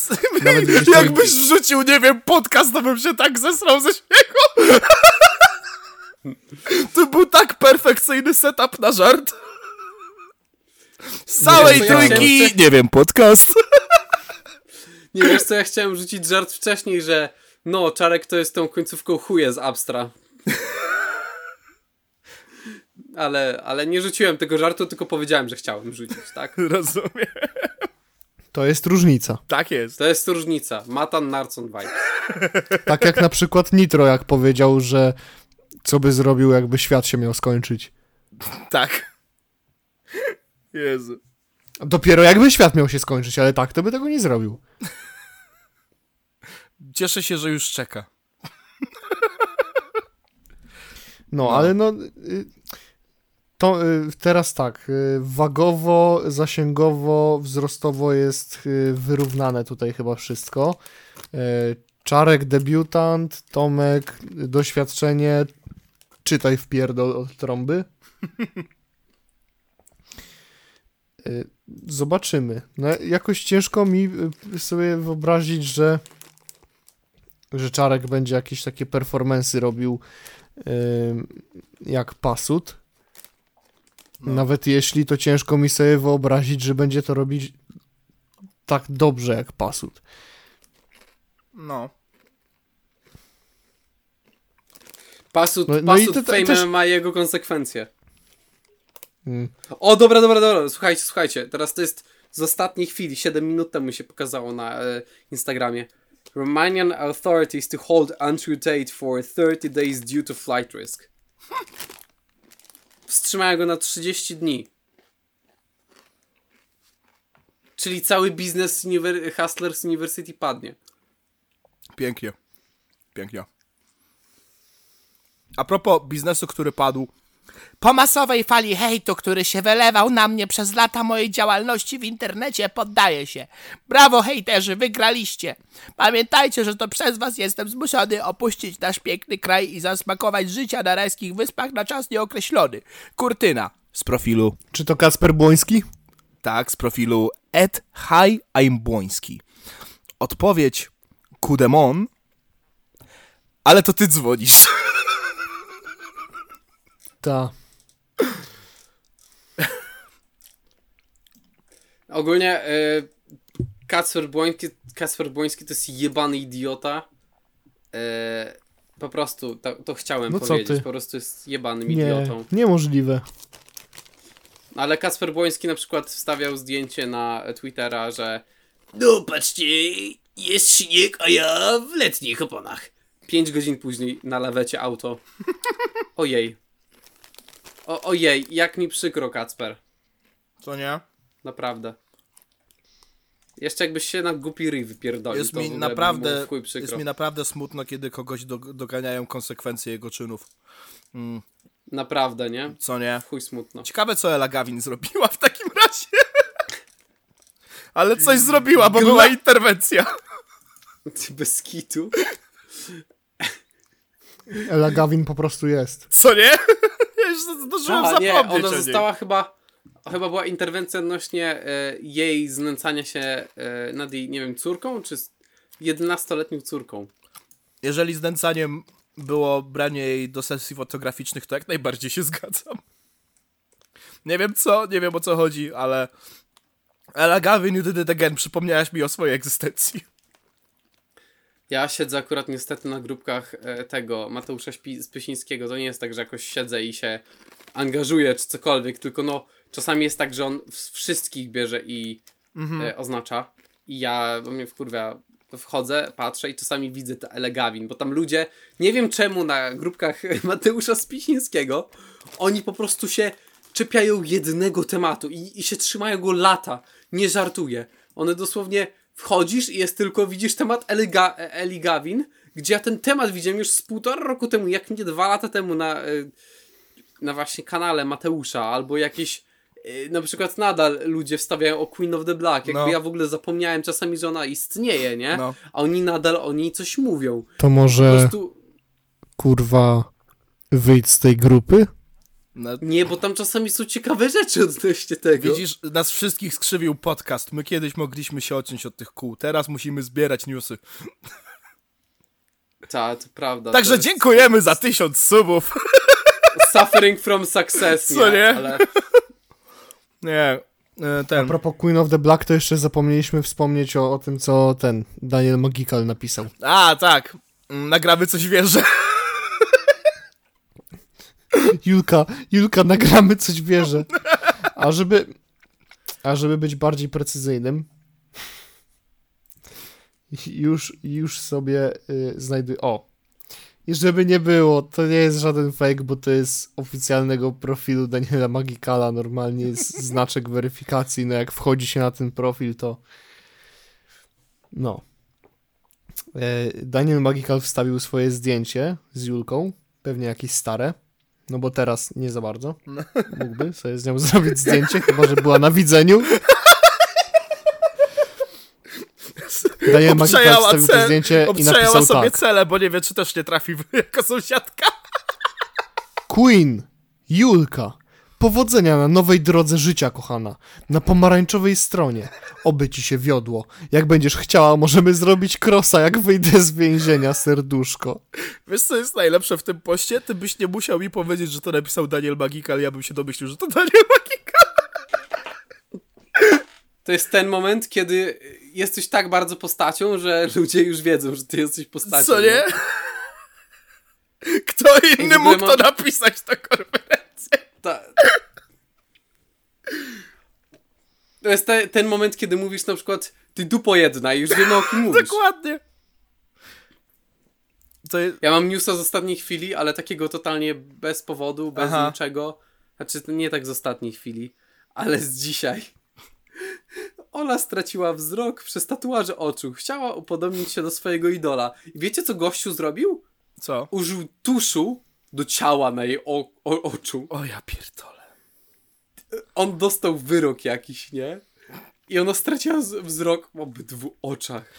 Nawet Jakbyś wrzucił, nie wiem, podcast, to bym się tak zesrał ze śmiechu. To był tak perfekcyjny setup na żart. Z całej ja trójki, chciałem- nie wiem, podcast. Nie wiesz co, ja chciałem rzucić żart wcześniej, że no, Czarek to jest tą końcówką chuje z Abstra. Ale, ale nie rzuciłem tego żartu, tylko powiedziałem, że chciałem rzucić, tak? Rozumiem. To jest różnica. Tak jest. To jest różnica. Matan Narcon Vibe. Tak jak na przykład Nitro, jak powiedział, że co by zrobił, jakby świat się miał skończyć. Tak. Jezu. Dopiero jakby świat miał się skończyć, ale tak, to by tego nie zrobił. Cieszę się, że już czeka. No, ale no... y, To y, teraz tak, y, wagowo, zasięgowo, wzrostowo jest wyrównane tutaj chyba wszystko. Czarek debiutant, Tomek doświadczenie, czytaj wpierdol od trąby. Y, Zobaczymy. No, jakoś ciężko mi y, sobie wyobrazić, że że Czarek będzie jakieś takie performance'y robił ym, jak Pasut. Nawet jeśli to ciężko mi sobie wyobrazić, że będzie to robić tak dobrze jak Pasut. No. Pasut, No- no i pasut to- to Fame też- ma jego konsekwencje. Mm. O, dobra, dobra, dobra, słuchajcie, słuchajcie, teraz to jest z ostatniej chwili, 7 minut temu się pokazało na e, Instagramie. Romanian authorities to hold Andrew Tate for 30 days due to flight risk. Wstrzymają go na 30 dni. Czyli cały biznes Hustlers University padnie. Pięknie. Pięknie. A propos biznesu, który padł. Po masowej fali hejtu, który się wylewał na mnie przez lata mojej działalności w internecie, poddaję się. Brawo, hejterzy, wygraliście. Pamiętajcie, że to przez was jestem zmuszony opuścić nasz piękny kraj i zasmakować życia na rajskich wyspach na czas nieokreślony. Kurtyna. Z profilu. Czy to Kacper Błoński? Tak, z profilu Ed Hi I'm Błoński. Odpowiedź Kudemon. Ale to ty dzwonisz. Ta. Ogólnie y, Kacper Błoński, Kacper Błoński to jest jebany idiota. Y, po prostu to, to chciałem No powiedzieć. Po prostu jest jebanym Nie, idiotą. niemożliwe. Ale Kacper Błoński na przykład wstawiał zdjęcie na Twittera, że no patrzcie, jest śnieg, a ja w letnich oponach. 5 godzin później na lawecie auto. Ojej. O, ojej, jak mi przykro, Kacper. Co nie? Naprawdę. Jeszcze jakbyś się na głupi ryj wypierdolił, Jest to mi naprawdę, jest mi naprawdę smutno, kiedy kogoś do, doganiają konsekwencje jego czynów. Naprawdę, nie? Co nie? Chuj smutno. Ciekawe, co Ela Gawin zrobiła w takim razie. Ale coś zrobiła, bo Gla- była interwencja. Ty bez kitu. Ela Gawin po prostu jest. Co nie? Ja już zdążyłem A, nie, zapomnieć ona została chyba... Chyba była interwencja odnośnie e, jej znęcania się e, nad jej, nie wiem, córką, czy z 11-letnią córką. Jeżeli znęcaniem było branie jej do sesji fotograficznych, to jak najbardziej się zgadzam. Nie wiem co, nie wiem o co chodzi, ale Ella Gavin, you did it again, przypomniałaś mi o swojej egzystencji. Ja siedzę akurat niestety na grupkach e, tego Mateusza Spysińskiego. To nie jest tak, że jakoś siedzę i się angażuję czy cokolwiek, tylko no czasami jest tak, że on wszystkich bierze i e, oznacza. I ja, bo mnie wkurwia, wchodzę, patrzę i czasami widzę te elegawin, bo tam ludzie, nie wiem czemu na grupkach Mateusza Spisińskiego, oni po prostu się czepiają jednego tematu i, i się trzymają go lata. Nie żartuję. One dosłownie wchodzisz i jest tylko, widzisz temat Eliga, Eli Gavin, gdzie ja ten temat widziałem już z półtora roku temu, jak nie dwa lata temu na, y, na właśnie kanale Mateusza, albo jakieś y, na przykład nadal ludzie wstawiają o Queen of the Black, jakby No. ja w ogóle zapomniałem czasami, że ona istnieje, nie? No. A oni nadal o niej coś mówią. To Po może, prostu... kurwa, wyjdź z tej grupy? No, Nie, bo tam czasami są ciekawe rzeczy odnośnie tego. widzisz, nas wszystkich skrzywił podcast. My kiedyś mogliśmy się odciąć od tych kół, teraz musimy zbierać newsy. Tak, to prawda. Także to jest dziękujemy za tysiąc subów. Suffering from success, Co nie? Ale Nie, E, A ten. propos Queen of the Black, to jeszcze zapomnieliśmy wspomnieć o, o tym, co ten Daniel Magikal napisał. A, tak. Mm, Nagramy coś wierzę. Julka, Julka, nagramy coś wierzę. A żeby, a żeby być bardziej precyzyjnym, już, już sobie y, znajduję. O! I żeby nie było, to nie jest żaden fake, bo to jest oficjalnego profilu Daniela Magikala. Normalnie jest znaczek weryfikacji. No jak wchodzi się na ten profil, to. No. E, Daniel Magikal wstawił swoje zdjęcie z Julką, pewnie jakieś stare. No bo teraz nie za bardzo. Mógłby sobie z nią zrobić zdjęcie, chyba że była na widzeniu. Magikal Obczajała cel, zdjęcie i obczajała napisał sobie tak. cele, bo nie wie, czy też nie trafi jako sąsiadka. Queen, Julka, powodzenia na nowej drodze życia, kochana. Na pomarańczowej stronie. Oby ci się wiodło. Jak będziesz chciała, możemy zrobić krosa, jak wyjdę z więzienia, serduszko. Wiesz, co jest najlepsze w tym poście? Ty byś nie musiał mi powiedzieć, że to napisał Daniel Magikal, ja bym się domyślił, że to Daniel Magikal. To jest ten moment, kiedy jesteś tak bardzo postacią, że ludzie już wiedzą, że ty jesteś postacią. Co nie? Kto I inny mógł mam- to napisać na konferencję? To jest te, ten moment, kiedy mówisz na przykład ty dupo jedna i już wiemy o kim mówisz. Dokładnie. Jest... Ja mam newsa z ostatniej chwili, ale takiego totalnie bez powodu, bez Aha. niczego. Znaczy, nie tak z ostatniej chwili, ale z dzisiaj. Ola straciła wzrok przez tatuaże oczu. Chciała upodobnić się do swojego idola. I wiecie, co gościu zrobił? Co? Użył tuszu do ciała na jej o, o, oczu. O ja pierdolę. On dostał wyrok jakiś, nie? I ona straciła wzrok w obydwu oczach.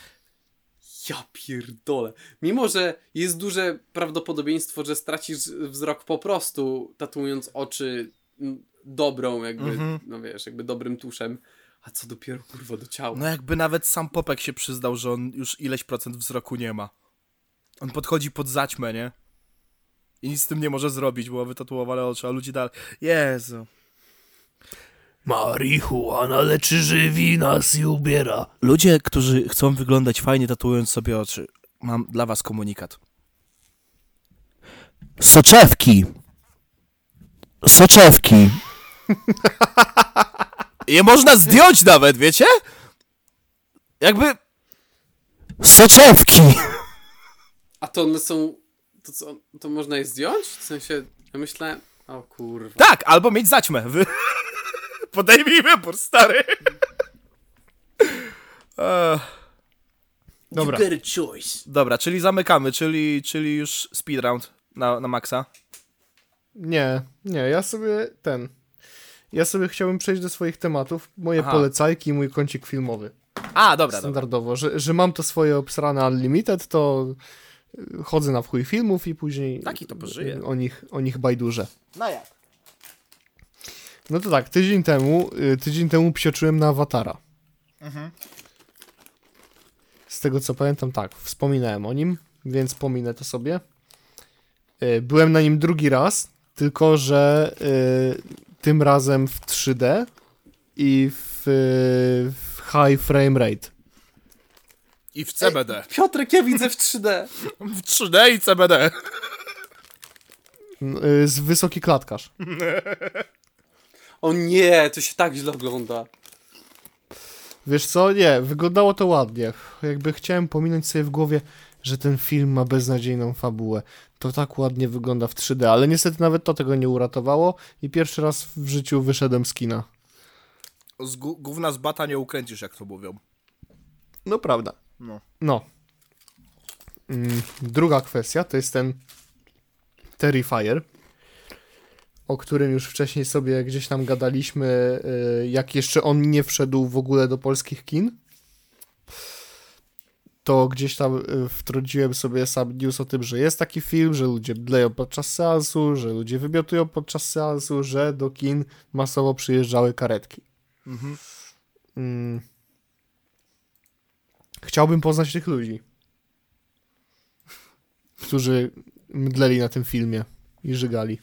Ja pierdolę. Mimo, że jest duże prawdopodobieństwo, że stracisz wzrok po prostu, tatuując oczy dobrą, jakby, no wiesz, jakby dobrym tuszem. A co dopiero, kurwa, do ciała. No jakby nawet sam Popek się przyznał, że on już ileś procent wzroku nie ma. On podchodzi pod zaćmę, nie? I nic z tym nie może zrobić, bo ma wytatuowane oczy, a ludzie dalej... Jezu. Marihuana leczy, żywi nas i ubiera. Ludzie, którzy chcą wyglądać fajnie tatuując sobie oczy, mam dla was komunikat. Soczewki. Soczewki. Je można zdjąć nawet, wiecie? Jakby... Soczewki. A to one są... To, co, to można je zdjąć? W sensie, ja myślałem... O kurwa. Tak, albo mieć zaćmę. Wy... Podejmij wybór, stary. Dobra. You choice. Dobra, czyli zamykamy, czyli, czyli już speed round na, na maksa. Nie, nie, ja sobie ten. Ja sobie chciałbym przejść do swoich tematów. Moje Aha. polecajki i mój kącik filmowy. A, dobra, dobra. Standardowo, że, że mam to swoje obsrane Unlimited, to chodzę na wchuj filmów i później Taki to pożyje. o nich, o nich bajdurze. No jak? No to tak, tydzień temu, y, tydzień temu psioczyłem na Awatara. Z tego co pamiętam, tak, wspominałem o nim, więc pominę to sobie. Y, Byłem na nim drugi raz, tylko że y, tym razem w 3D i w, w high frame rate. I w CBD. Piotrek, ja widzę w 3D. W 3D i CBD. Y, Z wysoki klatkarz. O nie, to się tak źle ogląda. Wiesz co? Nie, wyglądało to ładnie. Jakby chciałem pominąć sobie w głowie, że ten film ma beznadziejną fabułę. To tak ładnie wygląda w 3D, ale niestety nawet to tego nie uratowało i pierwszy raz w życiu wyszedłem z kina. Z gó- gówna z bata nie ukręcisz, jak to mówią. No prawda. No. No. Mm, druga kwestia to jest ten Terrifier, o którym już wcześniej sobie gdzieś tam gadaliśmy, y, jak jeszcze on nie wszedł w ogóle do polskich kin. To gdzieś tam y, wtrąciłem sobie sam news o tym, że jest taki film, że ludzie bleją podczas seansu, że ludzie wymiotują podczas seansu, że do kin masowo przyjeżdżały karetki. Mm. Chciałbym poznać tych ludzi, którzy mdleli na tym filmie i żygali.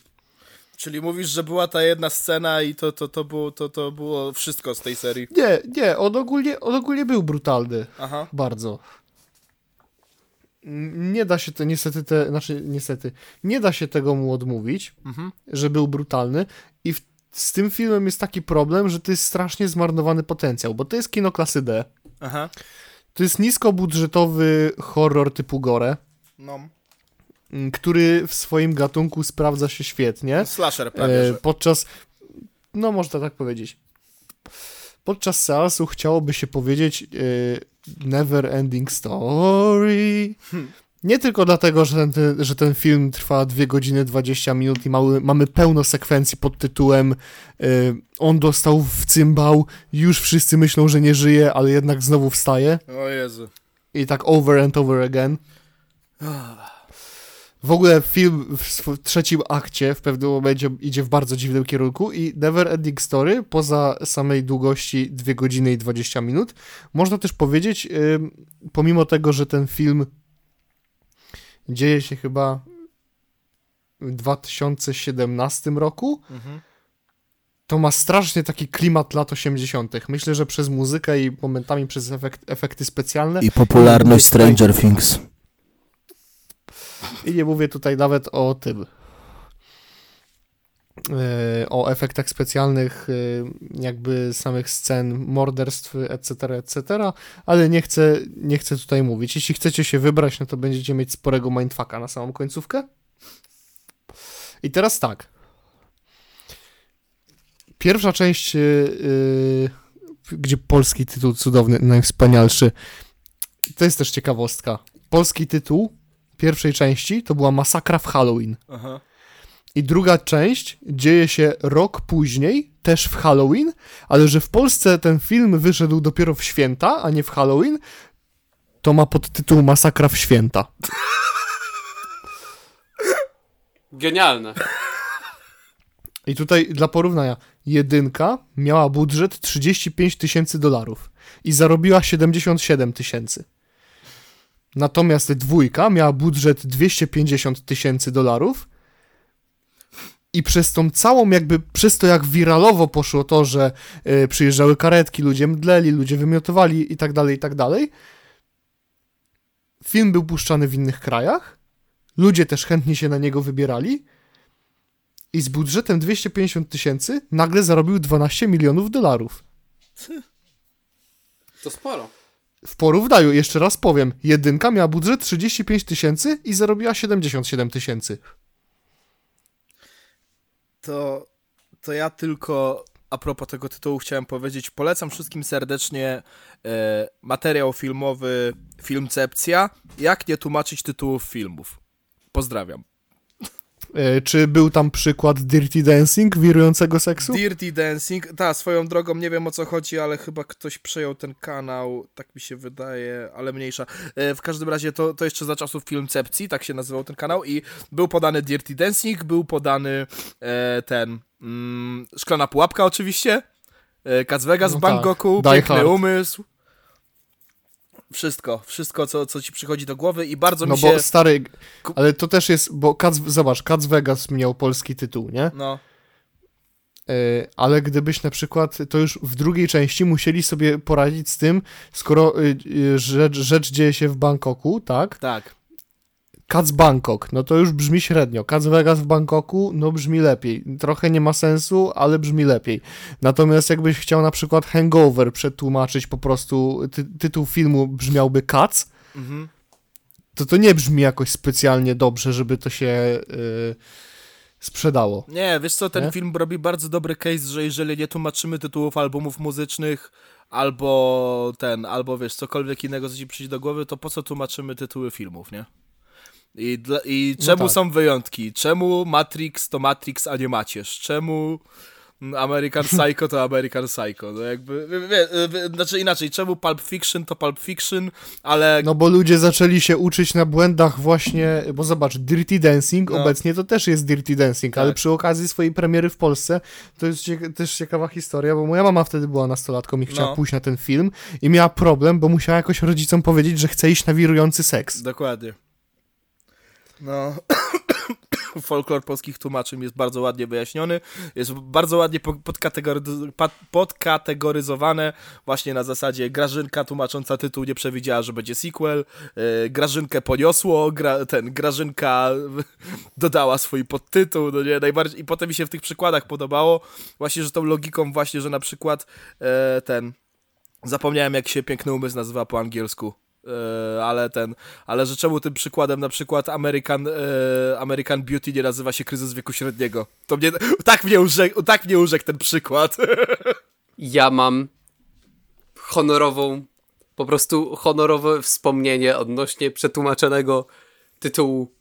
Czyli mówisz, że była ta jedna scena i to, to, to, było, to, to było wszystko z tej serii. Nie, nie, on ogólnie, on ogólnie był brutalny. Aha. Bardzo. Nie da się to, niestety, te, znaczy, niestety, nie da się tego mu odmówić, Mhm. że był brutalny i w, z tym filmem jest taki problem, że to jest strasznie zmarnowany potencjał, bo to jest kino klasy D, Aha. To jest niskobudżetowy horror typu gore, No. m, który w swoim gatunku sprawdza się świetnie. Slasher prawie, E, że. podczas, no można tak powiedzieć, podczas seansu chciałoby się powiedzieć e, never ending story. Nie tylko dlatego, że ten, że ten film trwa 2 godziny 20 minut i mały, mamy pełno sekwencji pod tytułem e, on dostał w cymbał, już wszyscy myślą, że nie żyje, ale jednak znowu wstaje. O Jezu. I tak over and over again. W ogóle film w trzecim akcie w pewnym momencie idzie w bardzo dziwnym kierunku i Never Ending Story, poza samej długości 2 godziny i 20 minut, można też powiedzieć, ym, pomimo tego, że ten film dzieje się chyba w 2017 roku, Mhm. to ma strasznie taki klimat lat 80. Myślę, że przez muzykę i momentami przez efekt, efekty specjalne. I popularność Stranger Things. I nie mówię tutaj nawet o tym. E, O efektach specjalnych, e, jakby samych scen morderstw, etc., etc., ale nie chcę, nie chcę tutaj mówić. Jeśli chcecie się wybrać, no to będziecie mieć sporego mindfucka na samą końcówkę. I teraz tak. Pierwsza część, e, gdzie polski tytuł cudowny, najwspanialszy. To jest też ciekawostka. Polski tytuł pierwszej części to była Masakra w Halloween. Aha. I druga część dzieje się rok później, też w Halloween, ale że w Polsce ten film wyszedł dopiero w święta, a nie w Halloween, to ma podtytuł Masakra w święta. Genialne. I tutaj dla porównania, jedynka miała budżet 35 tysięcy dolarów i zarobiła 77 tysięcy. Natomiast dwójka miała budżet 250 tysięcy dolarów i przez tą całą jakby, przez to jak wiralowo poszło to, że y, przyjeżdżały karetki, ludzie mdleli, ludzie wymiotowali i tak dalej, i tak dalej, film był puszczany w innych krajach, ludzie też chętnie się na niego wybierali i z budżetem 250 tysięcy nagle zarobił 12 milionów dolarów. To sporo. W porównaniu, jeszcze raz powiem, jedynka miała budżet 35 tysięcy i zarobiła 77 tysięcy. To, to ja tylko a propos tego tytułu chciałem powiedzieć, polecam wszystkim serdecznie e, materiał filmowy Filmcepcja, jak nie tłumaczyć tytułów filmów. Pozdrawiam. E, czy był tam przykład Dirty Dancing, wirującego seksu? Dirty Dancing, ta, swoją drogą nie wiem o co chodzi, ale chyba ktoś przejął ten kanał, tak mi się wydaje, ale mniejsza. E, w każdym razie to, to jeszcze za czasów Filmcepcji, tak się nazywał ten kanał i był podany Dirty Dancing, był podany e, ten, mm, Szklana Pułapka oczywiście, e, Cats Vegas No tak. Bangkoku, Die Piękny. Umysł. Wszystko, wszystko co, co ci przychodzi do głowy i bardzo No mi się... bo stary, ale to też jest, bo Cats, zobacz, Cats Vegas miał polski tytuł, nie? No, E, ale gdybyś na przykład, to już w drugiej części musieli sobie poradzić z tym, skoro y, y, rzecz, rzecz dzieje się w Bangkoku, tak? tak. Cats Bangkok, no to już brzmi średnio. Cats Vegas w Bangkoku, no brzmi lepiej. Trochę nie ma sensu, ale brzmi lepiej. Natomiast jakbyś chciał na przykład Hangover przetłumaczyć po prostu, ty, tytuł filmu brzmiałby Cats, Mhm. to to nie brzmi jakoś specjalnie dobrze, żeby to się y, sprzedało. Nie, wiesz co, ten Nie? film robi bardzo dobry case, że jeżeli nie tłumaczymy tytułów albumów muzycznych, albo ten, albo wiesz, cokolwiek innego, co ci przyjdzie do głowy, to po co tłumaczymy tytuły filmów, nie? I, i No czemu tak. są wyjątki? Czemu Matrix to Matrix, a nie Macierz? Czemu American Psycho to American Psycho? No jakby, wie, wie, znaczy inaczej, czemu Pulp Fiction to Pulp Fiction, ale... No bo ludzie zaczęli się uczyć na błędach właśnie, bo zobacz, Dirty Dancing, No. obecnie to też jest Dirty Dancing, ale Tak. przy okazji swojej premiery w Polsce, to jest cieka- też ciekawa historia, bo moja mama wtedy była nastolatką i chciała No. pójść na ten film i miała problem, bo musiała jakoś rodzicom powiedzieć, że chce iść na wirujący seks. Dokładnie. No. folklor polskich tłumaczeń jest bardzo ładnie wyjaśniony, jest bardzo ładnie podkategoryzowane właśnie na zasadzie Grażynka tłumacząca tytuł nie przewidziała, że będzie sequel, e, Grażynkę poniosło, gra, ten Grażynka dodała swój podtytuł, no nie, najbardziej i potem mi się w tych przykładach podobało właśnie, że tą logiką właśnie, że na przykład e, ten zapomniałem jak się piękny umysł nazywa po angielsku. E, ale ten, ale że czemu tym przykładem na przykład American, e, American Beauty nie nazywa się kryzys wieku średniego? To mnie, tak mnie urzekł, tak mnie urzekł ten przykład. Ja mam honorową, po prostu honorowe wspomnienie odnośnie przetłumaczonego tytułu.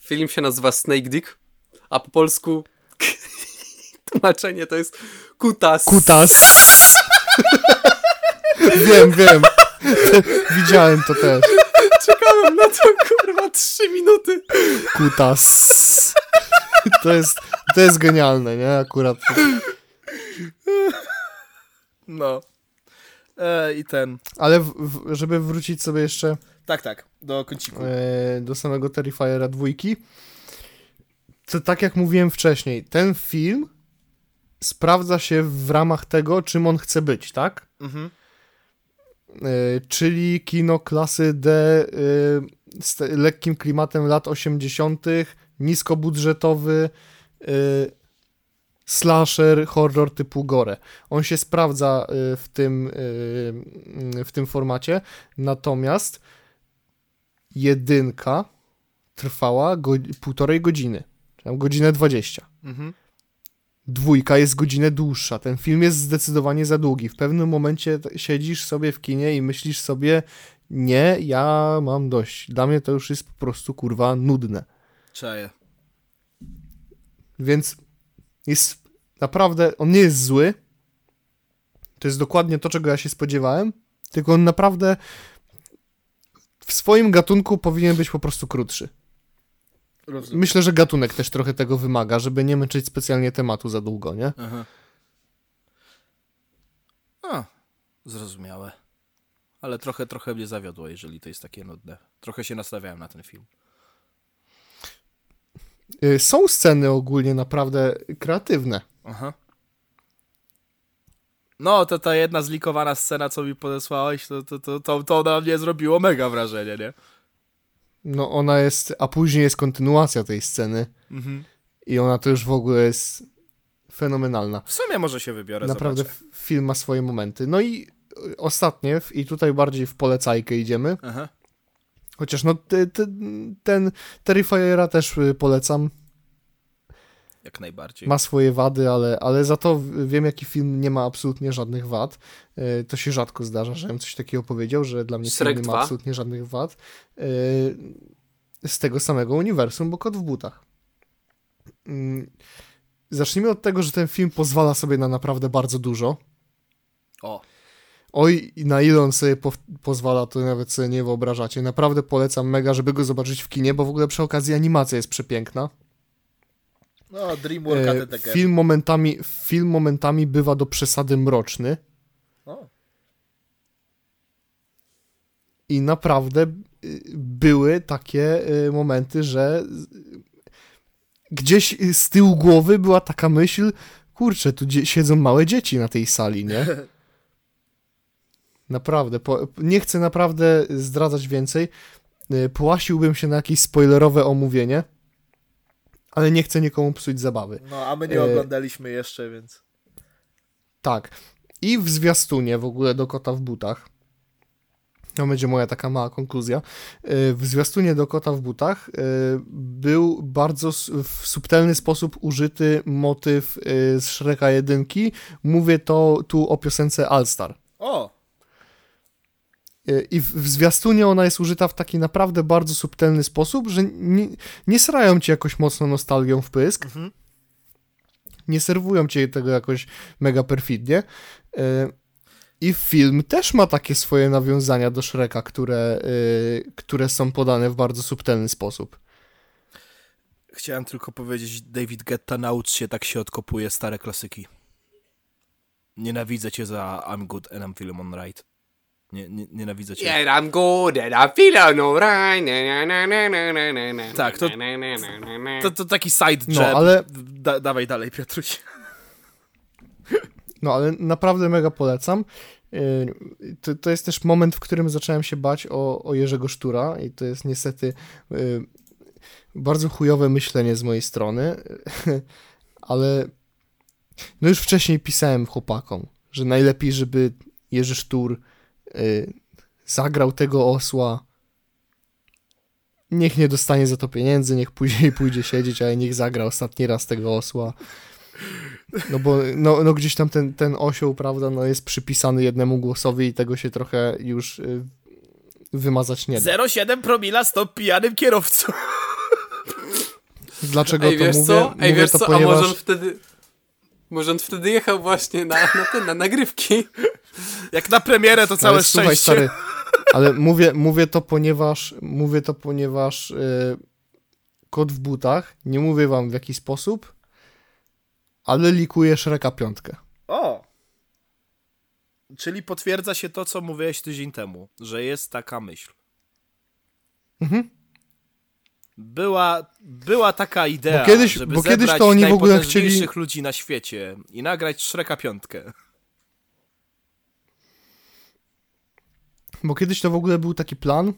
Film się nazywa Snake Dick, a po polsku tłumaczenie to jest Kutas. Kutas. wiem, wiem. Widziałem to też. Czekałem na to kurwa trzy minuty. Kutas. To jest, to jest genialne, nie? Akurat. No. E, I ten, Ale w, w, żeby wrócić sobie jeszcze tak, tak, do kąciku. e, do samego Terrifiera dwójki, to tak jak mówiłem wcześniej, ten film sprawdza się w ramach tego, czym on chce być, tak? Mhm. E, czyli kino klasy D e, z lekkim klimatem lat 80., niskobudżetowy e, slasher, horror typu gore. On się sprawdza w tym, w tym formacie, natomiast jedynka trwała go, półtorej godziny, tam godzinę 20. Mhm. Dwójka jest godzinę dłuższa. Ten film jest zdecydowanie za długi. W pewnym momencie siedzisz sobie w kinie i myślisz sobie, nie, ja mam dość. Dla mnie to już jest po prostu kurwa nudne. Czaję. Więc jest naprawdę, on nie jest zły. To jest dokładnie to, czego ja się spodziewałem. Tylko on naprawdę w swoim gatunku powinien być po prostu krótszy. Rozumiem. Myślę, że gatunek też trochę tego wymaga, żeby nie męczyć specjalnie tematu za długo, nie? Aha. A, zrozumiałe. Ale trochę, trochę mnie zawiodło, jeżeli to jest takie nudne. Trochę się nastawiałem na ten film. Y, Są sceny ogólnie naprawdę kreatywne. Aha. No, to ta jedna zlikowana scena, co mi podesłałeś, to, to, to, to, to na mnie zrobiło mega wrażenie, nie? No ona jest, a później jest kontynuacja tej sceny Mhm. i ona to już w ogóle jest fenomenalna. W sumie może się wybiorę, Naprawdę zobaczę. film ma swoje momenty. No i y, ostatnie, i tutaj bardziej w polecajkę idziemy, Aha. chociaż no ty, ty, ten Terrifiera też y, polecam. Jak najbardziej. Ma swoje wady, ale, ale za to wiem, jaki film nie ma absolutnie żadnych wad. Y, To się rzadko zdarza, żebym coś takiego powiedział, że dla mnie Shrek film nie ma 2? absolutnie żadnych wad. Y, Z tego samego uniwersum, bo kot w butach. Mm, Zacznijmy od tego, że ten film pozwala sobie na naprawdę bardzo dużo. O, Oj, na ile on sobie po pozwala, to nawet sobie nie wyobrażacie. Naprawdę polecam mega, żeby go zobaczyć w kinie, bo w ogóle przy okazji animacja jest przepiękna. No DreamWorks E, ATTK. film, momentami, film momentami bywa do przesady mroczny O, i naprawdę y, były takie y, momenty, że gdzieś y, z tyłu głowy była taka myśl, kurczę, tu siedzą małe dzieci na tej sali, nie? Naprawdę, po, nie chcę naprawdę zdradzać więcej. Połasiłbym się na jakieś spoilerowe omówienie, ale nie chcę nikomu psuć zabawy. no a my nie E, oglądaliśmy jeszcze, więc... Tak. I w zwiastunie w ogóle do kota w butach. To będzie moja taka mała konkluzja. y, W zwiastunie do kota w butach y, był bardzo w subtelny sposób użyty motyw z Shreka 1. Mówię to tu o piosence All Star. O, I w, w zwiastunie ona jest użyta w taki naprawdę bardzo subtelny sposób, że nie, nie srają ci jakoś mocno nostalgią w pysk. Mhm. Nie serwują ci tego jakoś mega perfidnie. Y, I film też ma takie swoje nawiązania do Shreka, które, y, które są podane w bardzo subtelny sposób. chciałem tylko powiedzieć, David Getta, naucz się, tak się odkopuje stare klasyki. Nienawidzę cię za I'm good and I'm feeling on right. Nie, nie, nienawidzę cię. Yeah, I'm good and I feel na, Tak, to-. To, to taki side No, jab. ale- Da, dawaj dalej, Piotruś. No, ale naprawdę mega polecam. Yy, To, to jest też moment, w którym zacząłem się bać o, o Jerzego Sztura i to jest niestety yy, bardzo chujowe myślenie z mojej strony, ale no już wcześniej pisałem chłopakom, że najlepiej, żeby Jerzy Sztur zagrał tego osła. Niech nie dostanie za to pieniędzy, niech później pójdzie siedzieć, ale niech zagra ostatni raz tego osła. No bo no, no gdzieś tam ten, ten osioł, prawda, no jest przypisany jednemu głosowi i tego się trochę już y, wymazać nie da. 0,7 promila stop pijanym kierowcą. Dlaczego Ej, to wiesz mówię? co? Ej, mówię wiesz to co? ponieważ... A może on wtedy... Może on wtedy jechał właśnie na, na te na nagrywki. Jak na premierę to całe ale słuchaj, szczęście. stary, ale mówię, mówię to ponieważ mówię to ponieważ y, kot w butach, nie mówię wam w jaki sposób, ale likuje Shreka piątkę. O! Czyli potwierdza się to, co mówiłeś tydzień temu, że jest taka myśl. Mhm. Była, była taka idea, Bo kiedyś- żeby bo kiedyś to oni w ogóle chcieli- ludzi na świecie i nagrać Shreka piątkę. Bo kiedyś to w ogóle był taki plan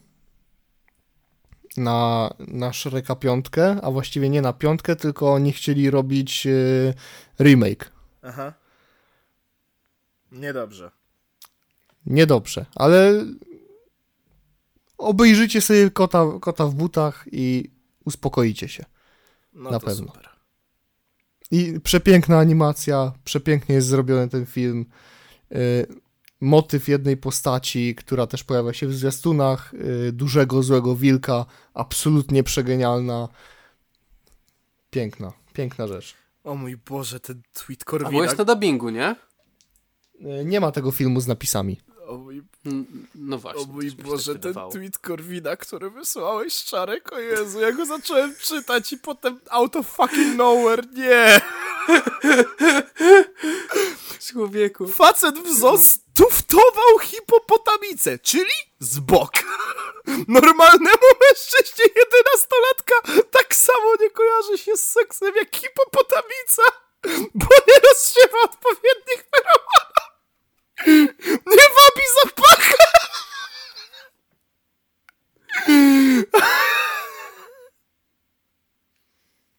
na, na Shreka piątkę, a właściwie nie na piątkę, tylko oni chcieli robić y, remake. Aha. Niedobrze. Niedobrze, ale obejrzyjcie sobie kota, kota w butach i uspokoicie się. No Na to pewno. super. I przepiękna animacja, przepięknie jest zrobiony ten film. Y, motyw jednej postaci, która też pojawia się w zwiastunach, y, dużego, złego wilka, absolutnie przegenialna. Piękna, piękna rzecz. O mój Boże, ten tweet A Korwina. byłeś na dubbingu, nie? Y, nie ma tego filmu z napisami. O mój, No właśnie. o mój Boże, ten tweet Korwina, który wysłałeś, Szczarek, o Jezu, ja go zacząłem czytać i potem out of fucking nowhere, nie! Człowieku. Facet w ZOS tuftował hipopotamicę, czyli z bok. Normalnemu mężczyźnie jedenastolatka tak samo nie kojarzy się z seksem jak hipopotamica, bo nie rozsiewa odpowiednich feromonów. Nie wabi zapachu.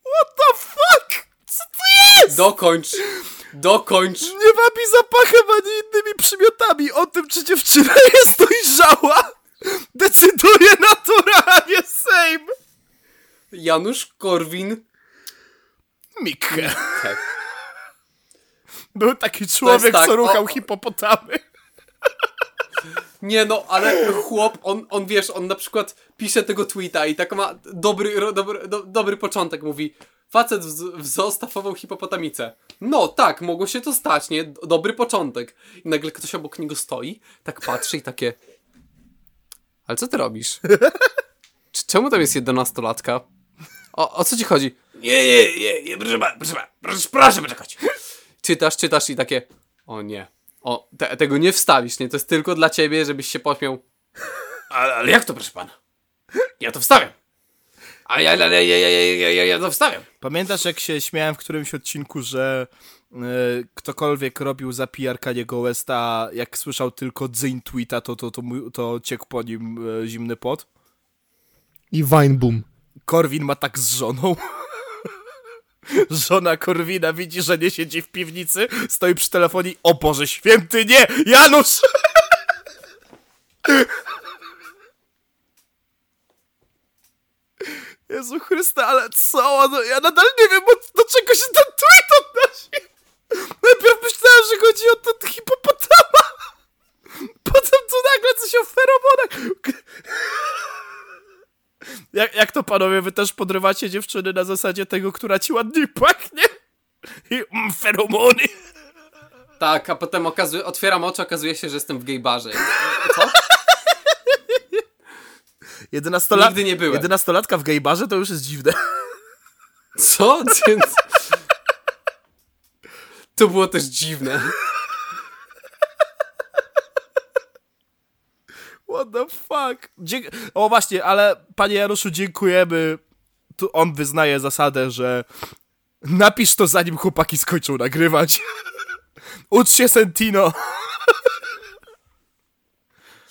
What the fuck? Co to jest? Dokończ. Dokończ. Nie wabi zapachem ani innymi przymiotami. O tym, czy dziewczyna jest dojrzała, decyduje naturalnie Sejm. Janusz Korwin. Mikke. Tak. Był taki człowiek, tak, co ruchał o- hipopotamy. Nie no, ale chłop, on, on wiesz, on na przykład pisze tego tweeta i tak ma dobry, ro, dobry, do, dobry początek, mówi facet w, zoo stafował hipopotamicę. No tak, mogło się to stać, nie? Dobry początek. I nagle ktoś obok niego stoi, tak patrzy i takie ale co ty robisz? Czemu tam jest jedenastolatka? O, o co ci chodzi? Nie, nie, nie, nie proszę, proszę, pana, proszę, proszę poczekać. Czytasz, czytasz i takie o nie. O, te, tego nie wstawisz, nie? To jest tylko dla ciebie, żebyś się pośmiał. Ale, ale jak to, proszę pana? Ja to wstawiam. A ja, ja, ja, ja, ja, ja, ja, ja to wstawiam. Pamiętasz, jak się śmiałem w którymś odcinku, że e, ktokolwiek robił za PR Kaniego Westa, jak słyszał tylko dzyń tweeta, to, to, to, mu- to ciekł po nim e, zimny pot? I Weinboom. Korwin ma tak z żoną. Żona Korwina widzi, że nie siedzi w piwnicy, stoi przy telefonie o Boże święty, nie! Janusz! Jezu Chryste, ale co? No, ja nadal nie wiem, do czego się ten tweet odnosi. Najpierw myślałem, że chodzi o ten hipopotama. Potem tu nagle coś o feromonach. Jak, jak to panowie, wy też podrywacie dziewczyny na zasadzie tego, która ci ładniej pachnie? I mm, feromony. Tak, a potem otwieram oczy, okazuje się, że jestem w gay barze. Co? Jedenastola... Nigdy nie byłem. Jedenastolatka w gejbarze to już jest dziwne. Co? Więc... To było też dziwne. What the fuck? Dzie- o właśnie, ale panie Januszu, dziękujemy. Tu on wyznaje zasadę, że napisz to zanim chłopaki skończą nagrywać. Ucz się Sentino.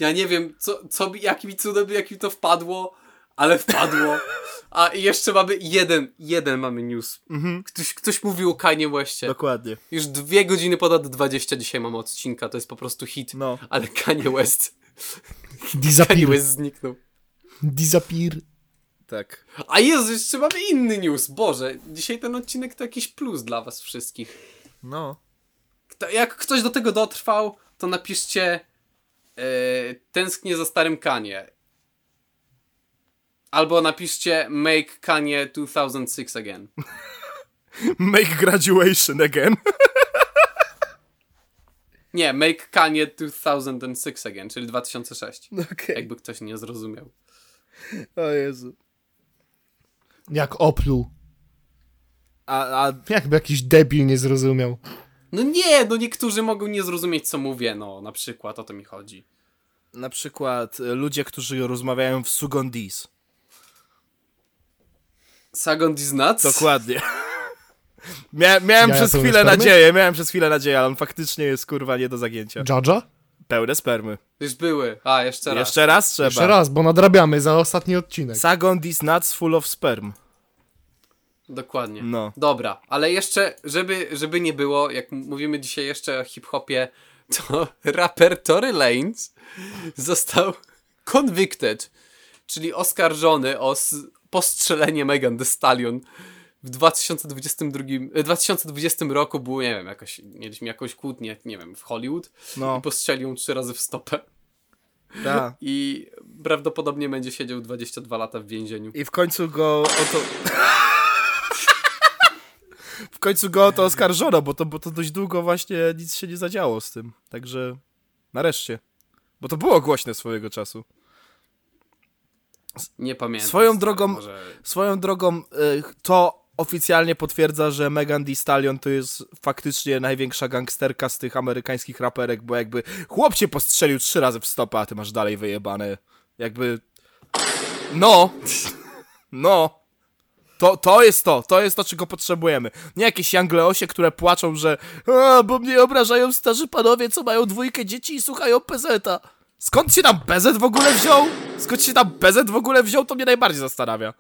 Ja nie wiem, co, co jakim cudem, jak mi to wpadło, ale wpadło. A jeszcze mamy jeden, jeden mamy news. Ktoś, ktoś mówił o Kanye Westie. Dokładnie. Już dwie godziny ponad 20 dzisiaj mamy odcinka, to jest po prostu hit. No. Ale Kanye West, Disappear. Zniknął. Disappear. Tak. A Jezu, jeszcze mamy inny news. Boże, dzisiaj ten odcinek to jakiś plus dla was wszystkich. No. Kto, jak ktoś do tego dotrwał, to napiszcie e, tęsknię za starym Kanye. Albo napiszcie make Kanye 2006 again. Make graduation again. Nie, make Kanye 2006 again, czyli 2006. Okej. Jakby ktoś nie zrozumiał. O Jezu. Jak opluł. A, a Jakby jakiś debil nie zrozumiał. No nie, no niektórzy mogą nie zrozumieć co mówię, no na przykład o to mi chodzi. na przykład e, ludzie, którzy rozmawiają w Sugondis. Sagon is nuts? Dokładnie. Mia miałem Jaja przez chwilę spermy? nadzieję, miałem przez chwilę nadzieję, ale on faktycznie jest kurwa nie do zagięcia. Jaja? Pełne spermy. Już były. A, jeszcze raz. Jeszcze raz trzeba. Jeszcze raz, bo nadrabiamy za ostatni odcinek. Sagondis nuts full of sperm. Dokładnie. No. Dobra, ale jeszcze, żeby, żeby nie było, jak mówimy dzisiaj jeszcze o hip-hopie, to raper Tory Lanez został convicted, czyli oskarżony o postrzelenie Megan Thee Stallion w 2022, e, 2020 roku było, nie wiem, jakoś, mieliśmy jakąś kłótnię, nie wiem, w Hollywood No. i postrzelił ją trzy razy w stopę Da. i prawdopodobnie będzie siedział 22 lata w więzieniu. I w końcu go o to... w końcu go o to oskarżono, bo to, bo to dość długo właśnie nic się nie zadziało z tym. Także nareszcie. Bo to było głośne swojego czasu. Nie pamiętam. Swoją drogą- Może... Swoją drogą, y, to oficjalnie potwierdza, że Megan Thee Stallion to jest faktycznie największa gangsterka z tych amerykańskich raperek, bo jakby chłop cię postrzelił trzy razy w stopę, a ty masz dalej wyjebane. Jakby... No! No! To, to jest to, to jest to, czego potrzebujemy. Nie jakieś jangleosie, które płaczą, że bo mnie obrażają starzy panowie, co mają dwójkę dzieci i słuchają pezeta. Skąd się tam bezet w ogóle wziął? Skąd się tam bezet w ogóle wziął, to mnie najbardziej zastanawia.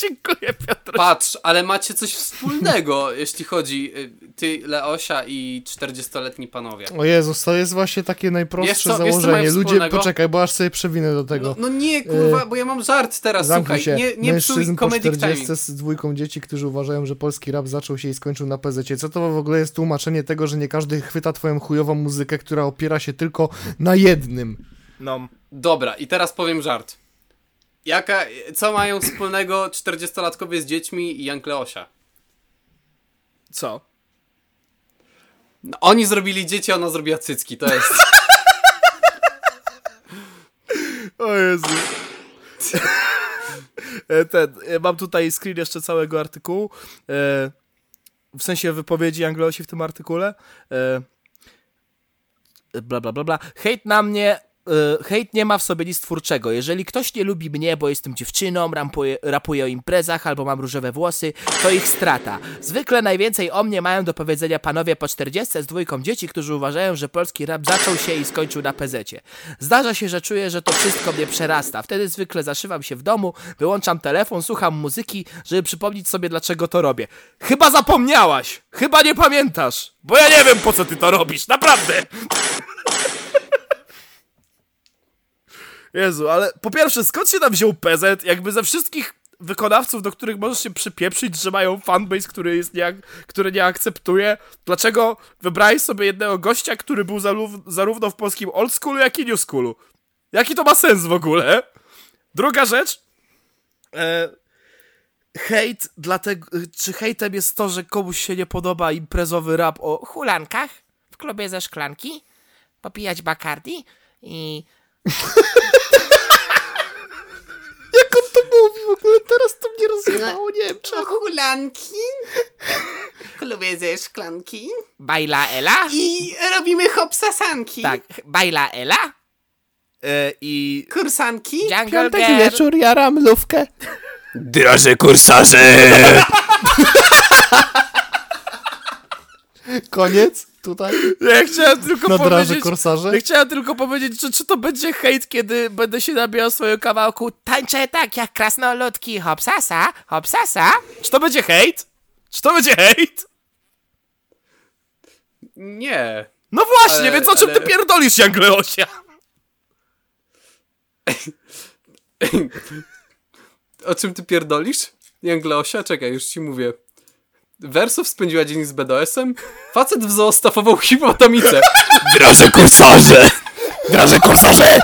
Dziękuję, Piotr. Patrz, ale macie coś wspólnego, jeśli chodzi y, ty, Leosia i 40-letni panowie. O Jezus, to jest właśnie takie najprostsze co- założenie. Ludzie, poczekaj, bo aż sobie przewinę do tego. No, no nie, kurwa, bo ja mam żart teraz, Zamknij słuchaj, się. nie, nie Mężczyzn po comedic 40 timing. z dwójką dzieci, którzy uważają, że polski rap zaczął się i skończył na PZ. Co to w ogóle jest tłumaczenie tego, że nie każdy chwyta twoją chujową muzykę, która opiera się tylko na jednym. No, Dobra, i teraz powiem żart. Jaka, co mają wspólnego 40-latkowie z dziećmi i Jank Leosia? co? No, oni zrobili dzieci, a ona zrobiła cycki, to jest... O Jezu. E, Ten, e, mam tutaj screen jeszcze całego artykułu. E, W sensie wypowiedzi Anglosi w tym artykule. Bla, bla, bla, bla. Hejt na mnie... e, Hejt nie ma w sobie nic twórczego. Jeżeli ktoś nie lubi mnie, bo jestem dziewczyną, rapuję o imprezach albo mam różowe włosy, to ich strata. Zwykle najwięcej o mnie mają do powiedzenia panowie po 40 z dwójką dzieci, którzy uważają, że polski rap zaczął się i skończył na pezecie. Zdarza się, że czuję, że to wszystko mnie przerasta. Wtedy zwykle zaszywam się w domu, wyłączam telefon, słucham muzyki, żeby przypomnieć sobie, dlaczego to robię. Chyba zapomniałaś! Chyba nie pamiętasz! Bo ja nie wiem, po co ty to robisz, naprawdę! Jezu, ale po pierwsze, skąd się tam wziął PZ? Jakby ze wszystkich wykonawców, do których możesz się przypieprzyć, że mają fanbase, który, jest nie, który nie akceptuje, dlaczego wybrałeś sobie jednego gościa, który był zarów- zarówno w polskim old schoolu, jak i new schoolu? Jaki to ma sens w ogóle? Druga rzecz. E, hejt, dlatego, czy hejtem jest to, że komuś się nie podoba imprezowy rap o hulankach w klubie ze szklanki, popijać Bacardi i Jak on to mówi w ogóle? Teraz to mnie rozjebało, nie wiem czemu. Hulanki? Klubię ze szklanki. Bajla Ela? I robimy hopsasanki. Tak, Bajla Ela? E, I Kursanki. Jungle Piątek Girl. wieczór, jaram lówkę. Draże kursarze! Koniec tutaj Ja chciałem tylko na draży powiedzieć... korsarze. Ja chciałem tylko powiedzieć, czy, czy to będzie hejt, kiedy będę się nabijał swojego kawałku Tańczę tak jak krasnoludki hopsasa, hopsasa? Czy to będzie hejt? Czy to będzie hejt? Nie. No właśnie, Ale- więc o czym ale- ty pierdolisz, Jangleosia? O czym ty pierdolisz? Jangleosia? Czekaj, już ci mówię. Wersow spędziła dzień z BDS-em? Facet w zoo stafował hipotamicę. Draże kursarze! Draże kursarze!